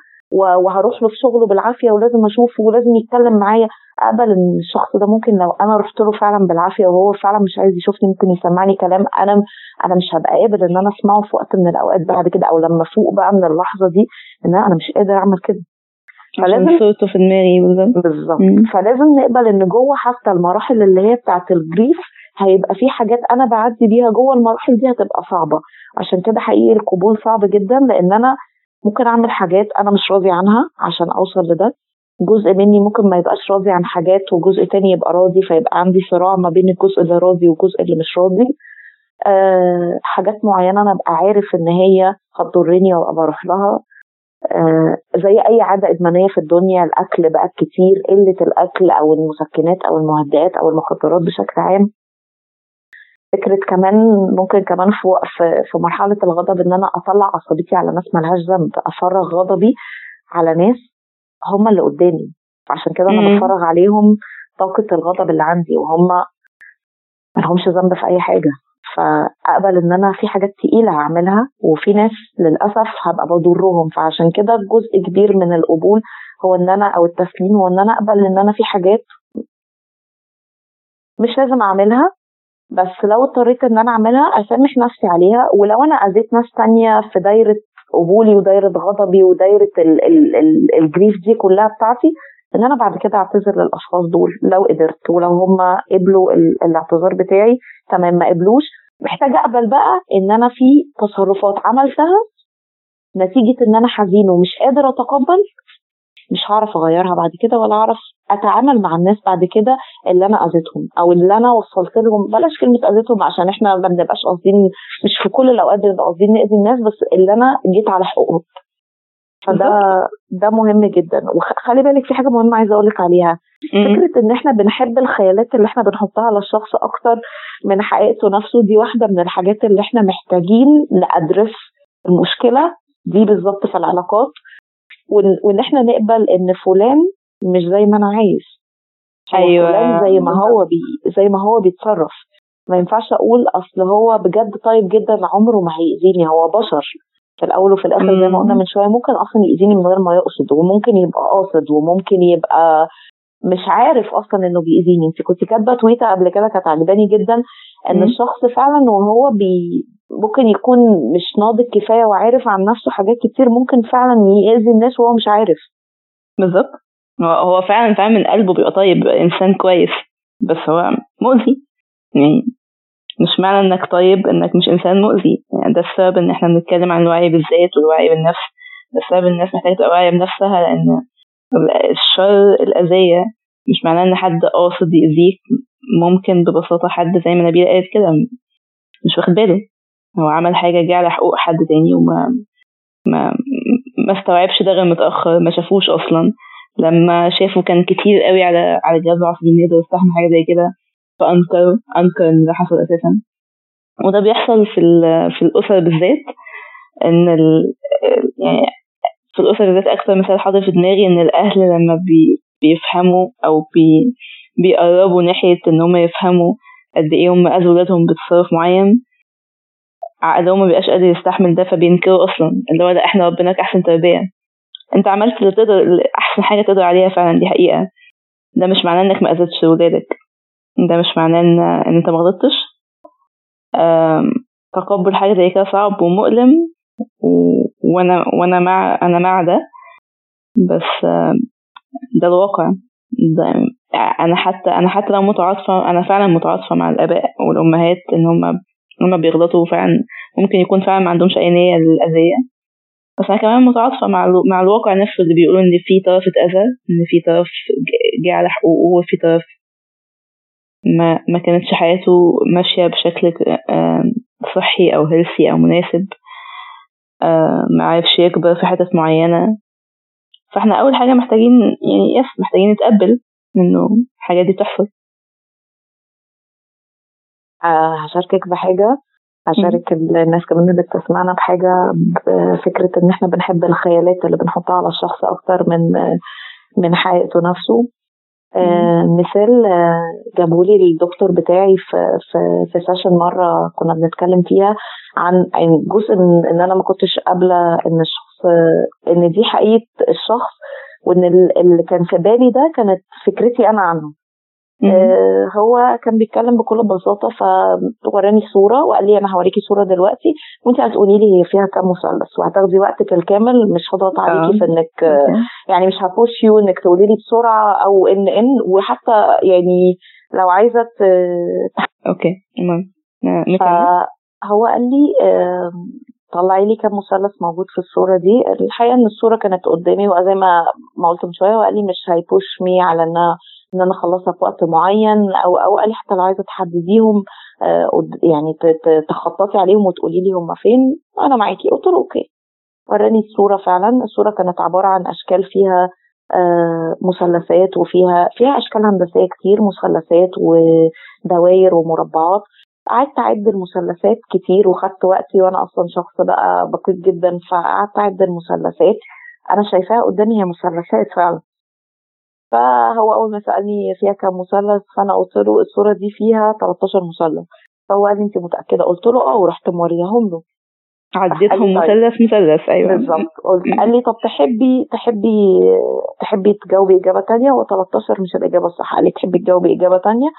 وهروح له في شغله بالعافية ولازم أشوفه ولازم يتكلم معايا. اقبل ان الشخص ده ممكن لو أنا رحت له فعلا بالعافية وهو فعلا مش عايز يشوفني ممكن يسمعني كلام أنا أنا مش هبقى قابل إن أنا أسمعه في وقت من الأوقات بعد كده أو لما أفوق بقى من اللحظة دي إن أنا مش قادر أعمل كده. فلازم صوته في دماغي بالظبط. بالظبط. فلازم نقبل إن جوه حتى المراحل اللي هي بتاعت الجريف هيبقى في حاجات أنا بعدي بيها جوه المراحل دي هتبقى صعبة. عشان كده حقيقي القبول صعب جدا لأن أنا ممكن أعمل حاجات أنا مش راضي عنها عشان أوصل لده. جزء مني ممكن ما يبقاش راضي عن حاجات وجزء تاني يبقى راضي فيبقى عندي صراع ما بين الجزء اللي راضي والجزء اللي مش راضي. أه حاجات معينة أنا أبقى عارف إن هي هتضرني وأبقى بروح لها. زي أي عادة إدمانية في الدنيا الأكل بقى كتير قلة الأكل أو المسكنات أو المهدئات أو المخدرات بشكل عام. فكرة كمان ممكن كمان في في مرحلة الغضب إن أنا أطلع عصبيتي على ناس ملهاش ذنب أفرغ غضبي على ناس هم اللي قدامي. عشان كده أنا بتفرغ عليهم طاقة الغضب اللي عندي وهم ملهمش ذنب في أي حاجة. فأقبل إن أنا في حاجات تقيلة هعملها وفي ناس للأسف هبقى بضرهم. فعشان كده جزء كبير من القبول هو إن أنا أو التسليم هو إن أنا أقبل إن أنا في حاجات مش لازم أعملها. بس لو اضطريت إن أنا أعملها أسامح نفسي عليها. ولو أنا أذيت ناس تانية في دايرة قبولي ودايرة غضبي ودايرة ال ال ال الجريف دي كلها بتاعتي ان أنا بعد كده اعتذر للاشخاص دول لو قدرت ولو هم قبلوا الاعتذار بتاعي تمام ما قبلوش. محتاجة اقبل بقى ان أنا في تصرفات عملتها نتيجة ان أنا حزين ومش قادر اتقبل مش هعرف اغيرها بعد كده ولا اعرف اتعامل مع الناس بعد كده اللي أنا اذيتهم أو اللي أنا وصلت لهم. بلاش كلمة اذيتهم عشان إحنا ما بنبقاش قاصدين مش في كل الاوقات بنبقى قاصدين نأذي الناس بس اللي أنا جيت على حقوقهم. فده ده مهم جدا. وخلي بالك في حاجة مهمة عايزة أقول لك عليها فكرة إن إحنا بنحب الخيالات اللي إحنا بنحطها على الشخص أكتر من حقيقته نفسه دي واحدة من الحاجات اللي إحنا محتاجين نأدرس المشكلة دي بالظبط في العلاقات. وان إحنا نقبل إن فلان مش زي ما أنا عايز. أيوه. فلان زي ما هو بي زي ما هو بيتصرف. ما ينفعش أقول أصل هو بجد طيب جدا عمره ما هيأذيني هو بشر. في الأول وفي الآخر زي ما قلنا من شوية ممكن أصلا يأذيني من غير ما يقصد وممكن يبقى قاصد وممكن يبقى مش عارف أصلا إنه بيأذيني. انت كنت كاتبة تويتة قبل كده كانت عجباني جدا إن مم. الشخص فعلا وهو بي ممكن يكون مش ناضج كفاية وعارف عن نفسه حاجات كتير ممكن فعلا يأذي الناس وهو مش عارف. بالظبط. هو فعلا فعلا من قلبه بيبقى طيب إنسان كويس بس هو مؤذي. يعني مش معنى إنك طيب إنك مش إنسان مؤذي. يعني ده السبب إن إحنا بنتكلم عن الوعي بالذات والوعي بالنفس. ده السبب الناس محتاجة تبقى واعية بنفسها لأن الشر الأذية مش معناه إن حد قاصد يأذيك. ممكن ببساطة حد زي ما نبيل قالت كده مش واخد باله. هو عمل حاجة جه على حقوق حد تاني وما ما ما استوعبش ده غير متأخر ما شافوش أصلا. لما شافوا كان كتير قوي على على الجهاز العصبي انه يقدر يستحمل حاجة زي كده. فانكر انكر إن ده حصل أساسا. وده بيحصل في في الاسر بالذات إن ال يعني في الاسر بالذات أكثر مثال حاضر في دماغي إن الأهل لما بي بيفهموا أو بي بيقربوا ناحية إن هم يفهموا قد إيه هم أذوا ولادهم بتصرف معين عقلهم ما بيبقاش قادر يستحمل ده فبينكروا أصلا اللي هو ده إحنا ربناك أحسن تربية. أنت عملت اللي تقدر أحسن حاجة تقدر عليها فعلا دي حقيقة. ده مش معناه إنك ما أذيتش ولادك. ده مش معناه ان إن أنت ما غلطتش. تقبل حاجة زي كده صعب ومؤلم وأنا وأنا مع أنا مع ده. بس ده الواقع. ده أنا حتى أنا حتى لو متعاطفه أنا فعلا متعاطفة مع الآباء والأمهات إن هم هما بيغلطوا فعلا ممكن يكون فعلا ما عندهمش أي نية للأذية. بس أنا كمان متعاطفة مع مع الواقع نفسه اللي بيقولوا إن في طرف اتأذى إن في طرف جه على حقوقه وفي طرف ما ما كانتش حياته ماشية بشكل صحي أو healthy أو مناسب. ما عرفش يكبر في حتت معينة. فإحنا أول حاجة محتاجين يعني yes محتاجين نتقبل إنه الحاجات دي بتحصل. هشاركك بحاجة. هشارك الناس كمان اللي بتسمعنا بحاجة بفكرة إن إحنا بنحب الخيالات اللي بنحطها على الشخص أكتر من من حقيقته نفسه. آه مثال آه جابولي الدكتور بتاعي في في في سيشن مرة كنا بنتكلم فيها عن عن جزء من إن أنا ما كنتش قابلة إن الشخص إن دي حقيقة الشخص وإن اللي كان في بالي ده كانت فكرتي أنا عنه. آه هو كان بيتكلم بكل بساطة فوراني صورة وقال لي أنا هوريكي صورة دلوقتي وانت هتقولي لي هي فيها كام مثلث وهتاخدي وقتك الكامل مش هضغط عليكي في إنك آه يعني مش ه push you إنك تقولي لي بسرعة أو إن إن وحتى يعني لو عايزة okay تمام. فهو قال لي آه طلعي لي كام مثلث موجود في الصورة دي. الحقيقة إن الصورة كانت قدامي وزي ما ما قلت من شوية وقال لي مش هي push me على ان إن أنا أخلصها في وقت معين أو أو قال لي حتى لو عايزة تحدديهم آه يعني تخططي عليهم وتقولي لي هم فين أنا معاكي قلت له okay. وراني الصورة فعلا الصورة كانت عبارة عن أشكال فيها آه مثلثات وفيها فيها أشكال هندسية كتير مثلثات ودوائر ومربعات. قعدت أعد المثلثات كتير وخدت وقتي وأنا أصلا شخص بقى بسيط جدا فقعدت أعد المثلثات. أنا شايفاها قدامي هي مثلثات فعلا. فهو أول ما سألني فيها كام مثلث فأنا قلت له الصورة دي فيها 13 مثلث. فهو قال لي انت متأكدة؟ قلت له آه ورحت موريهم له. عديتهم مثلث مثلث أيوه. بالظبط. قلت قال لي طب تحبي تحبي تحبي تجاوبي إجابة ثانية و13 مش الإجابة الصح. قال لي تحبي تجاوبي إجابة ثانية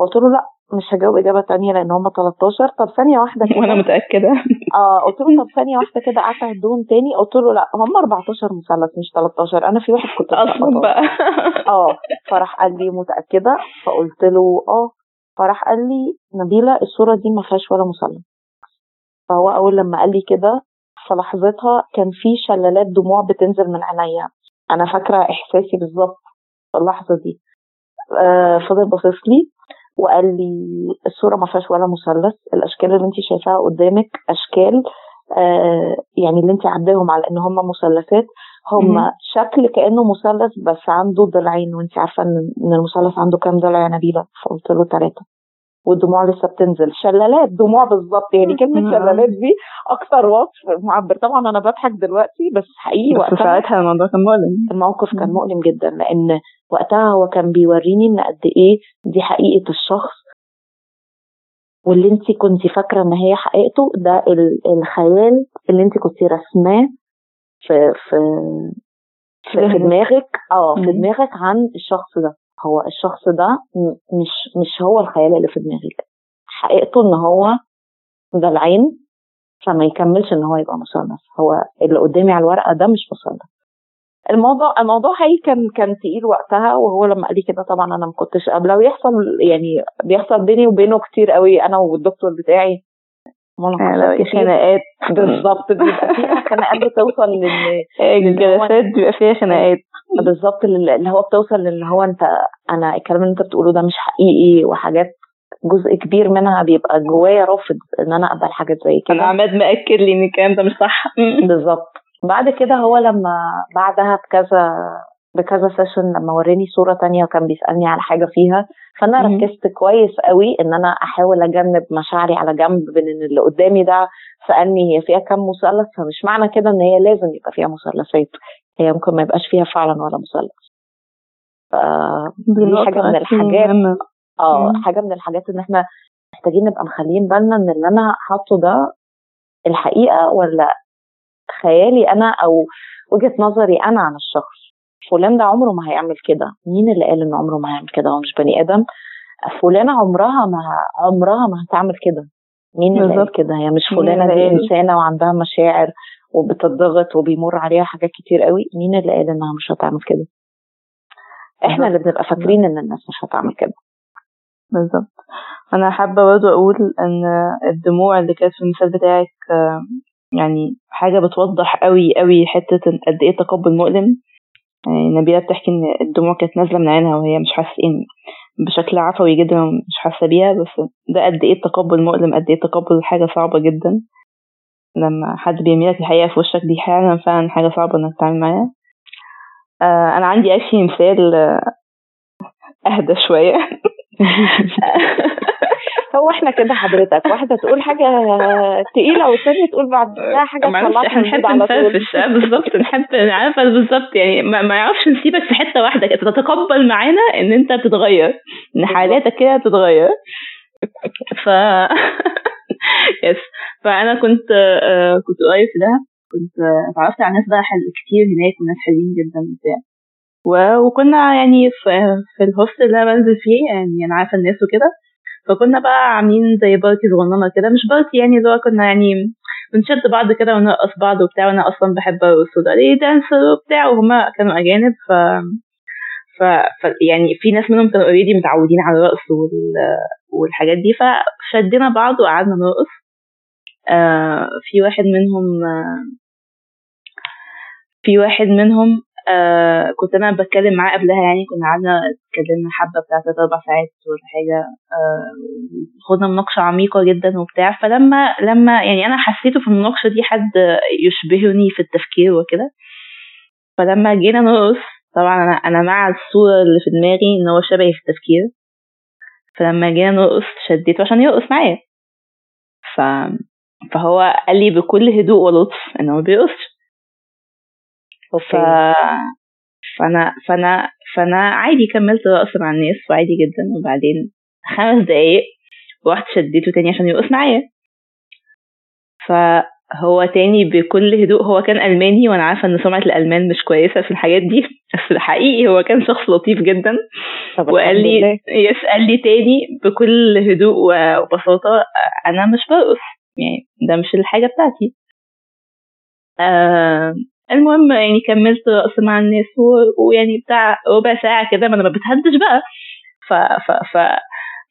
قلت له لا. مش هجاوب إجابة تانية لأن هم 13 طب ثانية واحدة كده. وأنا متأكدة. آه قلت له طب ثانية واحدة كده قعدت اعدهم تاني. قلت له لأ هم 14 مثلث مش 13 أنا في واحد كنت أصلا بقى. آه فراح قال لي متأكدة. فقلت له آه فراح قال لي نبيلة الصورة دي ما فيهاش ولا مثلث. فهو أول لما قال لي كده في لحظتها كان في شلالات دموع بتنزل من عينيا. أنا فاكرة إحساسي بالظبط في اللحظة دي. آه فضل باصص لي. وقال لي الصورة ما فيهاش ولا مثلث الأشكال اللي انت شايفاها قدامك أشكال آه يعني اللي انت عداهم على إن هم مثلثات هم شكل كأنه مثلث بس عنده ضلعين وانت عارفة إن المثلث عنده كام ضلع يا نبيلة؟ فقلت له ثلاثة والدموع لسه بتنزل. شلالات دموع بالظبط يعني كلمة شلالات دي أكثر وصف معبر. طبعا أنا بضحك دلوقتي بس حقيقي بس وقتها ساعتها الموضوع كان مؤلم. الموقف كان مؤلم جدا لأن وقتها هو كان بيوريني إن قد إيه دي حقيقة الشخص. واللي أنت كنت فاكرة إن هي حقيقته ده الخيال اللي أنت كنت رسماه في في في, في دماغك. آه في دماغك عن الشخص ده. هو الشخص ده مش مش هو الخيال اللي في دماغك. حقيقته إن هو ضلعين فما يكملش إن هو يبقى مثلث. هو اللي قدامي على الورقة ده مش مثلث. الموضوع الموضوع هي كان كان تقيل وقتها وهو لما قال لي كده طبعا أنا ما كنتش قابلة. ويحصل يعني بيحصل بيني وبينه كتير قوي. أنا والدكتور بتاعي خناقات. بالظبط بيبقى فيها خناقات بتوصل لل الجلسات بيبقى فيها خناقات. بالظبط اللي هو بتوصل للي هو انت أنا الكلام اللي انت بتقوله ده مش حقيقي وحاجات جزء كبير منها بيبقى جوايا رافض إن أنا أقبل حاجات زي كده. أنا عماد مأكد لي إن الكلام ده مش صح. بالظبط. بعد كده هو لما بعدها بكذا بكذا سيشن لما وراني صورة تانية وكان بيسألني على حاجة فيها فأنا ركزت كويس قوي إن أنا أحاول أجنب مشاعري على جنب بين إن اللي قدامي ده سألني هي فيها كام مثلث فمش معنى كده إن هي لازم يبقى فيها مثلثات. هي ممكن ما يبقاش فيها فعلا ولا مثلث. دي حاجة من الحاجات. آه حاجة من الحاجات إن إحنا محتاجين نبقى مخليين بالنا إن اللي أنا حاطه ده الحقيقة ولا خيالي أنا أو وجهة نظري أنا عن الشخص. فلان ده عمره ما هيعمل كده. مين اللي قال إن عمره ما هيعمل كده؟ هو مش بني آدم. فلانة عمرها ما عمرها ما هتعمل كده. مين اللي قال كده؟ هي مش فلانة دي إنسانة وعندها مشاعر. وبتضغط وبيمر عليها حاجات كتير قوي مين اللي قال إنها مش هتعمل كده؟ إحنا اللي بنبقى فاكرين إن الناس مش هتعمل كده. بالظبط. أنا حابة برضه أقول إن الدموع اللي كانت في المثال بتاعك يعني حاجة بتوضح قوي قوي حتة قد إيه تقبل مؤلم. يعني نبيلة بتحكي إن الدموع كانت نازلة من عينها وهي مش حاسة ان بشكل عفوي جدا مش حاسة بيها بس ده قد إيه التقبل مؤلم قد إيه تقبل حاجة صعبة جدا. لما حد بيرميلك الحقيقة في وشك دي فعلا فعلا حاجة صعبة إنك تتعامل معاها. آه أنا عندي مثال آه أهدى شوية. هو إحنا كده حضرتك واحدة تقول حاجة تقيلة والثانيه تقول بعدها حاجة تطلعك إحنا نحب نفرفش آه، بالظبط نحب عارفة بالظبط يعني ما ما يعرفش نسيبك في حتة واحدة تتقبل معانا إن أنت بتتغير إن. حالاتك كده بتتغير. ف يس فأنا كنت آه، كنت قريب في دهب كنت آه، اتعرفت على ناس بقى خلق كتير هناك وناس حلوين جدا وبتاع. وكنا يعني في ال hostel اللي أنا بنزل فيه يعني أنا عارفة الناس وكده فكنا بقى عاملين زي party صغننة كده مش party يعني اللي هو كنا يعني بنشد بعض كده ونرقص بعض وبتاع وأنا أصلا بحب أرقص وده dancer وبتاع وهما كانوا أجانب ف ف... ف يعني في ناس منهم كانوا already متعودين على الرقص وال... والحاجات دي فشدينا بعض وقعدنا نرقص. آه في واحد منهم آه في واحد منهم آه كنت أنا بتكلم معاه قبلها يعني كنا قعدنا اتكلمنا حبة بتاع تلات أربع ساعات ولا حاجة آه خدنا مناقشة عميقة جدا وبتاع. فلما لما يعني أنا حسيته في المناقشة دي حد يشبهني في التفكير وكده. فلما جينا نرقص طبعا أنا أنا مع الصورة اللي في دماغي إن هو شبهي في التفكير. فلما جينا نرقص شديته عشان يرقص معايا. ف فهو قال لي بكل هدوء ولطف إن هو ما بيرقصش ف... فأنا فأنا فأنا عادي كملت رقص مع الناس وعادي جدا. وبعدين خمس دقايق رحت شديته تاني عشان يرقص معايا. فهو تاني بكل هدوء. هو كان ألماني وأنا عارفة إن سمعة الألمان مش كويسة في الحاجات دي بس حقيقي هو كان شخص لطيف جدا. وقال لي. يسأل لي تاني بكل هدوء وبساطة أنا مش برقص يعني ده مش الحاجة بتاعتي. آه المهم يعني كملت رقص مع الناس ويعني بتاع ربع ساعة كده ما أنا ما بتهدش بقى. ف ف ف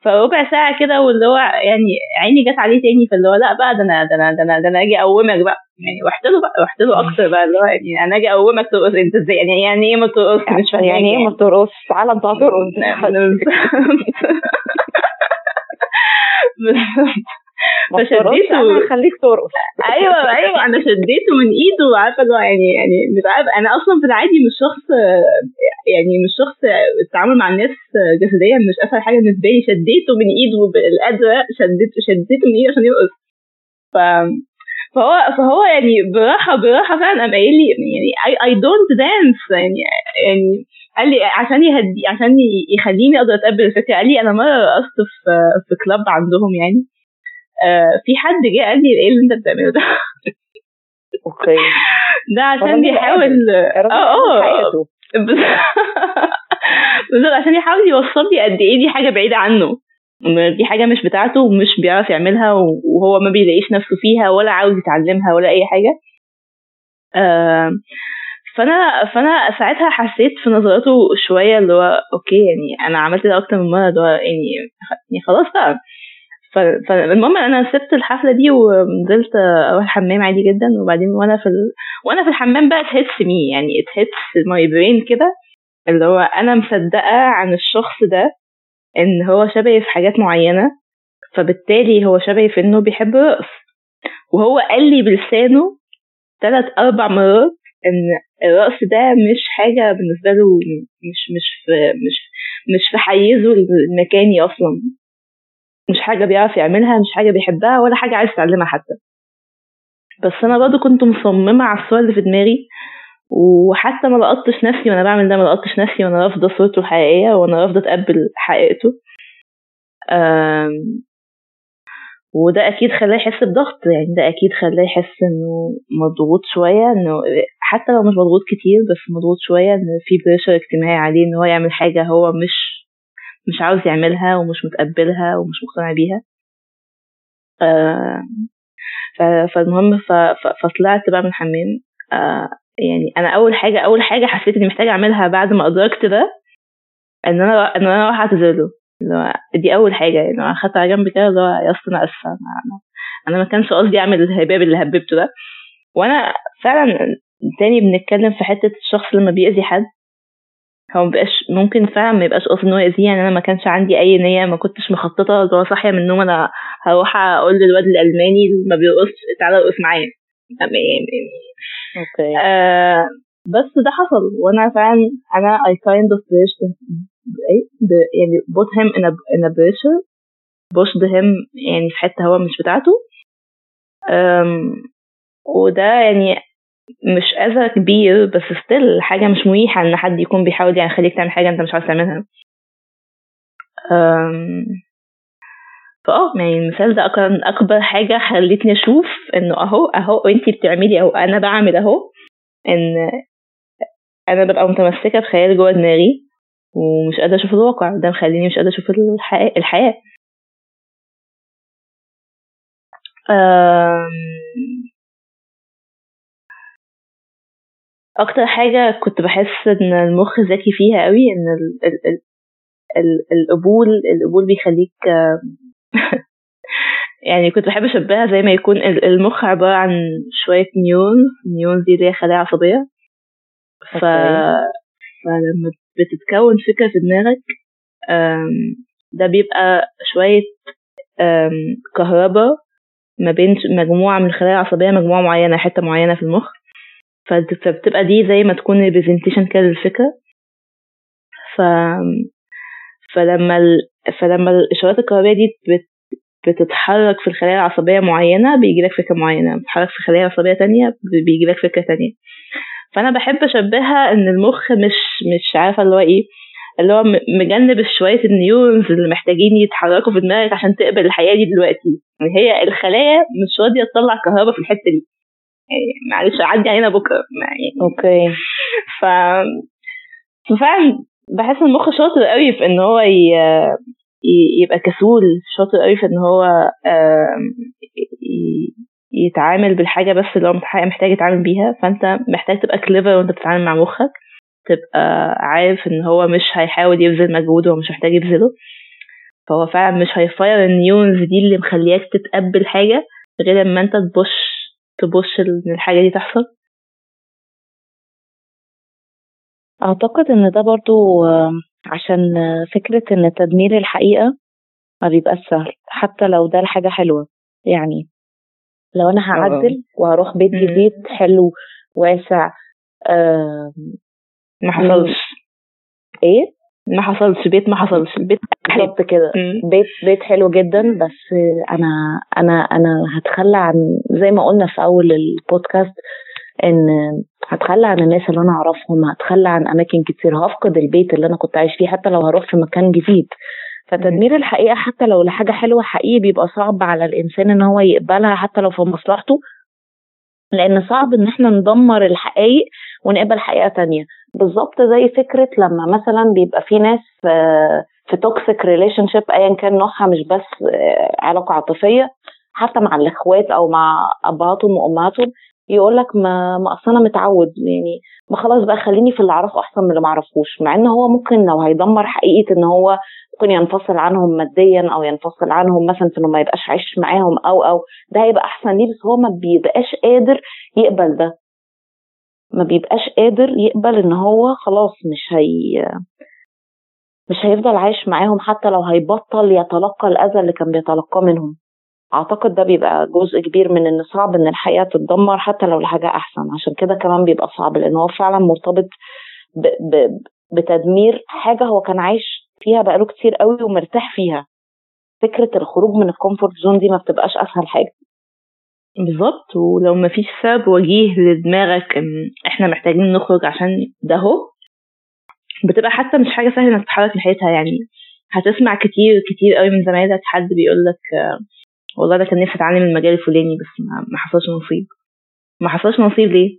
فربع ساعة كده واللي هو يعني عيني جت عليه تاني فاللي هو لأ بقى ده أنا ده أنا ده أنا ده أنا أجي أقومك بقى. يعني رحت له بقى رحت له أكتر بقى اللي هو يعني أنا أجي أقومك ترقص. أنت إزاي؟ يعني يعني إيه ما ترقص مش فاهمة يعني إيه ما بترقص تعالى أنت هترقص. فشديته. أنا هخليك ترقص. أيوه أيوه أنا شديته من إيده وعارفه اللي يعني يعني مش عارف أنا أصلا في العادي مش شخص يعني مش شخص التعامل مع الناس جسديا مش أسهل حاجة بالنسبة لي. شديته من إيده بالقدره شديته شديته من إيده عشان يرقص. ف فهو فهو يعني براحة براحة فعلا قام قايل لي يعني I don't dance يعني يعني قال لي عشان يهدي عشان يخليني أقدر أتقبل الفكرة. قال لي أنا مرة رقصت في في كلاب عندهم يعني. آه في حد جه قال لي إيه اللي أنت بتعمله ده؟ أوكي. ده عشان بيحاول آه آه. بالظبط عشان يحاول يوصل لي قد إيه دي حاجة بعيدة عنه. دي حاجة مش بتاعته ومش بيعرف يعملها وهو ما بيلاقيش نفسه فيها ولا عاوز يتعلمها ولا أي حاجة. آم، فأنا فأنا ساعتها حسيت في نظراته شوية اللي هو okay يعني أنا عملت ده أكتر من مرة اللي هو يعني يعني خلاص بقى. فالمهم أنا سبت الحفلة دي ونزلت أروح الحمام عادي جدا وبعدين وأنا في ال... وأنا في الحمام بقى that hits me يعني that hits my brain كده اللي هو أنا مصدقة عن الشخص ده إن هو شبهي في حاجات معينة فبالتالي هو شبهي في إنه بيحب الرقص. وهو قال لي بلسانه ثلاث أربع مرات إن الرقص ده مش حاجة بالنسبة له مش مش في مش مش في حيزه المكاني أصلا. مش حاجة بيعرف يعملها مش حاجة بيحبها ولا حاجة عايز يتعلمها حتى. بس أنا برضه كنت مصممة على الصور اللي في دماغي وحتى ما لقطتش نفسي وأنا بعمل ده ما لقطتش نفسي وأنا رافضة صورته الحقيقية وأنا رافضة أتقبل حقيقته. وده أكيد خلاه يحس بضغط يعني ده أكيد خلاه يحس إنه مضغوط شوية إنه حتى لو مش مضغوط كتير بس مضغوط شوية إن في بريشر اجتماعي عليه إن هو يعمل حاجة هو مش مش عاوز يعملها ومش متقبلها ومش مقتنع بيها. ف- فالمهم فطلعت بقى من الحمام آه، يعني أنا أول حاجة أول حاجة حسيت إني محتاجة أعملها بعد ما أدركت ده إن أنا إن أنا أروح أعتذر له. دي أول حاجة. يعني أنا اخدت على جنب كده اللي هو يا اسطى أنا آسفة أنا ما كانش قصدي أعمل الهباب اللي هببته ده. وأنا فعلا تاني بنتكلم في حتة الشخص لما بيأذي حد هو مبقاش ممكن فعلا ما يبقاش قصدي ان هو يأذيه يعني أنا ما كانش عندي أي نية ما كنتش مخططة اللي هو صاحية من النوم أنا هروح أقول للواد الألماني اللي ما بيرقصش تعالى ارقص معايا أوكي. آه بس ده حصل. وأنا فعلا أنا I kind of pushed ب- يعني put him in a, in a pressure بوشد هيم يعني في حتة هو مش بتاعته. وده يعني مش أذى كبير بس ستيل حاجة مش مريحة إن حد يكون بيحاول يعني يخليك تعمل حاجة أنت مش عاوز تعملها فآه يعني المثال ده كان أكبر حاجة خلتني أشوف إنه أهو أهو أنتي بتعملي أو أنا بعمل أهو إن أنا ببقى متمسكة بخيال جوه دماغي ومش قادرة أشوف الواقع ده مخليني مش قادرة أشوف الحياة, الحياة. أكتر حاجة كنت بحس إن المخ ذكي فيها قوي إن ال ال ال ال القبول القبول بيخليك يعني كنت بحب أشبهها زي ما يكون المخ عبارة عن شوية neurons neurons دي اللي هي خلايا عصبية. ف... فلما بتتكون فكرة في دماغك ده بيبقى شوية كهرباء ما بين مجموعة من الخلايا العصبية مجموعة معينة حتة معينة في المخ. فبتبقى دي زي ما تكون representation كده للفكرة. ف فلما ال... فلما الإشارات الكهربائية دي بت... بتتحرك في الخلايا العصبية معينة بيجيلك فكرة معينة. بتتحرك في خلايا عصبية تانية بيجيلك فكرة تانية. فأنا بحب أشبهها إن المخ مش مش عارفة اللي هو إيه اللي هو مجنب شوية ال neurons اللي محتاجين يتحركوا في دماغك عشان تقبل الحياة دي دلوقتي. يعني هي الخلايا مش راضية تطلع كهرباء في الحتة دي. معلش عدي علينا بكرة. يعني. okay. ف ففعلا بحس المخ شاطر قوي في إن هو ي... يبقى كسول شاطر قوي في إن هو يتعامل بالحاجة بس اللي هو محتاج يتعامل بيها. فأنت محتاج تبقى clever وأنت بتتعامل مع مخك. تبقى عارف إن هو مش هيحاول يبذل مجهود هو مش محتاج يبذله. فهو فعلا مش ه fire ال neurons دي اللي مخلياك تتقبل حاجة غير لما أنت ت push ت push إن الحاجة دي تحصل؟ أعتقد إن ده برضو عشان فكرة إن تدمير الحقيقة ما بيبقاش سهل حتى لو ده الحاجة حلوة. يعني لو أنا هعدل وهروح بيت جديد حلو واسع ما حصلش. إيه؟ ما حصلش بيت ما حصلش. البيت بالظبط كده. بيت بيت حلو جدا بس أنا أنا أنا هتخلى عن زي ما قلنا في أول البودكاست إن هتخلى عن الناس اللي أنا أعرفهم هتخلى عن أماكن كتير. هفقد البيت اللي أنا كنت عايش فيه حتى لو هروح في مكان جديد. فتدمير الحقيقة حتى لو لحاجة حلوة حقيقي بيبقى صعب على الإنسان إن هو يقبلها حتى لو في مصلحته. لأن صعب إن إحنا ندمر الحقائق ونقبل حقيقة تانية. بالظبط زي فكرة لما مثلا بيبقى في ناس في toxic relationship ايا كان نوعها مش بس علاقة عاطفية حتى مع الإخوات أو مع أبهاتهم وأمهاتهم يقول لك ما ما أصل أنا متعود يعني ما خلاص بقى خليني في اللي أعرفه أحسن من اللي ما أعرفوش. مع إن هو ممكن لو هيدمر حقيقة إن هو ممكن ينفصل عنهم ماديا أو ينفصل عنهم مثلا في إنه ما يبقاش عايش معاهم أو أو ده هيبقى أحسن ليه بس هو ما بيبقاش قادر يقبل ده. ما بيبقاش قادر يقبل إن هو خلاص مش هي مش هيفضل عايش معاهم حتى لو هيبطل يتلقى الأذى اللي كان بيتلقاه منهم. أعتقد ده بيبقى جزء كبير من إن صعب إن الحياة تتدمر حتى لو لحاجه أحسن. عشان كده كمان بيبقى صعب لأن هو فعلا مرتبط ب ب بتدمير حاجة هو كان عايش فيها بقاله كتير قوي ومرتاح فيها. فكرة الخروج من ال comfort zone دي ما بتبقاش أسهل حاجة. بالظبط ولو ما فيش سبب وجيه لدماغك إن إحنا محتاجين نخرج عشان ده هو بتبقى حتى مش حاجة سهلة إنك تتحرك ناحيتها يعني هتسمع كتير كتير قوي من زمايلك. حد بيقول لك والله ده كان نفسي أتعلم المجال الفلاني بس ما حصلش نصيب. ما حصلش نصيب ليه؟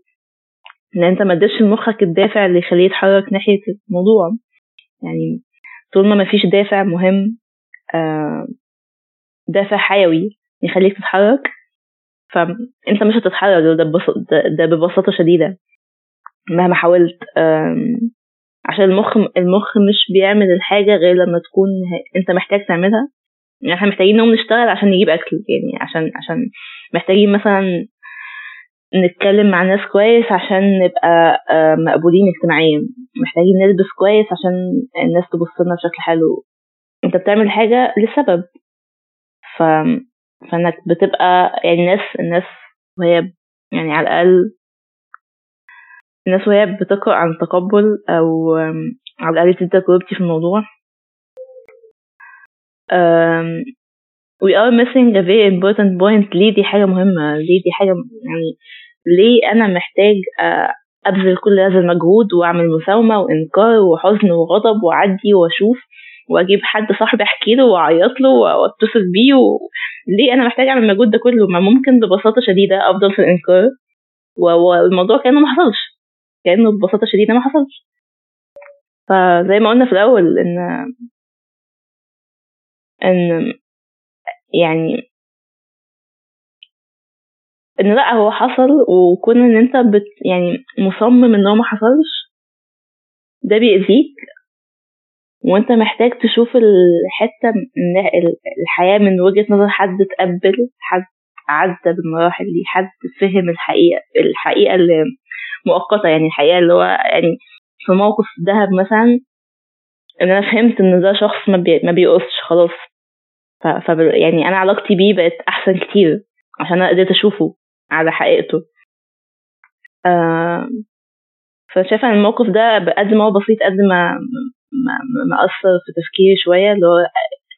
لأن أنت ما اديتش لمخك الدافع اللي يخليه يتحرك ناحية الموضوع. يعني طول ما مفيش دافع مهم دافع حيوي يخليك تتحرك فأنت مش هتتحرك ده, ده ببساطة شديدة. مهما حاولت عشان المخ المخ مش بيعمل الحاجة غير لما تكون أنت محتاج تعملها. يعني إحنا محتاجين نقوم نشتغل عشان نجيب أكل يعني عشان عشان محتاجين مثلا نتكلم مع ناس كويس عشان نبقى مقبولين اجتماعيا. محتاجين نلبس كويس عشان الناس تبص لنا بشكل حلو. أنت بتعمل حاجة لسبب. ف... فانك بتبقى يعني الناس الناس وهي يعني على الأقل الناس وهي بتقرأ عن التقبل أو على الأقل دي تجربتي في الموضوع. we are missing a very important point. ليه دي حاجة مهمة؟ ليه دي حاجة يعني ليه أنا محتاج أبذل كل هذا المجهود وأعمل مساومة وإنكار وحزن وغضب وأعدي وأشوف؟ وأجيب حد صاحبي أحكي له وأعيط له وأتصل بيه و... ليه أنا محتاج أعمل المجهود ده كله؟ ما ممكن ببساطة شديدة أفضل في الإنكار. والموضوع كأنه ما حصلش. كأنه ببساطة شديدة ما حصلش. فزي ما قلنا في الأول إن إن يعني إن لأ هو حصل وكون إن أنت بت يعني مصمم إن هو ما حصلش ده بيأذيك. وانت محتاج تشوف الحتة من الحياة من وجهة نظر حد تقبل حد عدى بالمراحل دي حد فهم الحقيقة الحقيقة اللي مؤقتة يعني الحقيقة اللي هو يعني في موقف دهب مثلا إن أنا فهمت إن ده شخص ما, بي ما بيقصش خلاص. ف يعني أنا علاقتي بيه بقت أحسن كتير عشان أنا قدرت أشوفه على حقيقته. آه فشايفة إن الموقف ده قد ما هو بسيط قد ما ما, ما أثر في تفكيري شوية اللي هو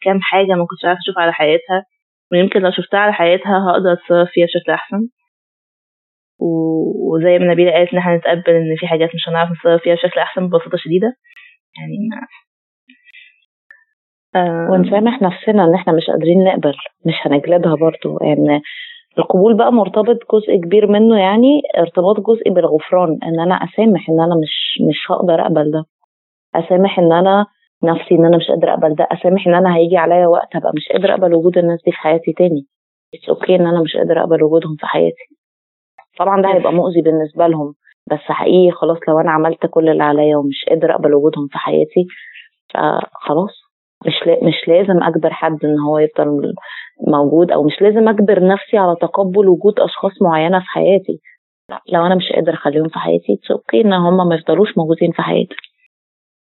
كام حاجة ما كنتش عارفة أشوف على حقيقتها ويمكن لو شفتها على حقيقتها هقدر أتصرف فيها بشكل أحسن. وزي ما نبيلة قالت إن إحنا نتقبل إن في حاجات مش هنعرف نتصرف فيها بشكل أحسن ببساطة شديدة. يعني ما آه. ونسامح نفسنا إن إحنا مش قادرين نقبل مش هنجلدها برضو يعني القبول بقى مرتبط جزء كبير منه يعني ارتباط جزء بالغفران إن أنا أسامح إن أنا مش مش هقدر أقبل ده. أسامح إن أنا نفسي إن أنا مش قادرة أقبل ده. أسامح إن أنا هيجي عليا وقت هبقى مش قادرة أقبل وجود الناس دي في حياتي تاني. أوكي إن أنا مش قادرة أقبل وجودهم في حياتي. طبعا ده هيبقى مؤذي بالنسبة لهم. بس حقيقي خلاص لو أنا عملت كل اللي عليا ومش قادرة أقبل وجودهم في حياتي فخلاص. مش مش لازم أجبر حد إن هو يفضل موجود أو مش لازم أجبر نفسي على تقبل وجود أشخاص معينة في حياتي. لو أنا مش قادر أخليهم في حياتي أوكي إن هم ما يفضلوش موجودين في حياتي.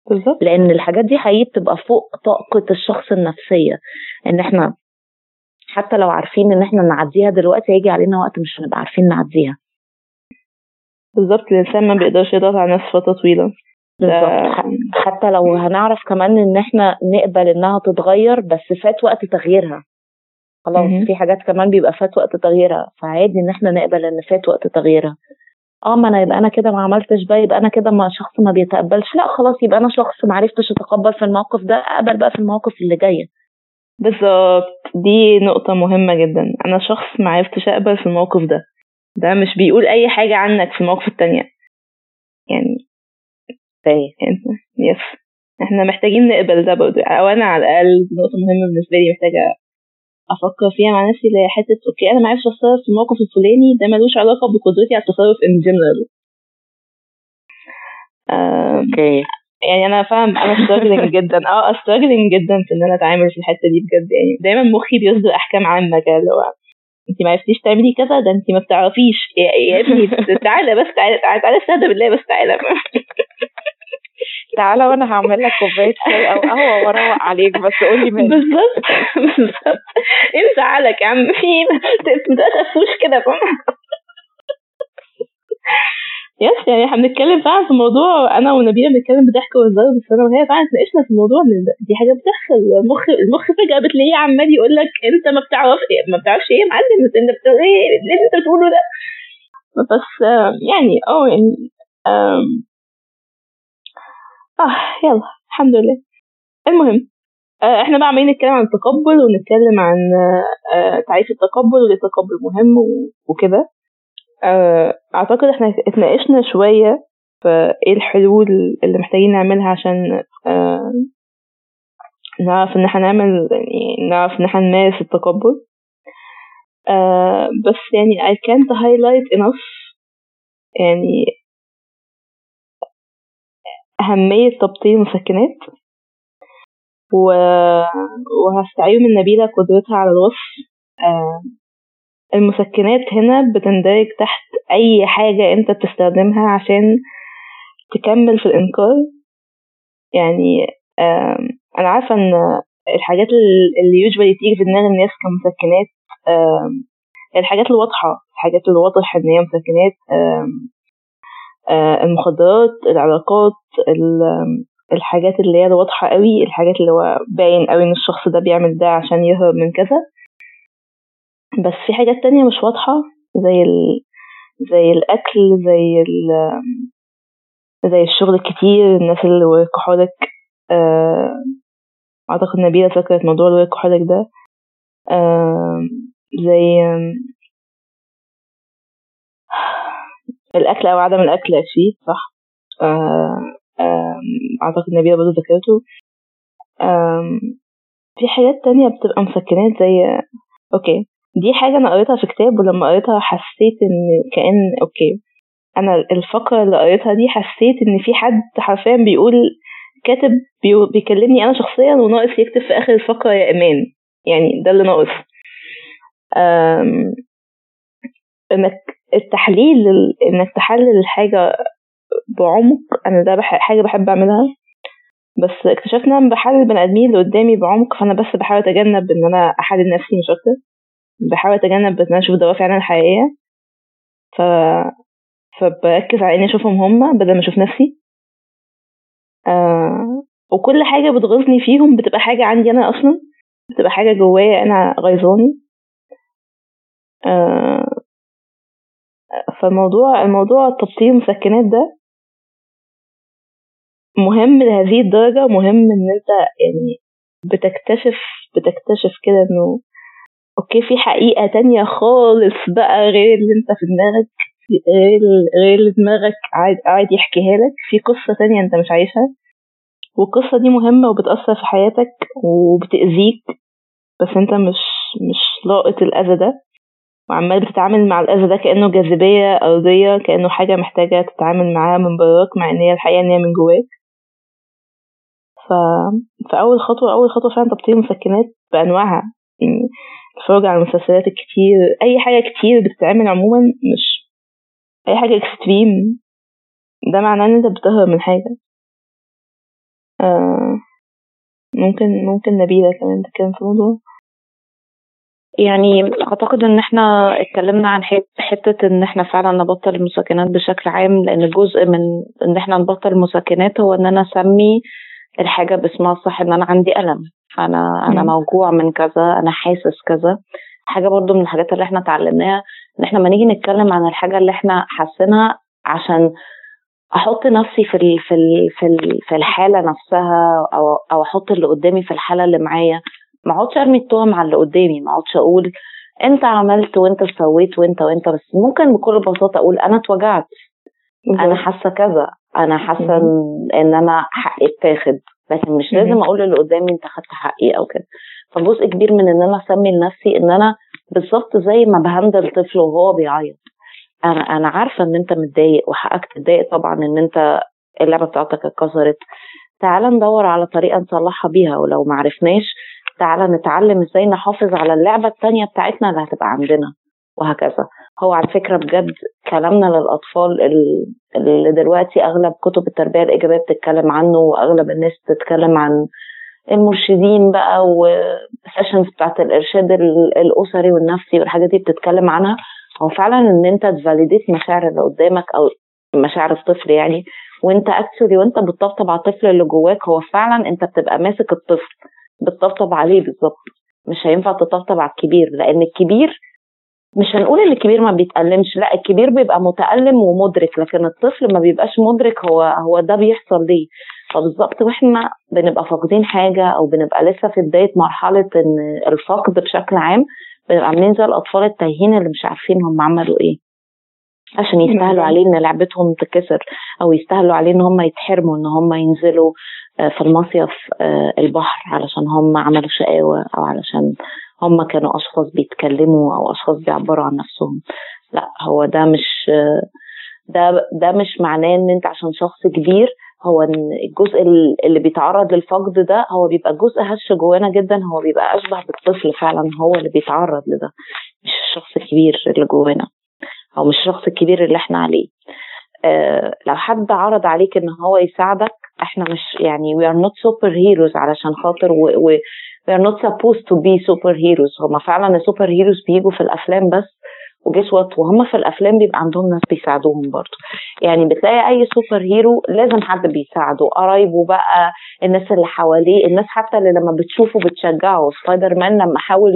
بالظبط. لأن الحاجات دي حقيقي بتبقى فوق طاقة الشخص النفسية. إن إحنا حتى لو عارفين إن إحنا نعديها دلوقتي هيجي علينا وقت مش هنبقى عارفين نعديها. بالظبط الإنسان ما بيقدرش يضغط على نفسه فترة طويلة. بالظبط. حتى لو هنعرف كمان إن إحنا نقبل إنها تتغير بس فات وقت تغييرها. خلاص في حاجات كمان بيبقى فات وقت تغييرها فعادي إن إحنا نقبل إن فات وقت تغييرها. آه ما أنا يبقى أنا كده ما عملتش بقى يبقى أنا كده ما شخص ما بيتقبلش. لا خلاص يبقى أنا شخص ما عرفتش اتقبل في الموقف ده اقبل بقى في المواقف اللي جاية. بالظبط. دي نقطة مهمة جدا. أنا شخص ما عرفتش أقبل في الموقف ده. ده مش بيقول أي حاجة عنك في المواقف التانية. يعني فاهم. yes. إحنا محتاجين نقبل ده برضه. أو أنا على الأقل نقطة مهمة بالنسبة لي محتاجة أفكر فيها مع نفسي اللي هي حتة okay أنا ما عرفتش اتصرف في الموقف الفلاني ده ملوش علاقة بقدرتي على التصرف in general okay. يعني أنا فاهم أنا struggling جدا آه struggling جدا في إن أنا أتعامل في الحتة دي بجد يعني دايما مخي بيصدر أحكام عامة كده اللي هو انت ما عرفتيش تعملي كذا ده انت ما بتعرفيش يا ابني تعالى بس تعالى تعالى استهدى بالله بس تعالى. تعالى وأنا هعمل لك كوباية شاي أو قهوة وأروق عليك بس قول لي مالك بالظبط. بالظبط إيه زعلك يا عم في ما تقفوش كده يس يعني إحنا بنتكلم فعلا في موضوع أنا ونبيله بنتكلم بضحك وهزار بس أنا وهي فعلا اتناقشنا في الموضوع إن دي حاجة بتحصل. المخ المخ فجأة بتلاقيه عمال يقول لك أنت ما بتعرف ما بتعرفش إيه يا معلم؟ أنت بتقول إيه؟ اللي أنت بتقوله ده. بس يعني آه يعني آه يلا الحمد لله. المهم آه إحنا بقى عمالين نتكلم عن التقبل ونتكلم عن آه تعريف التقبل وليه التقبل مهم وكده. آه أعتقد إحنا اتناقشنا شوية في إيه الحلول اللي محتاجين نعملها عشان نعرف إن إحنا نعمل يعني نعرف إن إحنا نمارس التقبل. بس يعني I can't highlight enough يعني أهمية تبطين المسكنات و... وهستعير من نبيلة قدرتها على الوصف. آه المسكنات هنا بتندرج تحت أي حاجة أنت بتستخدمها عشان تكمل في الإنكار. يعني آه أنا عارفة إن الحاجات اللي يوجوالي تيجي في دماغ الناس كمسكنات آه الحاجات الواضحة الحاجات اللي واضح إن هي مسكنات آه المخدرات العلاقات الحاجات اللي هي الواضحة قوي الحاجات اللي هو باين قوي إن الشخص ده بيعمل ده عشان يهرب من كذا. بس في حاجات تانية مش واضحة زي ال... زي الأكل زي ال... زي الشغل الكتير الناس اللي وركحولك آه، أعتقد نبيلة ذكرت موضوع الوركحولك ده. آه، زي الأكل أو عدم الأكل فيه صح. آه، أعتقد نبيلة برضه ذكرته. في حاجات تانية بتبقى مسكنات زي okay. دي حاجة أنا قريتها في كتاب ولما قريتها حسيت إن كأن okay. أنا الفقرة اللي قريتها دي حسيت إن في حد حرفيا بيقول كاتب بيكلمني أنا شخصيا وناقص يكتب في آخر الفقرة يا إيمان. يعني ده اللي ناقص. إنك التحليل إنك تحلل الحاجة بعمق أنا ده بح حاجة بحب أعملها. بس اكتشفت إن أنا بحلل البني آدمين اللي قدامي بعمق فأنا بس بحاول أتجنب إن أنا أحلل نفسي مش أكتر. بحاول أتجنب إن أنا أشوف دوافع أنا الحقيقية. ف فبركز على إني أشوفهم هما بدل ما أشوف نفسي. آه وكل حاجة بتغيظني فيهم بتبقى حاجة عندي أنا أصلا. بتبقى حاجة جوايا أنا غيظاني. آه فالموضوع الموضوع تبطيل المسكنات ده مهم لهذه الدرجة مهم إن أنت يعني بتكتشف بتكتشف كده إنه أوكي في حقيقة تانية خالص بقى غير اللي أنت في دماغك غير غير اللي دماغك قاعد قاعد يحكيها لك. في قصة تانية أنت مش عايشها والقصة دي مهمة وبتأثر في حياتك وبتأذيك بس أنت مش مش لاقط الأذى ده. وعمال بتتعامل مع الأذى ده كأنه جاذبية أرضية كأنه حاجة محتاجة تتعامل معاها من براك مع إن هي الحقيقة إن هي من جواك. ف... فأول خطوة أول خطوة فعلا تبطيل المسكنات بأنواعها. يعني تتفرج على المسلسلات الكتير أي حاجة كتير بتتعمل عموما مش أي حاجة اكستريم ده معناه إن أنت بتهرب من حاجة. آه ممكن ممكن نبيلة كمان تتكلم في الموضوع. يعني أعتقد إن إحنا اتكلمنا عن حتة إن إحنا فعلا نبطل المسكنات بشكل عام لأن جزء من إن إحنا نبطل المسكنات هو إن أنا أسمي الحاجة باسمها الصح إن أنا عندي ألم. أنا أنا موجوع من كذا أنا حاسس كذا. حاجة برضو من الحاجات اللي إحنا اتعلمناها إن إحنا لما نيجي نتكلم عن الحاجة اللي إحنا حاسينها عشان أحط نفسي في ال في ال في ال في الحالة نفسها أو أو أحط اللي قدامي في الحالة اللي معايا ما اقعدش ارمي التهم على اللي قدامي ما اقعدش أقول انت عملت وانت سويت وانت وانت بس ممكن بكل بساطة أقول أنا اتوجعت. أنا حاسة كذا. أنا حاسة ان أنا حقي اتاخد لكن مش لازم أقول اللي قدامي انت خدت حقي أو كده. فجزء كبير من ان أنا اسمي لنفسي ان أنا بالظبط زي ما بهندل طفل وهو بيعيط. أنا أنا عارفة ان انت متضايق وحقك تتضايق طبعا ان انت اللعبة بتاعتك اتكسرت. تعال ندور على طريقة نصلحها بيها ولو ما عرفناش تعال نتعلم إزاي نحافظ على اللعبة الثانية بتاعتنا اللي هتبقى عندنا وهكذا. هو على فكرة بجد كلامنا للأطفال اللي دلوقتي أغلب كتب التربية الإيجابية بتتكلم عنه وأغلب الناس بتتكلم عن المرشدين بقى وال sessions بتاعت الإرشاد الأسري والنفسي والحاجات دي بتتكلم عنها. هو فعلا إن أنت ت validate مشاعر اللي قدامك أو مشاعر الطفل يعني وأنت actually وأنت بتطبطب على الطفل اللي جواك هو فعلا أنت بتبقى ماسك الطفل. بتطبطب عليه بالظبط. مش هينفع تطبطب على الكبير لأن الكبير مش هنقول إن الكبير ما بيتألمش لأ الكبير بيبقى متألم ومدرك لكن الطفل ما بيبقاش مدرك هو هو ده بيحصل ليه. فبالظبط وإحنا بنبقى فاقدين حاجة أو بنبقى لسه في بداية مرحلة إن الفقد بشكل عام بنبقى عاملين زي الأطفال التايهين اللي مش عارفين هم عملوا إيه. عشان يستاهلوا عليه إن لعبتهم تكسر أو يستاهلوا عليه إن هم يتحرموا إن هم ينزلوا. في المصيف آه، البحر علشان هم عملوا شقاوة أو علشان هم كانوا أشخاص بيتكلموا أو أشخاص بيعبروا عن نفسهم. لا هو ده مش ده ده مش معناه إن أنت عشان شخص كبير هو إن الجزء اللي بيتعرض للفقد ده هو بيبقى جزء هش جوانا جدا هو بيبقى أشبه بالطفل فعلا هو اللي بيتعرض لده مش الشخص الكبير اللي جوانا أو مش الشخص الكبير اللي إحنا عليه. آه لو حد عرض عليك إن هو يساعدك إحنا مش يعني we are not super heroes علشان خاطر و, و we are not supposed to be super heroes. هما فعلا ال super heroes بيجوا في الأفلام بس و guess what وهم في الأفلام بيبقى عندهم ناس بيساعدوهم برضه. يعني بتلاقي أي super hero لازم حد بيساعده. قرايبه بقى الناس اللي حواليه الناس حتى اللي لما بتشوفه بتشجعه. سبايدر مان لما حاول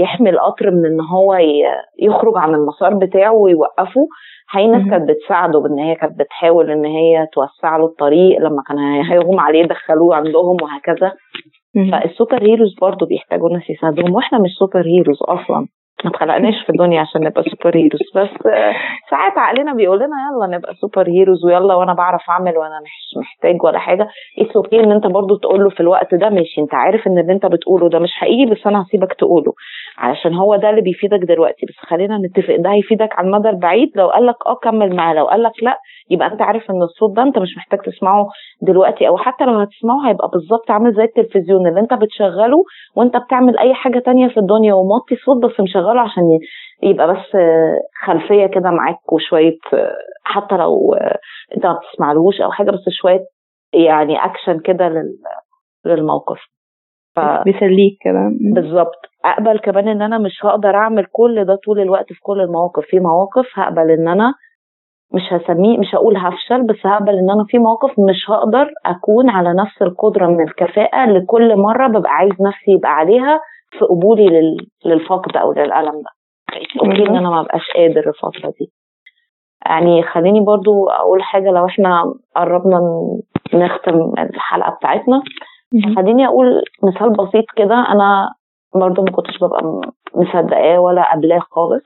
يحمي القطر من إن هو يخرج عن المسار بتاعه ويوقفه. هي ناس كانت بتساعده بإن هي كانت بتحاول إن هي توسع له الطريق لما كان هيغم عليه دخلوه عندهم وهكذا. فال super heroes برضه بيحتاجوا ناس يساعدوهم وإحنا مش super heroes أصلا. ما اتخلقناش في الدنيا عشان نبقى super heroes. بس ساعات عقلنا بيقول لنا يلا نبقى super heroes ويلا وأنا بعرف اعمل وأنا مش محتاج ولا حاجة. it's okay إن أنت برضو تقول له في الوقت ده ماشي. أنت عارف إن اللي أنت بتقوله ده مش حقيقي بس أنا هسيبك تقوله. علشان هو ده اللي بيفيدك دلوقتي. بس خلينا نتفق ده هيفيدك على المدى البعيد. لو قال لك آه كمل معاه. لو قال لك لا يبقى أنت عارف إن الصوت ده أنت مش محتاج تسمعه دلوقتي أو حتى لو هتسمعه هيبقى بالظبط عامل زي التلفزيون اللي أنت بتشغله وأنت بتعمل أي حاجة تانية في الدنيا وموطي الصوت بس مشغله عشان يبقى بس خلفية كده معاك وشوية حتى لو أنت ما بتسمعلوش أو حاجة بس شوية يعني اكشن كده للموقف. ف... بيسليك كده بالظبط. أقبل كمان إن أنا مش هقدر أعمل كل ده طول الوقت في كل المواقف. في مواقف هقبل إن أنا مش هسميه مش هقول هفشل بس هقبل إن أنا في مواقف مش هقدر أكون على نفس القدرة من الكفاءة لكل مرة ببقى عايز نفسي يبقى عليها في قبولي لل... للفقد أو للألم ده. أوكي إن أنا ما بقاش قادر الفترة دي. يعني خليني برضو أقول حاجة لو إحنا قربنا نختم الحلقة بتاعتنا. خليني أقول مثال بسيط كده. أنا برضو ما كنتش ببقى مصدقاه ولا قبلاه خالص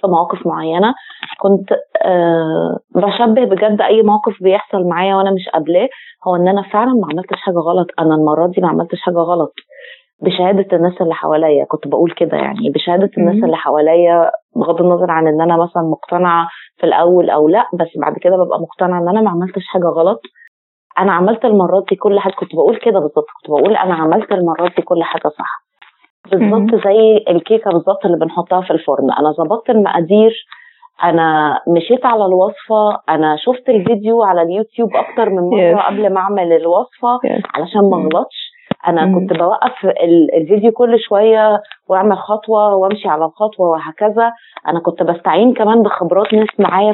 في مواقف معينة. كنت أه بشبه بجد أي موقف بيحصل معايا وأنا مش قابلاه. هو إن أنا فعلا ما عملتش حاجة غلط. أنا المرة دي ما عملتش حاجة غلط. بشهادة الناس اللي حواليا. كنت بقول كده يعني. بشهادة الناس اللي حواليا بغض النظر عن إن أنا مثلا مقتنعة في الأول أو لأ بس بعد كده ببقى مقتنعة إن أنا ما عملتش حاجة غلط. أنا عملت المرات دي كل حاجة. كنت بقول كده بالظبط. كنت بقول أنا عملت المرات دي كل حاجة صح. بالظبط زي الكيكة بالظبط اللي بنحطها في الفرن. أنا ظبطت المقادير. أنا مشيت على الوصفة. أنا شفت الفيديو على اليوتيوب أكتر من مرة yes. قبل ما أعمل الوصفة yes. علشان ما أغلطش. أنا mm. كنت بوقف الفيديو كل شوية وأعمل خطوة وأمشي على الخطوه وهكذا. أنا كنت بستعين كمان بخبرات ناس معايا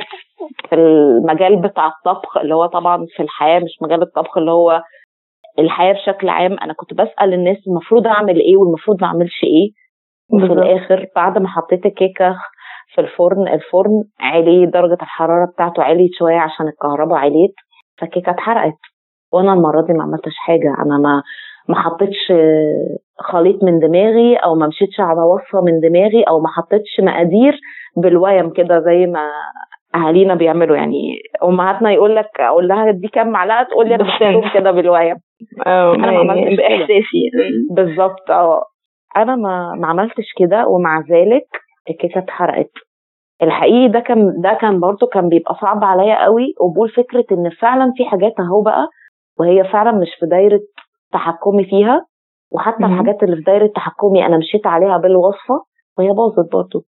في المجال بتاع الطبخ اللي هو طبعا في الحياة مش مجال الطبخ اللي هو الحياة بشكل عام. أنا كنت بسأل الناس المفروض أعمل إيه والمفروض ما أعملش إيه. وفي الآخر بعد ما حطيت الكيكه في الفرن الفرن عالي درجة الحرارة بتاعته عليت شوية عشان الكهرباء عليت فالكيكه اتحرقت. وأنا المرة دي ما عملتش حاجة. أنا ما ما حطيتش خليط من دماغي أو ما مشيتش على وصفة من دماغي أو ما حطيتش مقادير بالويم كده زي ما أهالينا بيعملوا. يعني أمهاتنا يقول لك أقول لها دي كام معلقة؟ تقول لي أنا بحطهم كده بالويم أنا ما عملتش بإحساسي. بالظبط. أه. أنا ما ما عملتش كده. ومع ذلك الكيكة اتحرقت. الحقيقي ده كان ده كان برضه كان بيبقى صعب عليا قوي. قبول فكرة إن فعلا في حاجات أهو بقى وهي فعلا مش في دايرة تحكمي فيها. وحتى الحاجات اللي في دايرة تحكمي أنا مشيت عليها بالوصفة وهي باظت برضه.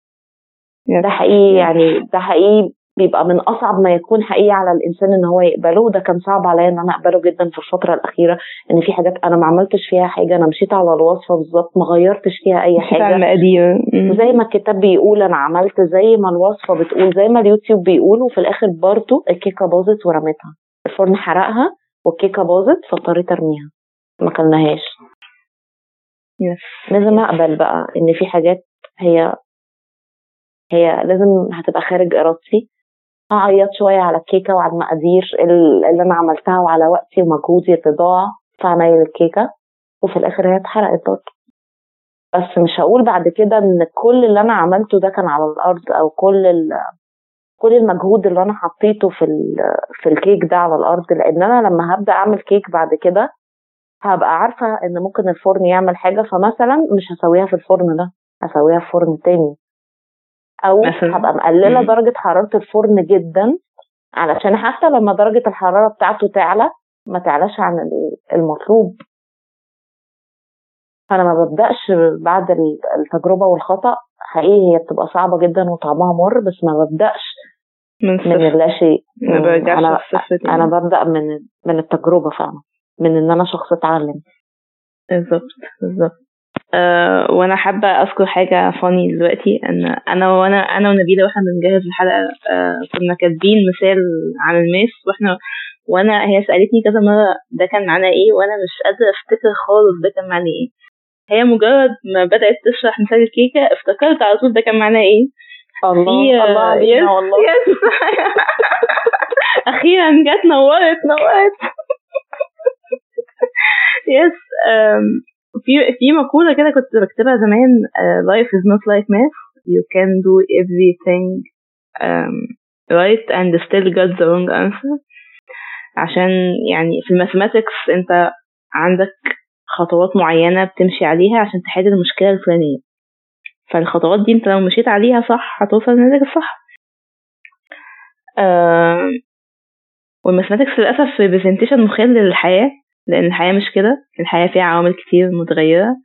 ده حقيقي يعني ده حقيقي بيبقى من أصعب ما يكون حقيقي على الإنسان إن هو يقبله. وده كان صعب عليا إن أنا أقبله جدا في الفترة الأخيرة إن في حاجات أنا ما عملتش فيها حاجة أنا مشيت على الوصفة بالظبط ما غيرتش فيها أي حاجة على المقادير. زي ما الكتاب بيقول أنا عملت زي ما الوصفة بتقول زي ما اليوتيوب بيقول وفي الآخر برضه الكيكة باظت ورميتها. الفرن حرقها والكيكة باظت فاضطريت أرميها. ما كلناهاش. لازم أقبل بقى إن في حاجات هي هي لازم هتبقى خارج إرادتي. هعيط شوية على الكيكه وعلى المقادير اللي أنا عملتها وعلى وقتي ومجهودي اللي ضاع في عمايل الكيكة. وفي الآخر هي اتحرقت برضه. بس مش هقول بعد كده إن كل اللي أنا عملته ده كان على الأرض أو كل كل المجهود اللي أنا حطيته في في الكيك ده على الأرض. لأن أنا لما هبدأ أعمل كيك بعد كده هبقى عارفة إن ممكن الفرن يعمل حاجة. فمثلا مش هسويها في الفرن ده هسويها في فرن تاني. أو مثلا. هبقى مقللة. درجة حرارة الفرن جدا علشان حتى لما درجة الحرارة بتاعته تعلى ما تعلاش عن المطلوب. فأنا ما ببدأش بعد التجربة والخطأ. حقيقي هي بتبقى صعبة جدا وطعمها مر بس ما ببدأش من, من اللا شيء. أنا أنا ببدأ من من التجربة فعلا من إن أنا شخص اتعلم. بالظبط بالظبط. أه وأنا حابة أذكر حاجة فاني دلوقتي إن أنا وأنا أنا ونبيلة وإحنا بنجهز الحلقة أه كنا كاتبين مثال عن الماس وإحنا وأنا هي سألتني كذا مرة ده كان معناه إيه وأنا مش قادرة أفتكر خالص ده كان معناه إيه. هي مجرد ما بدأت تشرح مثال الكيكة افتكرت على طول ده كان معناه إيه. الله الله علينا والله. يس. أخيرا جت نورت نورت. يس في في مقولة كده كنت بكتبها زمان uh, life is not like math. You can do everything um, right and still get the wrong answer. عشان يعني في ال mathematics انت عندك خطوات معينة بتمشي عليها عشان تحل المشكلة الفلانية. فالخطوات دي انت لو مشيت عليها صح هتوصل للنتيجة الصح. آه وال mathematics للأسف representation مخل للحياة. لأن الحياة مش كده. الحياة فيها عوامل كتير متغيرة.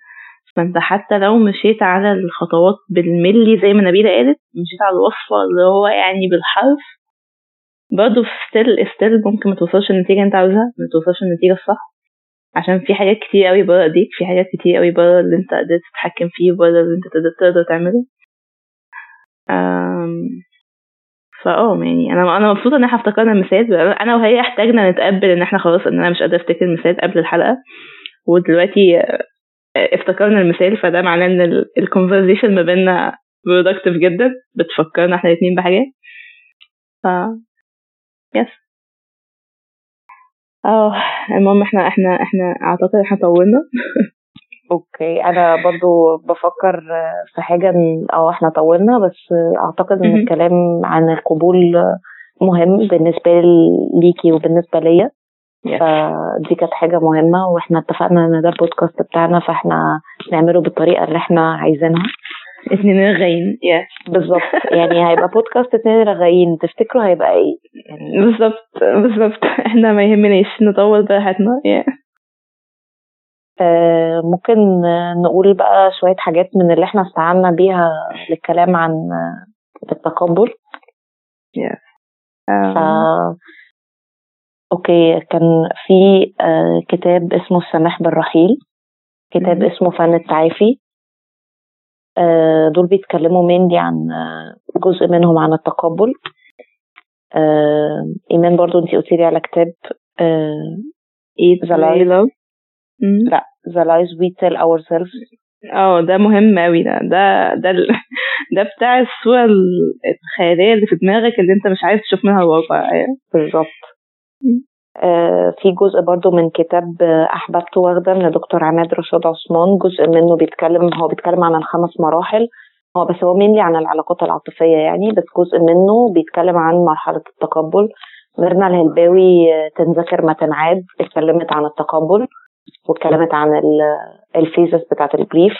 فأنت حتى لو مشيت على الخطوات بالملي زي ما نبيلة قالت مشيت على الوصفة اللي هو يعني بالحرف برضه still still ممكن ما توصلش النتيجة أنت عاوزها ما توصلش النتيجة الصح. عشان في حاجات كتير قوي بره إيديك في حاجات كتير قوي بره اللي أنت قدرت تتحكم فيه بره اللي أنت تقدر تعمله. فاه يعني أنا أنا مبسوطة إن إحنا افتكرنا المثال أنا وهي احتاجنا نتقبل إن إحنا خلاص ان أنا مش قادرة أفتكر المثال قبل الحلقة ودلوقتي افتكرنا المثال فده معناه إن ال conversation ما بيننا productive جدا بتفكرنا إحنا الاتنين بحاجات ف yes آه المهم إحنا إحنا إحنا أعتقد إحنا طولنا. okay. أنا برضو بفكر في حاجة أو إحنا طولنا بس أعتقد إن الكلام عن القبول مهم بالنسبة ليكي وبالنسبة ليا. فدي كانت حاجة مهمة وإحنا اتفقنا إن ده البودكاست بتاعنا فإحنا نعمله بالطريقة اللي إحنا عايزينها. اتنين رغايين yeah. بالظبط. يعني هيبقى بودكاست اتنين رغايين تفتكروا هيبقى إيه؟ يعني بالظبط. بالظبط. إحنا ما يهمناش. نطول براحتنا. Yeah. آه ممكن نقول بقى شوية حاجات من اللي إحنا استعنا بيها للكلام عن التقبل. Yeah. ف... أوكي كان في آه كتاب اسمه السماح بالرحيل. كتاب اسمه فن التعافي. دول بيتكلموا mainly عن جزء منهم عن التقبل. إيمان برضو انت قلتي لي على كتاب إيه the لا. lies we tell ourselves آه ده مهم قوي ده ده ده ال... ده بتاع الصورة الخيالية اللي في دماغك اللي أنت مش عايز تشوف منها الواقع بالظبط. آه في جزء برضو من كتاب أحببت واخدة من دكتور عماد رشاد عثمان جزء منه بيتكلم هو بيتكلم عن الخمس مراحل. هو بس هو mainly عن العلاقات العاطفية يعني بس جزء منه بيتكلم عن مرحلة التقبل. ميرنا الهلباوي تنذكر ما تنعاد اتكلمت عن التقبل. واتكلمت عن ال phases بتاعت ال grief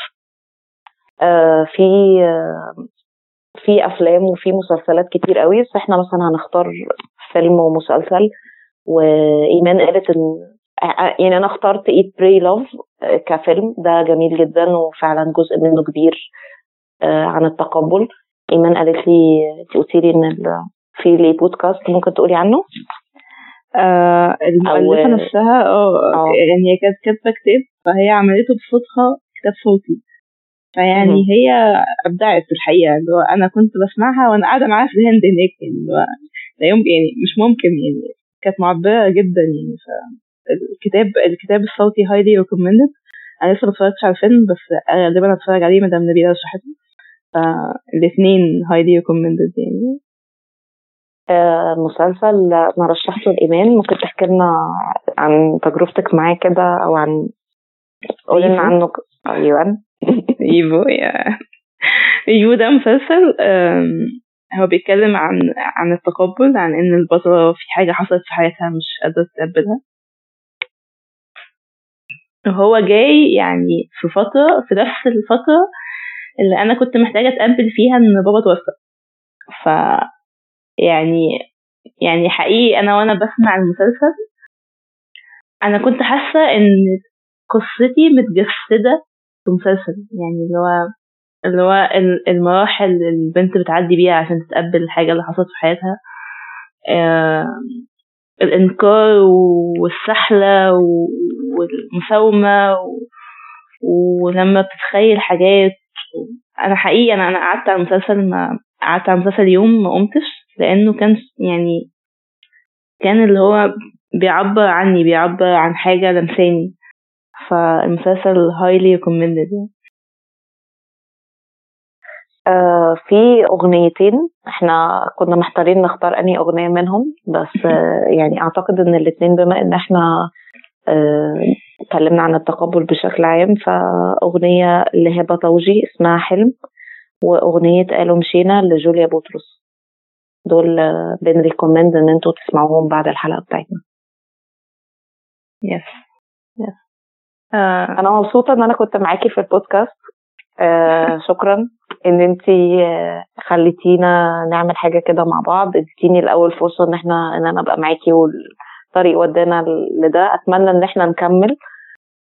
آه في آه في أفلام وفي مسلسلات كتير قوي. بس إحنا مثلا هنختار فيلم ومسلسل. وإيمان قالت إن يعني أنا اخترت Eat Pray Love كفيلم. ده جميل جدا وفعلا جزء منه كبير عن التقبل. إيمان قالت لي انت قلتي لي إن في لي بودكاست ممكن تقولي عنه؟ آه المؤلفة نفسها آه يعني هي كانت كاتبة كتاب فهي عملته بصوتها كتاب صوتي فيعني م- هي ابدعت في الحقيقة اللي هو أنا كنت بسمعها وأنا قاعدة معاها في الهند هناك يعني اللي هو لا يمكن يعني مش ممكن يعني كانت معبرة جدا يعني فالكتاب الكتاب الصوتي highly recommended أنا لسه ما اتفرجتش على الفيلم بس غالبا هتفرج عليه مدام نبيلة رشحته فالاثنين highly recommended يعني. مسلسل أنا رشحته لإيمان. ممكن تحكي لنا عن تجربتك معاه كده أو عن قولي لنا عنه. أيوه. إيفو يا. إيفو ده مسلسل هو بيتكلم عن عن التقبل عن إن البطلة في حاجة حصلت في حياتها مش قادرة تتقبلها. هو جاي يعني في فترة في نفس الفترة اللي أنا كنت محتاجة أتقبل فيها إن بابا توفى. ف يعني يعني حقيقي أنا وأنا بسمع المسلسل أنا كنت حاسة إن قصتي متجسدة في مسلسل يعني اللي هو اللي هو المراحل اللي البنت بتعدي بيها عشان تتقبل الحاجة اللي حصلت في حياتها آه الإنكار والسحلة والمساومة ولما بتتخيل حاجات أنا حقيقي أنا أنا قعدت على المسلسل ما قعدت على المسلسل يوم ما قمتش لأنه كان يعني كان اللي هو بيعبر عني بيعبر عن حاجة لمساني. فالمسلسل highly recommended يعني. آه في أغنيتين. إحنا كنا محتارين نختار أنهي أغنية منهم بس آه يعني أعتقد إن الاثنين بما إن إحنا آه اتكلمنا عن التقبل بشكل عام فأغنية لهبه طوجي اسمها حلم وأغنية قالوا مشينا لجوليا بطرس. دول آه بن recommend إن أنتوا تسمعوهم بعد الحلقة بتاعتنا. yes yes أنا مبسوطة إن أنا كنت معاكي في البودكاست. آه شكرا إن انت خليتينا نعمل حاجة كده مع بعض. اديتيني الأول فرصة إن إحنا إن أنا أبقى معاكي والطريق ودانا لده. أتمنى إن إحنا نكمل.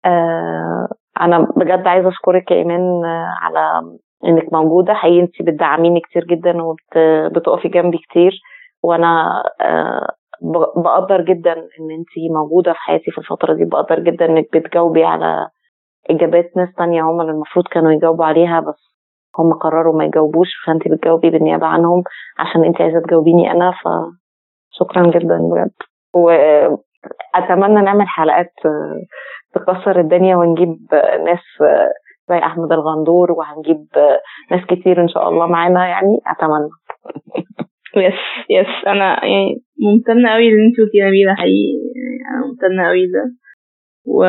آه أنا بجد عايزة أشكرك يا إيمان على إنك موجودة. حقيقي انت بتدعميني كتير جدا وبتقفي جنبي كتير. وأنا آه بقدر جدا إن انت موجودة في حياتي في الفترة دي. بقدر جدا إنك بتجاوبي على إجابات ناس تانية هم اللي المفروض كانوا يجاوبوا عليها بس هم قرروا ما يجاوبوش. فانت بتجاوبي بالنيابة عنهم عشان انت عايزة تجاوبيني أنا. فشكرا جدا بجد. واتمنى نعمل حلقات تكسر الدنيا ونجيب ناس زي أحمد الغندور وهنجيب ناس كتير إن شاء الله معانا يعني أتمنى. yes yes أنا يعني ممتنة قوي اللي انت قلتي نبيله حقيقي. أنا ممتنة قوي ده و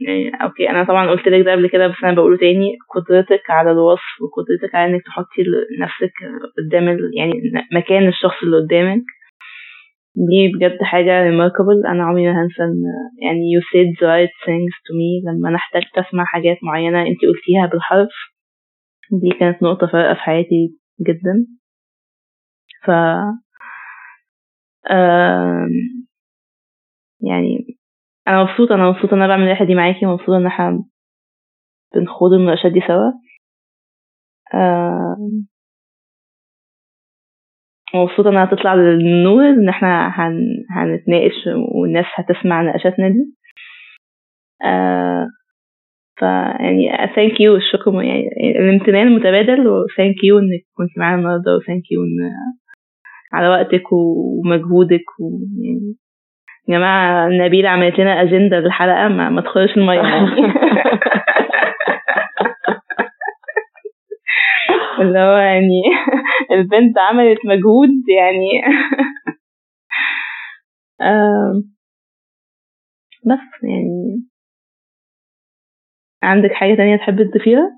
يعني okay أنا طبعا قلت لك ده قبل كده بس أنا بقوله تاني قدرتك على الوصف وقدرتك على إنك تحطي نفسك قدام ال... يعني مكان الشخص اللي قدامك. دي بجد حاجة remarkable. أنا عمري ما هنسى يعني you said the right things to me لما أنا احتجت أسمع حاجات معينة أنت قلتيها بالحرف. دي كانت نقطة فارقة في حياتي جدا. ف يعني أنا مبسوطة أنا مبسوطة إن أنا بعمل الرحلة دي معاكي مبسوطه إن إحنا بنخوض المناقشات دي سوا. مبسوطة إنها تطلع للنور إن إحنا هن... هنتناقش والناس هتسمع نقاشاتنا دي. آه ف يعني thank you الشكر يعني الامتنان المتبادل و thank you إنك كنت معانا النهارده و thank you إن على وقتك ومجهودك ويعني يا جماعة نبيلة عملت لنا أجندة للحلقة ما, ما تخرش المية. يعني اللي هو يعني البنت عملت مجهود يعني. بس يعني. عندك حاجة تانية تحب تضيفيها؟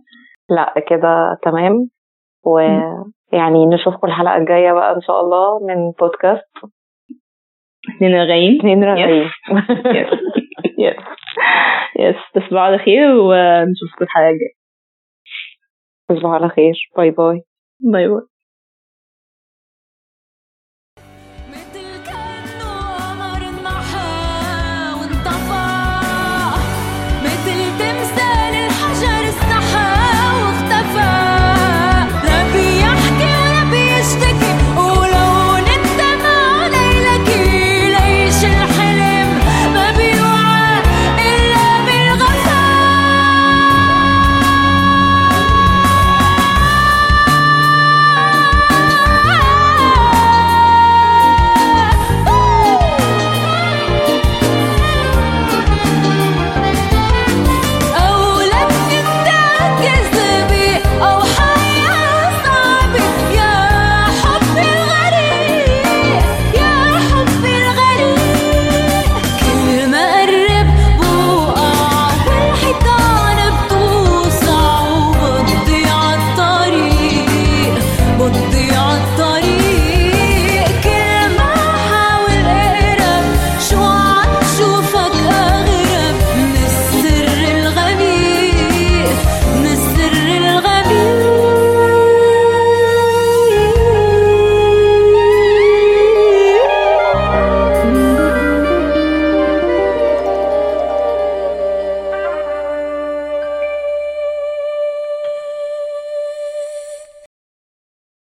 لا كده تمام. ويعني نشوفكم الحلقة الجاية بقى إن شاء الله من بودكاست. اثنين رغايين اثنين رغايين yes. yes. yes. تصبحوا على خير ونشوفكم الحلقة الجاية. تصبحوا على خير. باي باي. باي باي.